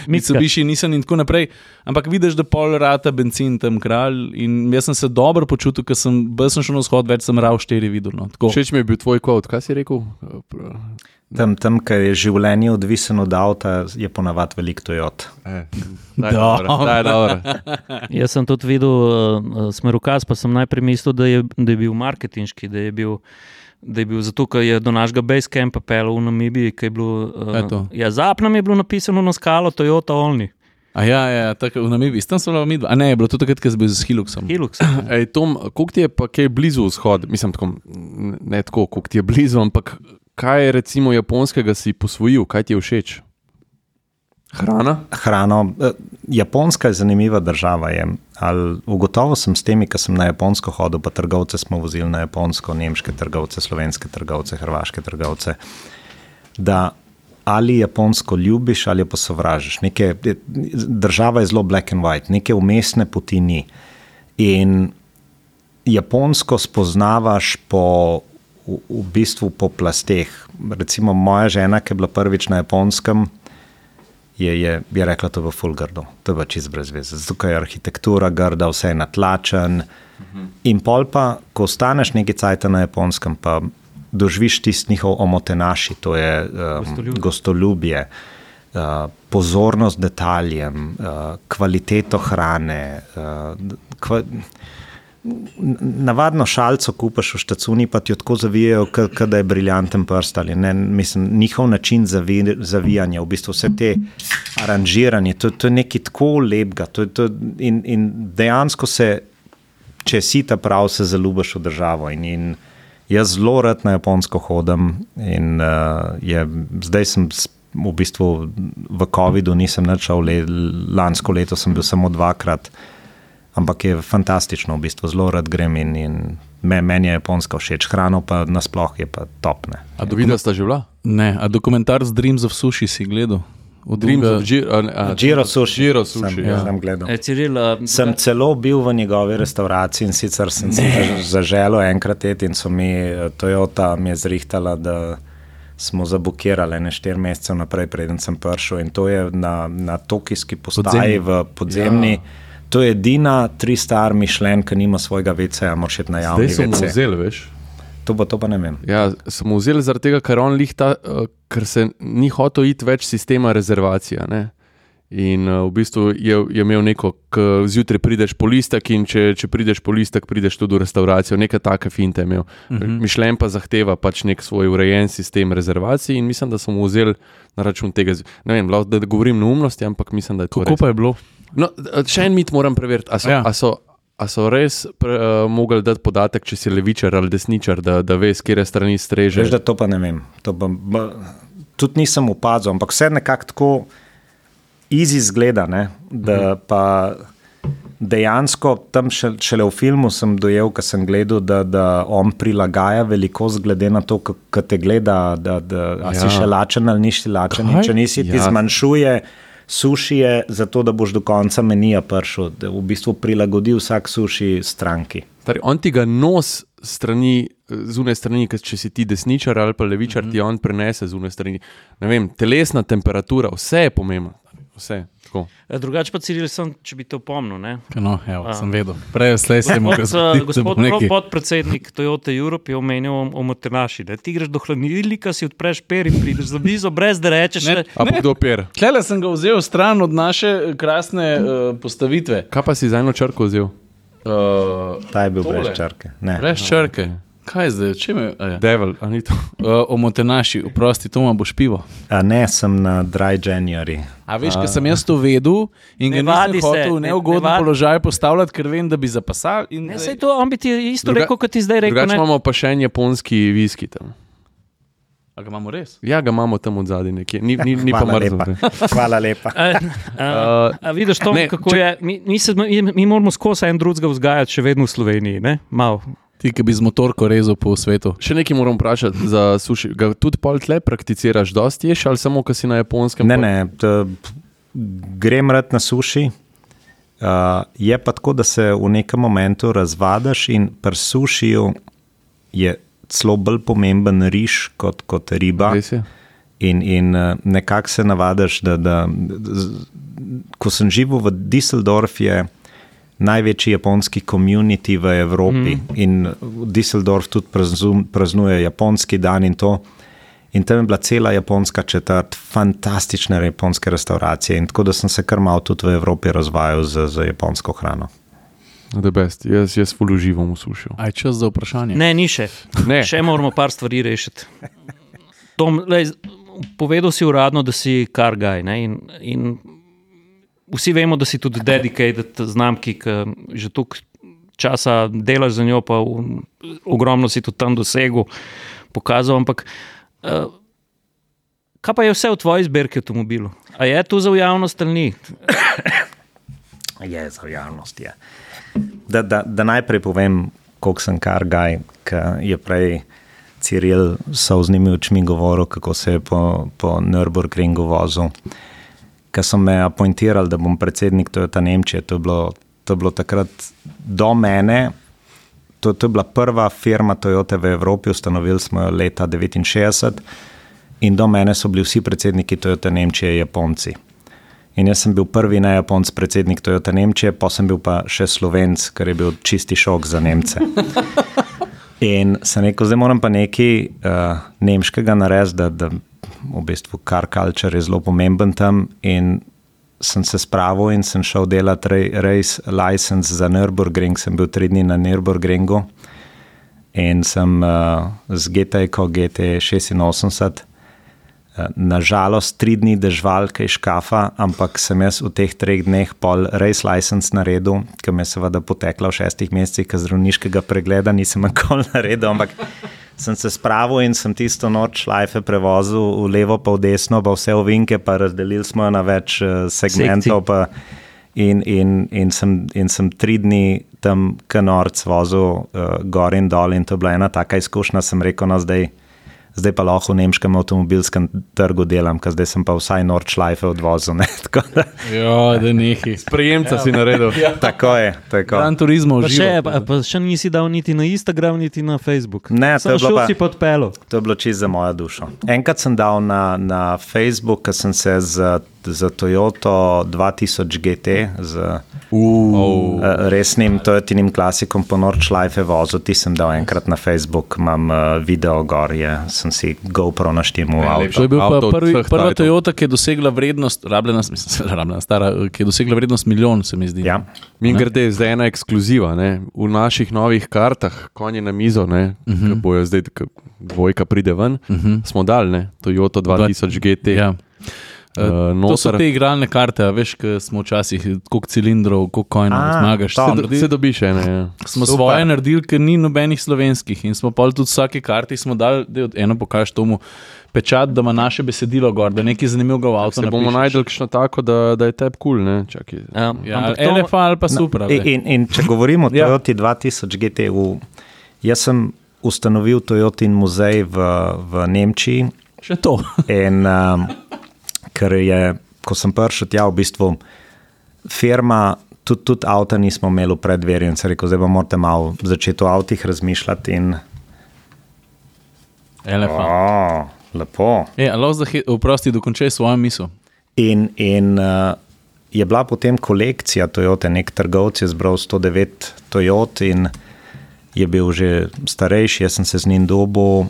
A: Mitsubishi nisem in tako naprej. Ampak vidiš, da pol rata benzin tam kralj. In jaz sem se dobro počutil, ker sem, sem šel na vzhod, več sem rav štiri videl. No. Tako.
B: Všeč mi je bil tvoj kvot, kaj si rekel?
C: Tam, tam ker je življenje odvisno od avta, je ponavadi veliko Toyota.
B: E, daj, dobro, daj, dobro.
D: Jaz sem tudi videl uh, smerokaz, pa sem najprej mislil, da je, da je bil marketinški, da je bil. Da je bil zato, ker je do našega basecampa pel v Namibiji, ki je bilo. Uh, ja, Zapnam je bilo napisano na skalo Toyota Olni.
A: A ja, ja tako v Namibiji, tam so bili dva. A ne, je bilo to takrat, ko si bil z Hiluxom.
D: Hilux.
B: Ej, Tom, koliko ti je pa kaj blizu vzhod? Mislim, tako, ne tako, koliko ti je blizu, ampak kaj recimo japonskega si posvojil, kaj ti je všeč? Hrana?
C: Hrano. Eh, Japonska je zanimiva država. Je. Ugotovil sem s temi, ki sem na Japonsko hodil, pa trgovce smo vozili na Japonsko, nemške trgovce, slovenske trgovce, hrvaške trgovce. Da ali Japonsko ljubiš ali pa sovražiš. Neke, država je zelo black and white, neke umestne poti ni. In Japonsko spoznavaš po v, v bistvu po plasteh. Recimo moja žena, ki je bila prvič na japonskem, je, je, je rekla, to fulgardo, to je pač čez brez veze. Zato je arhitektura grda, vse je natlačen. Mhm. In pol pa, ko ostaneš nekaj cajt na japonskem, pa doživiš tisti njihov omotenaši, to je um, gostoljubje. Uh, pozornost detaljem, uh, kvaliteto hrane. Uh, kva, navadno šalico kupaš v štacuni, pa ti jo tako zavijajo, da je briljanten prst. Ne, mislim, njihov način zavi, zavijanja, v bistvu vse te aranžiranje, to, to je nekaj tako lepega. To, to, in, in dejansko se, če si ta prav, se zaljubiš v državo. In, in jaz zelo rad na Japonsko hodim. In, uh, je, zdaj sem. V bistvu v COVID-u nisem načel, le, lansko leto sem bil samo dvakrat, ampak je fantastično, v bistvu zelo rad grem in, in meni je japonska všeč, hrano pa nasplošno je pa topne.
B: A do videa sta že bila?
A: Ne, a dokumentar z Dreams of Sushi si gledal?
C: Džiro suši.
B: Sem,
C: ja. sem gledal.
D: E, Ciril, uh,
C: sem celo bil v njegovi restavraciji in sicer sem se zaželel enkrat eti in so mi eh, Toyota mi je zrihtala, da smo zabukirali ne štiri mesece naprej, preden sem prišel in to je na, na tokijski postaji podzemni. v podzemni. Ja. To je edina tri star mišljen, ki nima svojega VC-ja, moraš iti na javni.
B: Zdaj smo vzeli, veš.
C: To pa, to pa ne vem.
B: Ja, smo vzeli zaradi tega, ker, lihta, uh, ker se ni hotel iti več sistema rezervacije. Ne? In uh, v bistvu je, je imel neko, ki zjutraj prideš po listek, in če, če prideš po listek, prideš tudi v restauracijo, nekaj take finte imel. Uh mhm. -huh. Mišljen pa zahteva pač nek svoj urejen sistem rezervacij, in mislim, da smo vzeli na račun tega. Ne vem, da govorim neumnosti, ampak mislim, da je to.
A: Kako pa je bilo?
B: No, še en mit moram preveriti. A so, ja. a so, a so res pre, uh, mogli dati podatek, če si levičar ali desničar, da, da veš, kje strani streže?
C: Veš, da to pa ne vem. Ba, ba, tudi nisem opazil, ampak vse nekako tako izi zgleda. Ne, da mhm. pa dejansko tam še, šele v filmu sem dojel, ker sem gledal, da, da on prilagaja velikost glede na to, kako te gleda, da, da ja. si še lačen ali nisi lačen. Če nisi, ti ja. zmanjšuje suši je zato, da boš do konca menija prišel, da v bistvu prilagodi vsak suši stranki.
B: Tari, on ti ga nos strani, zunaj strani, če si ti desničar ali pa levičar, mm -hmm. ti on prenese zunaj strani. Vem, telesna temperatura, vse je pomembno. Vse.
D: E, drugače pa Ciril, sem, če bi to pomnil.
A: No, evo, sem vedel. Prej slej sem
D: mogel zgoditi. Gospod neki... podpredsednik Toyota Europe je omenil o Motenaši. Ti greš do hladilnika, si odpreš per in prideš za blizu, brez da rečeš.
B: Ne, a pa kdo per?
A: Klele sem ga vzel stran od naše krasne uh, postavitve.
B: Kaj pa si za eno črko vzel?
C: Uh, Ta je bil tole. brez črke.
A: Ne. Brez črke. No. Kaj zdaj, če me
B: je? Devil, ali to?
A: Uh, Omotenaši, oprosti, to ima boš pivo.
C: A ne, sem na dry January.
A: A veš, ker sem jaz to vedel in ga nisem hotel v neugoden položaj postavljati, ker vem, da bi zapasal.
D: Ne, sej to, on bi ti isto Druga, rekel, kot ti zdaj rekel.
B: Drugače imamo pa še en japonski viski tam.
A: A ga imamo res?
B: Ja, ga imamo tam od zadaj nekje, ni, ni, ni pa mrzlo.
C: Hvala lepa.
D: a, a, a vidiš to, ne, kako če... je? Mi, mi, se, mi, mi moramo skozi en drugega vzgajati, še vedno v Sloveniji, ne? Malo.
A: Ti, ki bi z motorko rezal po svetu.
B: Še nekaj moram vprašati za suši. Ga tudi pol tle prakticiraš, dosti ješ ali samo, ko si na japonskem?
C: Ne, ne, grem rad na suši. Uh, je pa tako, da se v nekem momentu razvadaš in pri sušiju je celo bolj pomemben riž kot, kot riba. In, in nekako se navadiš, da, da z, ko sem živel v Düsseldorfu, je največji japonski komunity v Evropi mm. in Düsseldorf tudi praznu, praznuje japonski dan in to. In tam je bila cela japonska četrt, fantastične japonske restauracije. In tako da sem se kar malo tudi v Evropi razvajal z, z japonsko hrano.
B: The best, jaz, jaz poluživam v suši.
A: Aj čas za vprašanje.
D: Ne, ni še.
B: Ne.
D: Še moramo par stvari rešiti. Tom, lej, povedal si uradno, da si kar gaj. ne, In, in vsi vemo, da si tudi dedicated znamki, ki že toliko časa delaš za njo, pa v, ogromno si tudi tam dosegel, pokazal. Ampak uh, kaj pa je vse v tvoji zbirki avtomobilov? A je to za javnost ali ni?
C: Je za javnost. Je. Da, da, da najprej povem, koliko sem kar gaj, ki je prej Ciril so z njimi očmi govoril, kako se je po, po Nürburgringu vozil. Ker so me apointirali, da bom predsednik Toyota Nemčije, to je bilo, to je bilo takrat do mene. To, to je bila prva firma Toyota v Evropi, ustanovili smo jo leta 1969 in do mene so bili vsi predsedniki Toyota Nemčije Japonci. In jaz sem bil prvi ne Japonc, predsednik Toyota Nemčije, pa sem bil pa še Slovenc, kar je bil čisti šok za Nemce. In sem rekel, zdaj moram pa nekaj uh, nemškega narediti, da, da v bistvu car culture je zelo pomemben tam. In sem se spravil in sem šel delati rej, race license za Nürburgring, sem bil tri dni na Nürburgringu in sem uh, z GT-ko GT86. Nažalost, tri dni dežvalke iz škafa, ampak sem jaz v teh treh dneh pol race license naredil, ki me je seveda potekla v šestih mesecih, ker zdravniškega pregleda nisem nikoli naredil, ampak sem se spravil in sem tisto noč šlajfe prevozil v levo, pa v desno, pa vse ovinke, pa razdelili smo jo na več eh, segmentov. Pa, in, in, in, sem, in sem tri dni tam kanorc vozil uh, gor in dol, in to je bila ena taka izkušnja, sem rekel, no zdaj zdaj pa lahko v nemškem avtomobilskem trgu delam, ker zdaj sem pa vsaj Nordschleife odvozil. Ne? Tako da,
A: Ja, da nehi.
B: Sprejemca si naredil.
C: tako je. Tako.
A: Gran turizmo
D: Pa še, pa, pa še nisi dal niti na Instagram, niti na Facebook.
C: Ne, to
D: Samo
C: je bilo
D: šel
C: pa-
D: si pod pelo.
C: To je bilo čisto za mojo dušo. Enkrat sem dal na, na Facebook, ker sem se z, z Toyoto 2000 GT, z
A: Uh,
C: uh, resnim Toyotinim klasikom po Nordschleife vozil, ti sem dal enkrat na Facebook, imam uh, video gor, je, sem si GoPro avto.
A: To je bil pa prvi, prva. Toyota, ki je dosegla vrednost, rabljena, mislim, rabljena, stara, ki je dosegla vrednost milijon, se mi zdi.
C: Ja.
B: Mi grede zdaj ena ekskluziva. Ne? V naših novih kartah, konji na mizo, ne, uh
A: Mhm.
B: -huh. bojo zdaj, ko dvojka pride ven, uh -huh. smo dal, ne, Toyota 2000 GT.
A: Ja.
B: Uh,
A: To so te igralne karte, a veš, ki smo včasih, koliko cilindrov, koliko kojnov zmagaš.
C: to.
A: Se
B: Se,
A: do-
B: do, se dobiš ene. Ja.
A: Smo
C: Super.
A: svoje naredili, ker ni nobenih slovenskih in smo pol tudi vsake karti smo dali, da eno pokažeš tomu pečat, da ima naše besedilo gor, da nekaj zanimivega v avtu
B: Se bomo najdel kakšno tako, da, da je tebi kul. Cool, čakaj.
D: Ja,
A: Ja,
D: ampak to-
A: LFA ali pa super.
C: In, in, in če govorimo o
A: Ja.
C: Toyoti 2000 GTU, jaz sem ustanovil Toyotin muzej v, v Nemčiji.
A: Še to.
C: In um, ker je, ko sem prišel tja, v bistvu firma, tudi, tudi avta nismo imeli v predverju, in se rekel, zdaj pa morate malo začeti o avtih razmišljati. In,
A: LFA.
C: oh, lepo.
A: E, oprosti, dokončaj svojo misel.
C: In, in uh, je bila potem kolekcija Toyota, nek trgovec je zbral 109 Toyot in je bil že starejši, jaz sem se z njim dobil,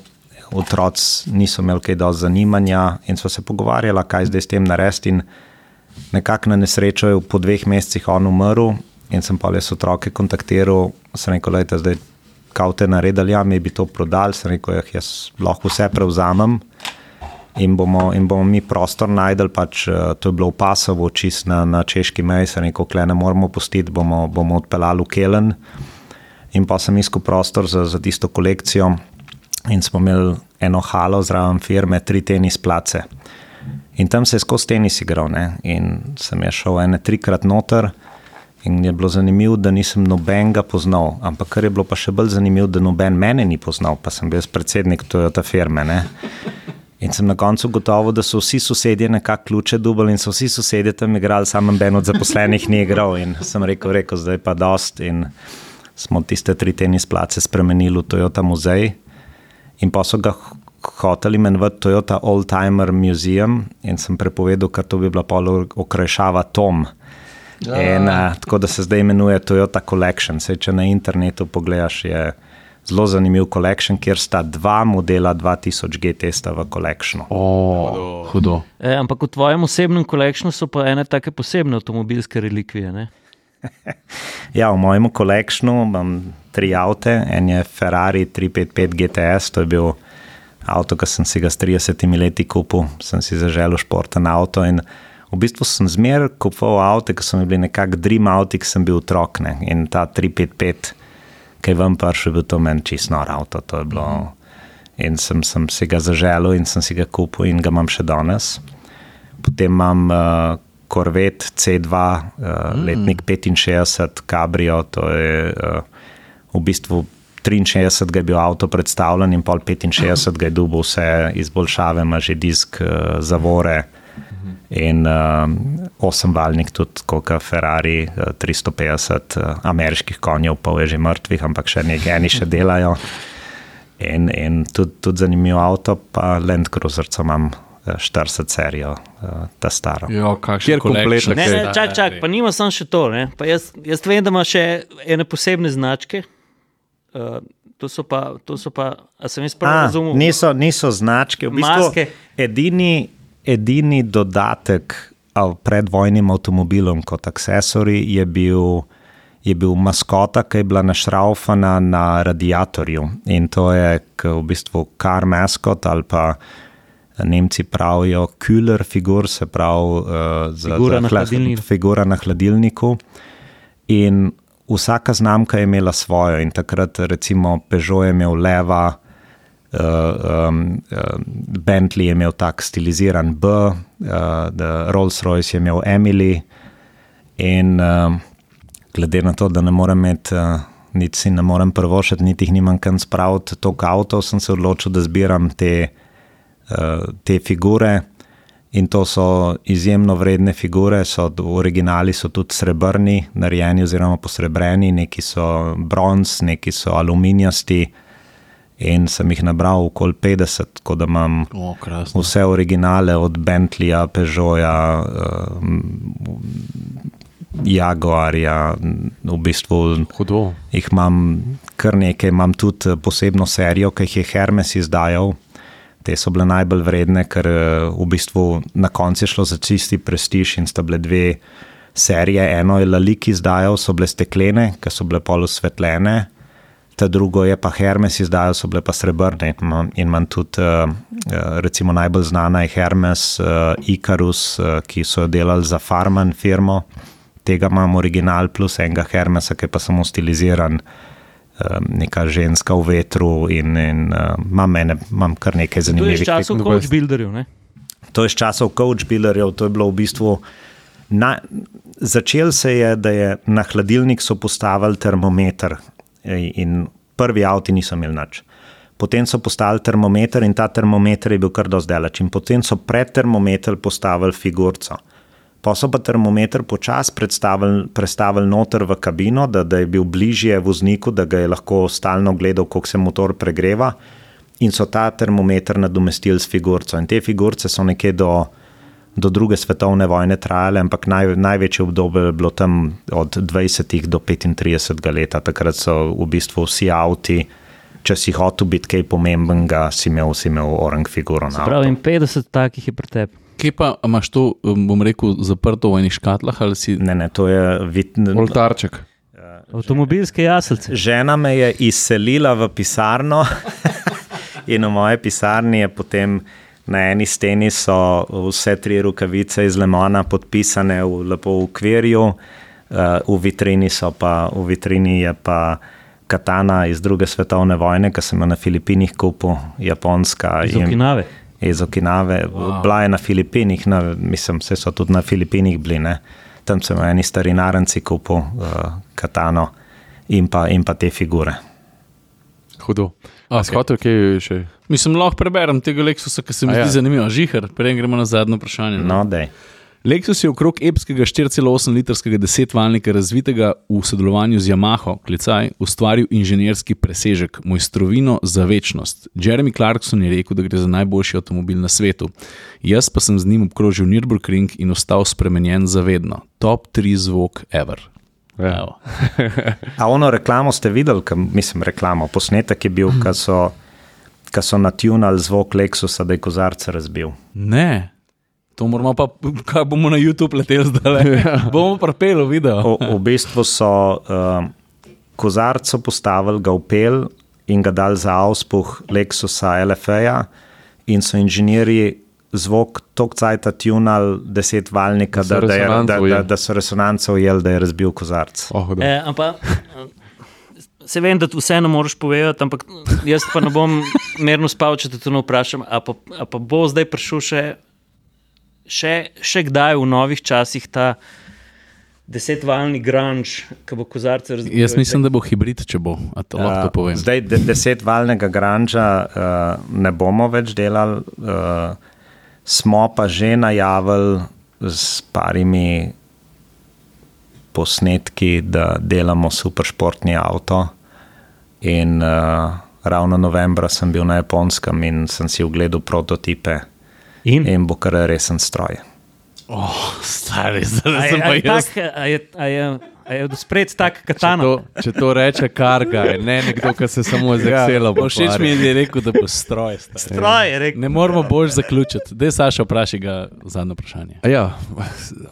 C: otroci niso imeli kaj dosti zanimanja in so se pogovarjali, kaj zdaj s tem narediti. Nekako na nesrečo je po dveh mesecih on umrl in sem pa res otroke kontaktiral, sem rekel, da zdaj kao te naredili, ja, mi bi to prodali, sem rekel, jah, jaz lahko vse prevzamem in bomo, in bomo mi prostor najdel. Pač, eh, to je bilo v Pasovu, čist na, na češki meji, se neko kle ne moramo pustiti, bomo, bomo odpeljali v Kelen. In pa sem iskal prostor za, za tisto kolekcijo, in smo imeli eno halo zraven firme, tri tenis place. In tam se je skozi tenis igral. Ne? In sem je šel ene trikrat noter. In je bilo zanimivo, da nisem nobenega poznal. Ampak kar je bilo pa še bolj zanimivo, da noben mene ni poznal, pa sem bil predsednik Toyota firme. Ne? In sem na koncu gotovo, da so vsi sosedje nekako ključe dubali in so vsi sosedje tam igrali, samo en od zaposlenih ni igral. In sem rekel, rekel zdaj pa dost. In smo tiste tri tenis place spremenili v Toyota muzej. In pa so ga hotel imenovati Toyota Oldtimer Museum in sem prepovedal, ker to bi bila pol okrajšava Tom. In, uh, tako da se zdaj imenuje Toyota Collection. Sej, če na internetu pogledaš, je zelo zanimiv collection, kjer sta dva modela 2000 GT sta v collectionu.
B: O, hudo.
D: E, ampak v tvojem osebnem kolekšnu so pa ene take posebne avtomobilske relikvije. Ne?
C: Ja, v mojem collectionu imam tri avte, en je Ferrari 355 GTS, to je bil avto, ki sem si ga s 30 leti kupil, sem si zaželel športen avto. In v bistvu sem zmeraj kupoval avto, ki so mi bili nekako dream avto, ki sem bil otrok. Ne? In ta 355, ki je vam prišel, je bil to meni čisto nor avto. To je bilo. In sem, sem si ga zaželel in sem si ga kupil in ga imam še danes. Potem imam uh, Corvette C2, uh, mm. letnik 65, Cabrio, to je uh, v bistvu 63, ga je bil avto predstavljen in pol 65 ga je dubo vse izboljšave, ima že disk, uh, zavore. In uh, osemvaljnik, tudi kot Ferrari, uh, 350 uh, ameriških konjev, pa je že mrtvih, ampak še nekaj, eni še delajo. In, in tudi, tudi zanimivo avto, pa Land Cruiser, imam uh, 40 serijo, uh, ta staro.
B: Jo,
A: Kakšen
B: Kjer kompletno
D: Ne,
B: Kaj?
D: ne,
A: ste
D: čak, pa nima samo še to. ne. Pa Jaz, jaz vem, da ima še ene posebne značke. Uh, to so pa, to so pa, a sem jaz prav razumel?
C: niso, niso značke, v bistvu
D: Maske.
C: edini, edini dodatek a, predvojnim avtomobilom kot accessory je bil, je bil maskota, ki je bila našraufana na radiatorju. In to je v bistvu kar maskot ali pa. Nemci pravijo, kühler figur, se pravi, uh, za,
D: Figura
C: za
D: na
C: hla-
D: hladilniku.
C: figura na hladilniku. In vsaka znamka je imela svojo, in takrat, recimo, Peugeot je imel leva, uh, um, uh, Bentley je imel tak stiliziran B, uh, Rolls-Royce je imel Emily. In uh, glede na to, da ne morem imeti, uh, niti si ne morem prvošiti, niti jih nimam kam spraviti, toliko avtov, sem se odločil, da zbiram te, uh, te figure. In to so izjemno vredne figure, so originali so tudi srebrni, narejeni oziroma posrebreni, neki so bronz, neki so aluminijasti. In sem jih nabral okoli 50, tako da imam
A: O, krasno.
C: vse originale, od Bentleya, Peugeota, um, Jaguarja, v bistvu
B: Hudo.
C: jih imam kar nekaj, imam tudi eh, posebno serijo, ki jih je Hermes izdajal. Te so bile najbolj vredne, ker eh, v bistvu na koncu je šlo za čisti prestiž in sta bile dve serije. Eno je Lalik izdajal, so bile steklene, ki so bile pol osvetljene, ta drugo je pa Hermes izdajal, so bile pa srebrne. In imam tudi, eh, eh, recimo najbolj znana je Hermes, Icarus, ki so jo delali za Farman firmo. Tega imam original plus enega Hermesa, ki je pa samo stiliziran um, neka ženska v vetru in, in uh, imam, ene, imam kar nekaj
D: To je iz
C: zanimivih
D: časov
B: Dobro,
D: coach builderjev. ne?
C: To je iz časov coach builderjev, to je bilo v bistvu. Na, začel se je, da je na hladilnik so postavili termometer in prvi avti niso imeli nič. Potem so postavili termometer in ta termometer je bil kar dosti daleč. In potem so pred termometer postavili figurco. Pa so pa termometer počasi prestavili noter v kabino, da, da je bil bližje vozniku, da ga je lahko stalno gledal, kako se motor pregreva. In so ta termometer nadomestili s figurco. In te figurce so nekje do, do druge svetovne vojne trajale, ampak naj, največje obdobje je bilo tam od 20 do 35 let. Takrat so v bistvu vsi avti, če si hotel biti kaj pomembenega, si imel, si imel orang figuro
D: Pravi,
C: avtu.
D: in 50 takih je pri tebi.
A: Kje pa imaš to, um, bom rekel, zaprto v enih škatlah ali si
C: Ne, ne, to je vid,
B: Oltarček.
D: Avtomobilske jaselce.
C: Žena me je izselila v pisarno in v moje pisarni je potem na eni steni so vse tri rokavice iz Lemona podpisane v lepo v kvirju, eh, v vitrini, so pa, v vitrini je pa katana iz druge svetovne vojne, ki sem jo na Filipinih kupil, japonska.
D: Iz
C: in-
D: Okinave.
C: Iz Okinave, wow. bila je na Filipinih, na, mislim, vse so tudi na Filipinih bili. Ne? Tam sem eni starinarnici kupil uh, katano in pa, in pa te figure.
B: Hudo. A,
A: Ok.
B: okay. Skotel, kaj še?
A: Mislim, lahko preberem tega Lexusa, ki se mi
B: A
A: zdi
B: ja.
A: zanimiv. Žihar, prej gremo na zadnje vprašanje.
C: No, dej.
A: Lexus je okrog epskega 4,8-litrskega desetvalnika, razvitega v sodelovanju z Yamaho, klicaj, ustvaril inženirski presežek, mojstrovino za večnost. Jeremy Clarkson je rekel, da gre za najboljši avtomobil na svetu. Jaz pa sem z njim obkrožil Nürburgring in ostal spremenjen za vedno. Top 3 zvok ever.
B: Ja.
A: Evo.
C: A ono reklamo ste videli, ka, mislim, reklamo, posnetek je bil, ko so, ko so natunali zvok Lexusa, da je kozarce razbil.
A: Ne. To moramo pa, kaj bomo na YouTube leteli zdaj. bomo prepeli video.
C: O, v bistvu so uh, kozarco postavili, ga upel in ga dali za auspuh Lexusa LFA, in so inženirji zvok tok cajta tunali deset valnika,
B: Da
C: da, da, je,
B: resonanco
C: da, da, da so resonance ujeli, da je razbil kozarc.
B: Oh, da.
D: E, ampak, se vem, da vseeno moraš povedati, ampak jaz pa ne bom mirno spal, če te to ne vprašam. A pa, a pa bo zdaj prišel še, še, še kdaj v novih časih ta desetvalni grunge, ki bo kozarce razbil?
A: Jaz mislim, da bo hibrid, če bo. A to
C: Uh,
A: povem.
C: Zdaj, de, desetvalnega granža uh, ne bomo več delali, uh, smo pa že najavili s parimi posnetki, da delamo superšportni avto. In uh, ravno novembra sem bil na Japonskem in sem si ogledal prototipe,
D: In?
C: in bo kar resen stroj.
A: Oh, stari, zdaj sem pa
D: je,
A: jaz.
D: tak, a je, a je, a je spred tak
B: Če
D: katana?
B: to, če to reče karga, ne nekdo, ki se samo z Excelom
A: Ja, Všeč mi je, rekel, da bo stroj. stari.
D: Stroj je rekel.
A: Ne moramo bolj zaključiti. Dej, Saša, vprašaj ga zadnje vprašanje.
B: A Ja,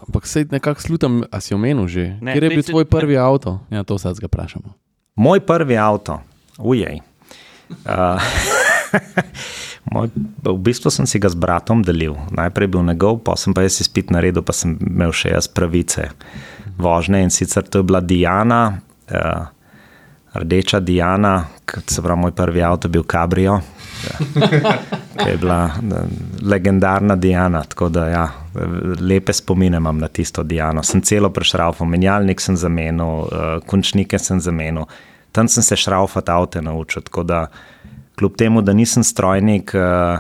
B: ampak se nekako slutam, a si omenil že.
D: Ne,
B: Kjer je
D: ne,
B: bil tvoj prvi avto?
A: Ja, to sad ga vprašamo.
C: Moj prvi avto, ujej. Uh, moj, v bistvu sem si ga z bratom delil. Najprej bil njegov, pa sem pa jaz izpit naredil, pa sem imel še jaz pravice vožnje. In sicer to je bila Diana, uh, rdeča Diana, kot se pravi, moj prvi avto je bil Cabrio. Ki je bila eh, legendarna Diana, tako da ja, lepe spomine imam na tisto Diano. Sem celo prešraufal, menjalnik sem zamenil, uh, končnike sem zamenil, tam sem se šraufati avto naučil. Tako da, kljub temu, da nisem strojnik, uh,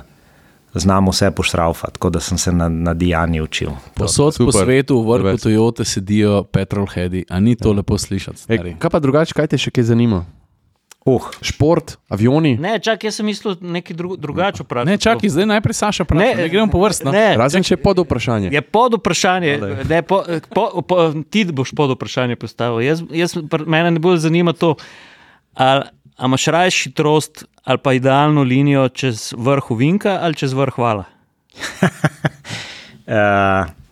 C: znam vse pošraufati, tako da sem se na, na Diani učil.
A: Posod po svetu, v vrhu
B: Res.
A: Toyote sedijo petrolheadi, a ni to lepo slišati?
B: Ej,
A: stari?
B: kaj pa drugače, kaj te še kaj zanima?
C: Uh,
B: Šport, avioni?
D: Ne, čak, jaz sem mislil nekaj dru, drugače vprašati.
A: Ne, čakaj, zdaj najprej Saša vpraša. Ne, ne gremo po vrstno.
D: Ne,
B: Razen če pod vprašanje.
D: Je pod vprašanje, ne, po, po, po, ti boš pod vprašanje postavil. Jaz, jaz, mene ne bolj zanima to, ali a imaš raje hitrost ali pa idealno linijo čez vrh Vinka ali čez vrh Vala.
C: Uh,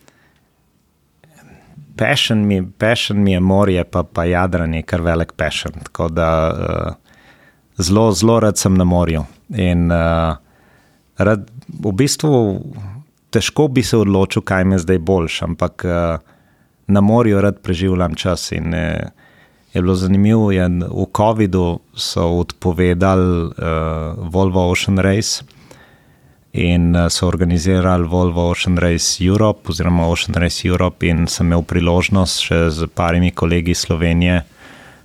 C: Passion mi, passion mi je morje, pa, pa jadranje, kar velik passion. Tako da uh, zelo, zelo rad sem na morju. In uh, rad, v bistvu težko bi se odločil, kaj mi je zdaj boljš, ampak uh, na morju rad preživljam čas. In uh, je bilo zanimivo, je, v COVID-u so odpovedali uh, Volvo Ocean Race in eh, so organizirali Volvo Ocean Race Europe, oziroma Ocean Race Europe, in sem imel priložnost še z parimi kolegi iz Slovenije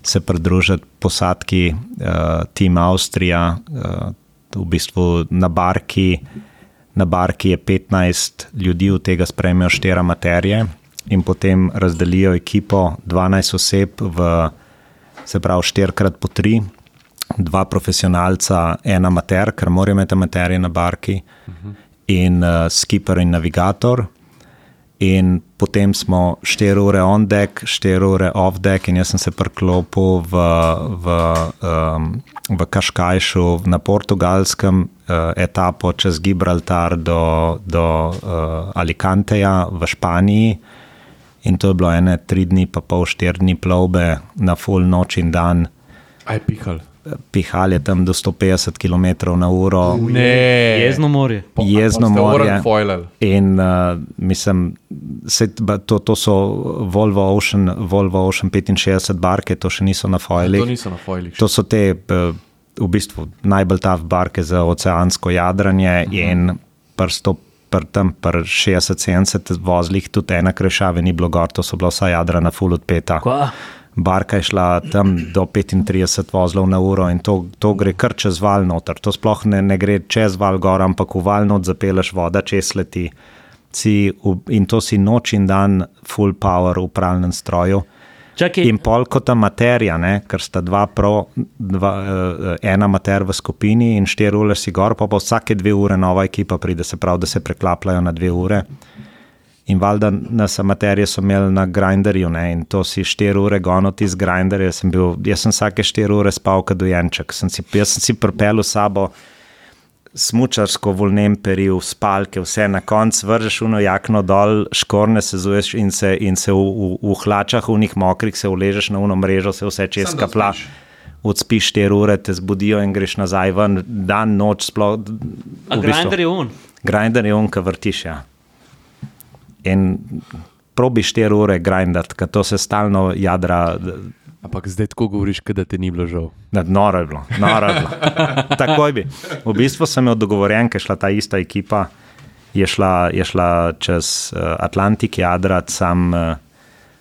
C: se pridružiti posadki uh, Team Avstrija, uh, v bistvu na barki. Na barki je 15 ljudi, od tega sprejmejo štiri materije in potem razdelijo ekipo 12 oseb v, se pravi, 4x po 3, dva profesionalca, en amater, ker morajo imeti amaterje na barki, uh -huh. in uh, skipper in navigator. In potem smo 4 ure on deck, 4 ure off deck, in jaz sem se priklopil v, v, um, v Kaškajšu na portugalskem uh, etapo čez Gibraltar do, do uh, Alicanteja v Španiji. In to je bilo ene tri dni, pa pol štiri dni plovbe na full noč in dan.
B: Aj pihal.
C: Pihal je tam do 150 km na uro.
B: Ne,
D: Jezno morje.
C: Jezno morje. In uh, mislim, sej, ba, to, to so Volvo Ocean, Volvo Ocean 65 barke, to še niso na
B: To
C: foilih.
B: niso na foilih.
C: To so te eh, v bistvu najbolj tav barke za oceansko jadranje uh -huh. in prsto. Pr tam, pr 60-70 vozlih, tudi ena krešava ni bilo gor, to so bila vsa jadra na full odpeta.
D: Kva?
C: Barka je šla tam do 35 vozlov na uro in to, to gre kar čez val noter. To sploh ne, ne gre čez val gor, ampak v val not zapeleš voda, čez leti. si in to si noč in dan, full power v pralnem stroju.
D: Čakaj,
C: In pol kot ta materija, ne, ker sta dva, pro, dva uh, ena mater v skupini in štiri ure si gor, pa pa vsake dve ure nova ekipa pride, se pravi, da se preklapljajo na dve ure. In valjda nas amaterje so imeli na grinderju ne, in to si štiri ure gonoti z grinderja. Sem bil, jaz sem vsake štiri ure spal kot dojenček. Sem si, jaz sem si propel v sabo smučarsko volnem peril, spalke, vse na koncu vržeš uno jakno dol, škorne se zuješ in se, in se v, v, v hlačah, v njih mokrih, se uležeš na uno mrežo, se vse čez kapla. Odspiš 4 ure, te zbudijo in greš nazaj ven, dan, noč, sploh.
D: a grinder je un.
C: Grinder je on, ki vrtiš. Ja. In probi 4 ure grindati, ker to se stalno jadra.
B: Ampak zdaj tako govoriš, da te ni bilo žal.
C: Ne, Noro je bilo, noro je bilo. Takoj bi. V bistvu sem imel dogovorjen, ker je šla ta ista ekipa, je šla, je šla čez uh, Atlantik, jadrat, sam uh,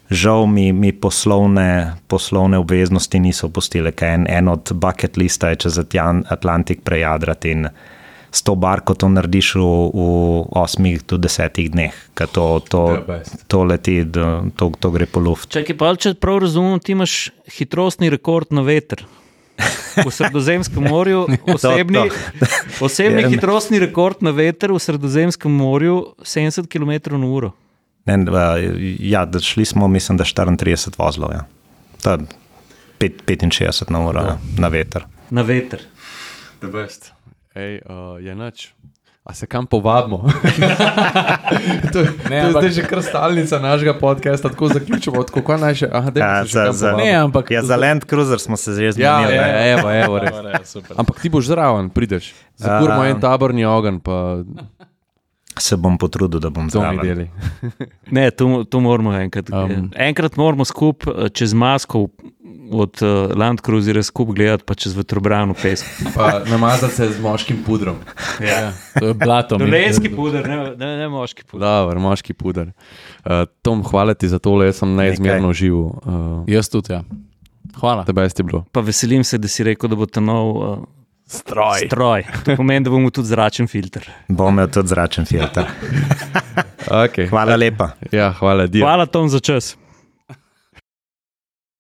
C: žal mi, mi poslovne, poslovne obveznosti niso opustile, ker en, en od bucket lista je čez Atlantik prejadrati in s to barko to narediš v, v 8 do 10 dneh, ker to, to, to leti, to, to gre po luft.
D: Čakaj, pa če prav razumem, ti imaš hitrostni rekord na veter. V Sredozemskem morju, osebni, osebni
C: Ja.
D: hitrostni rekord na veter v Sredozemskem morju, 70 km/h.
C: Ja, da šli smo, mislim, da 34 vozlov. Ja. To pet- 65 na uro ja. na veter.
D: Na veter.
B: The best. Ej, uh, je noč. A se kam povabimo? to, ne, to je
A: ampak-
B: zdaj že kar stalnica našega podcasta, tako zaključimo. Tako, kaj naj še? Aha,
C: Ja,
B: se še
C: za, za.
A: Ne, ampak-
C: ja, za Land Cruiser smo se že
B: Ja,
C: zmenili.
B: ja,
C: ne.
B: evo, evo, res. Ampak ti boš zraven, prideš. Zakurimo
C: A-
B: en taborni ogenj, pa
C: Se bom potrudil, da bom
B: to
C: zraven.
B: deli.
D: Ne, to, to moramo enkrat.
A: Um.
D: Um. Enkrat moramo skupaj eh, čez masko od uh, Land Cruiserja skupaj gledati, pa čez vetrobrano pesk.
B: Pa namazati se z moškim pudrom.
D: Ja.
A: To je blato.
D: Dolenski puder, ne, ne, ne moški puder.
B: Dobar, moški puder. Uh, Tom, hvala ti za tole, jaz sem neizmerno živel. Uh,
A: Jaz tudi, ja. Hvala.
B: tebe je bilo.
D: Pa veselim se, da si rekel, da bo ta nov uh,
B: Stroj.
D: stroj. To pomeni, da bomo tudi zračen filter.
C: Bom imel tudi zračen filter.
B: Okay.
C: Hvala lepa.
B: Ja, hvala, Dio.
D: Hvala Tom za čas.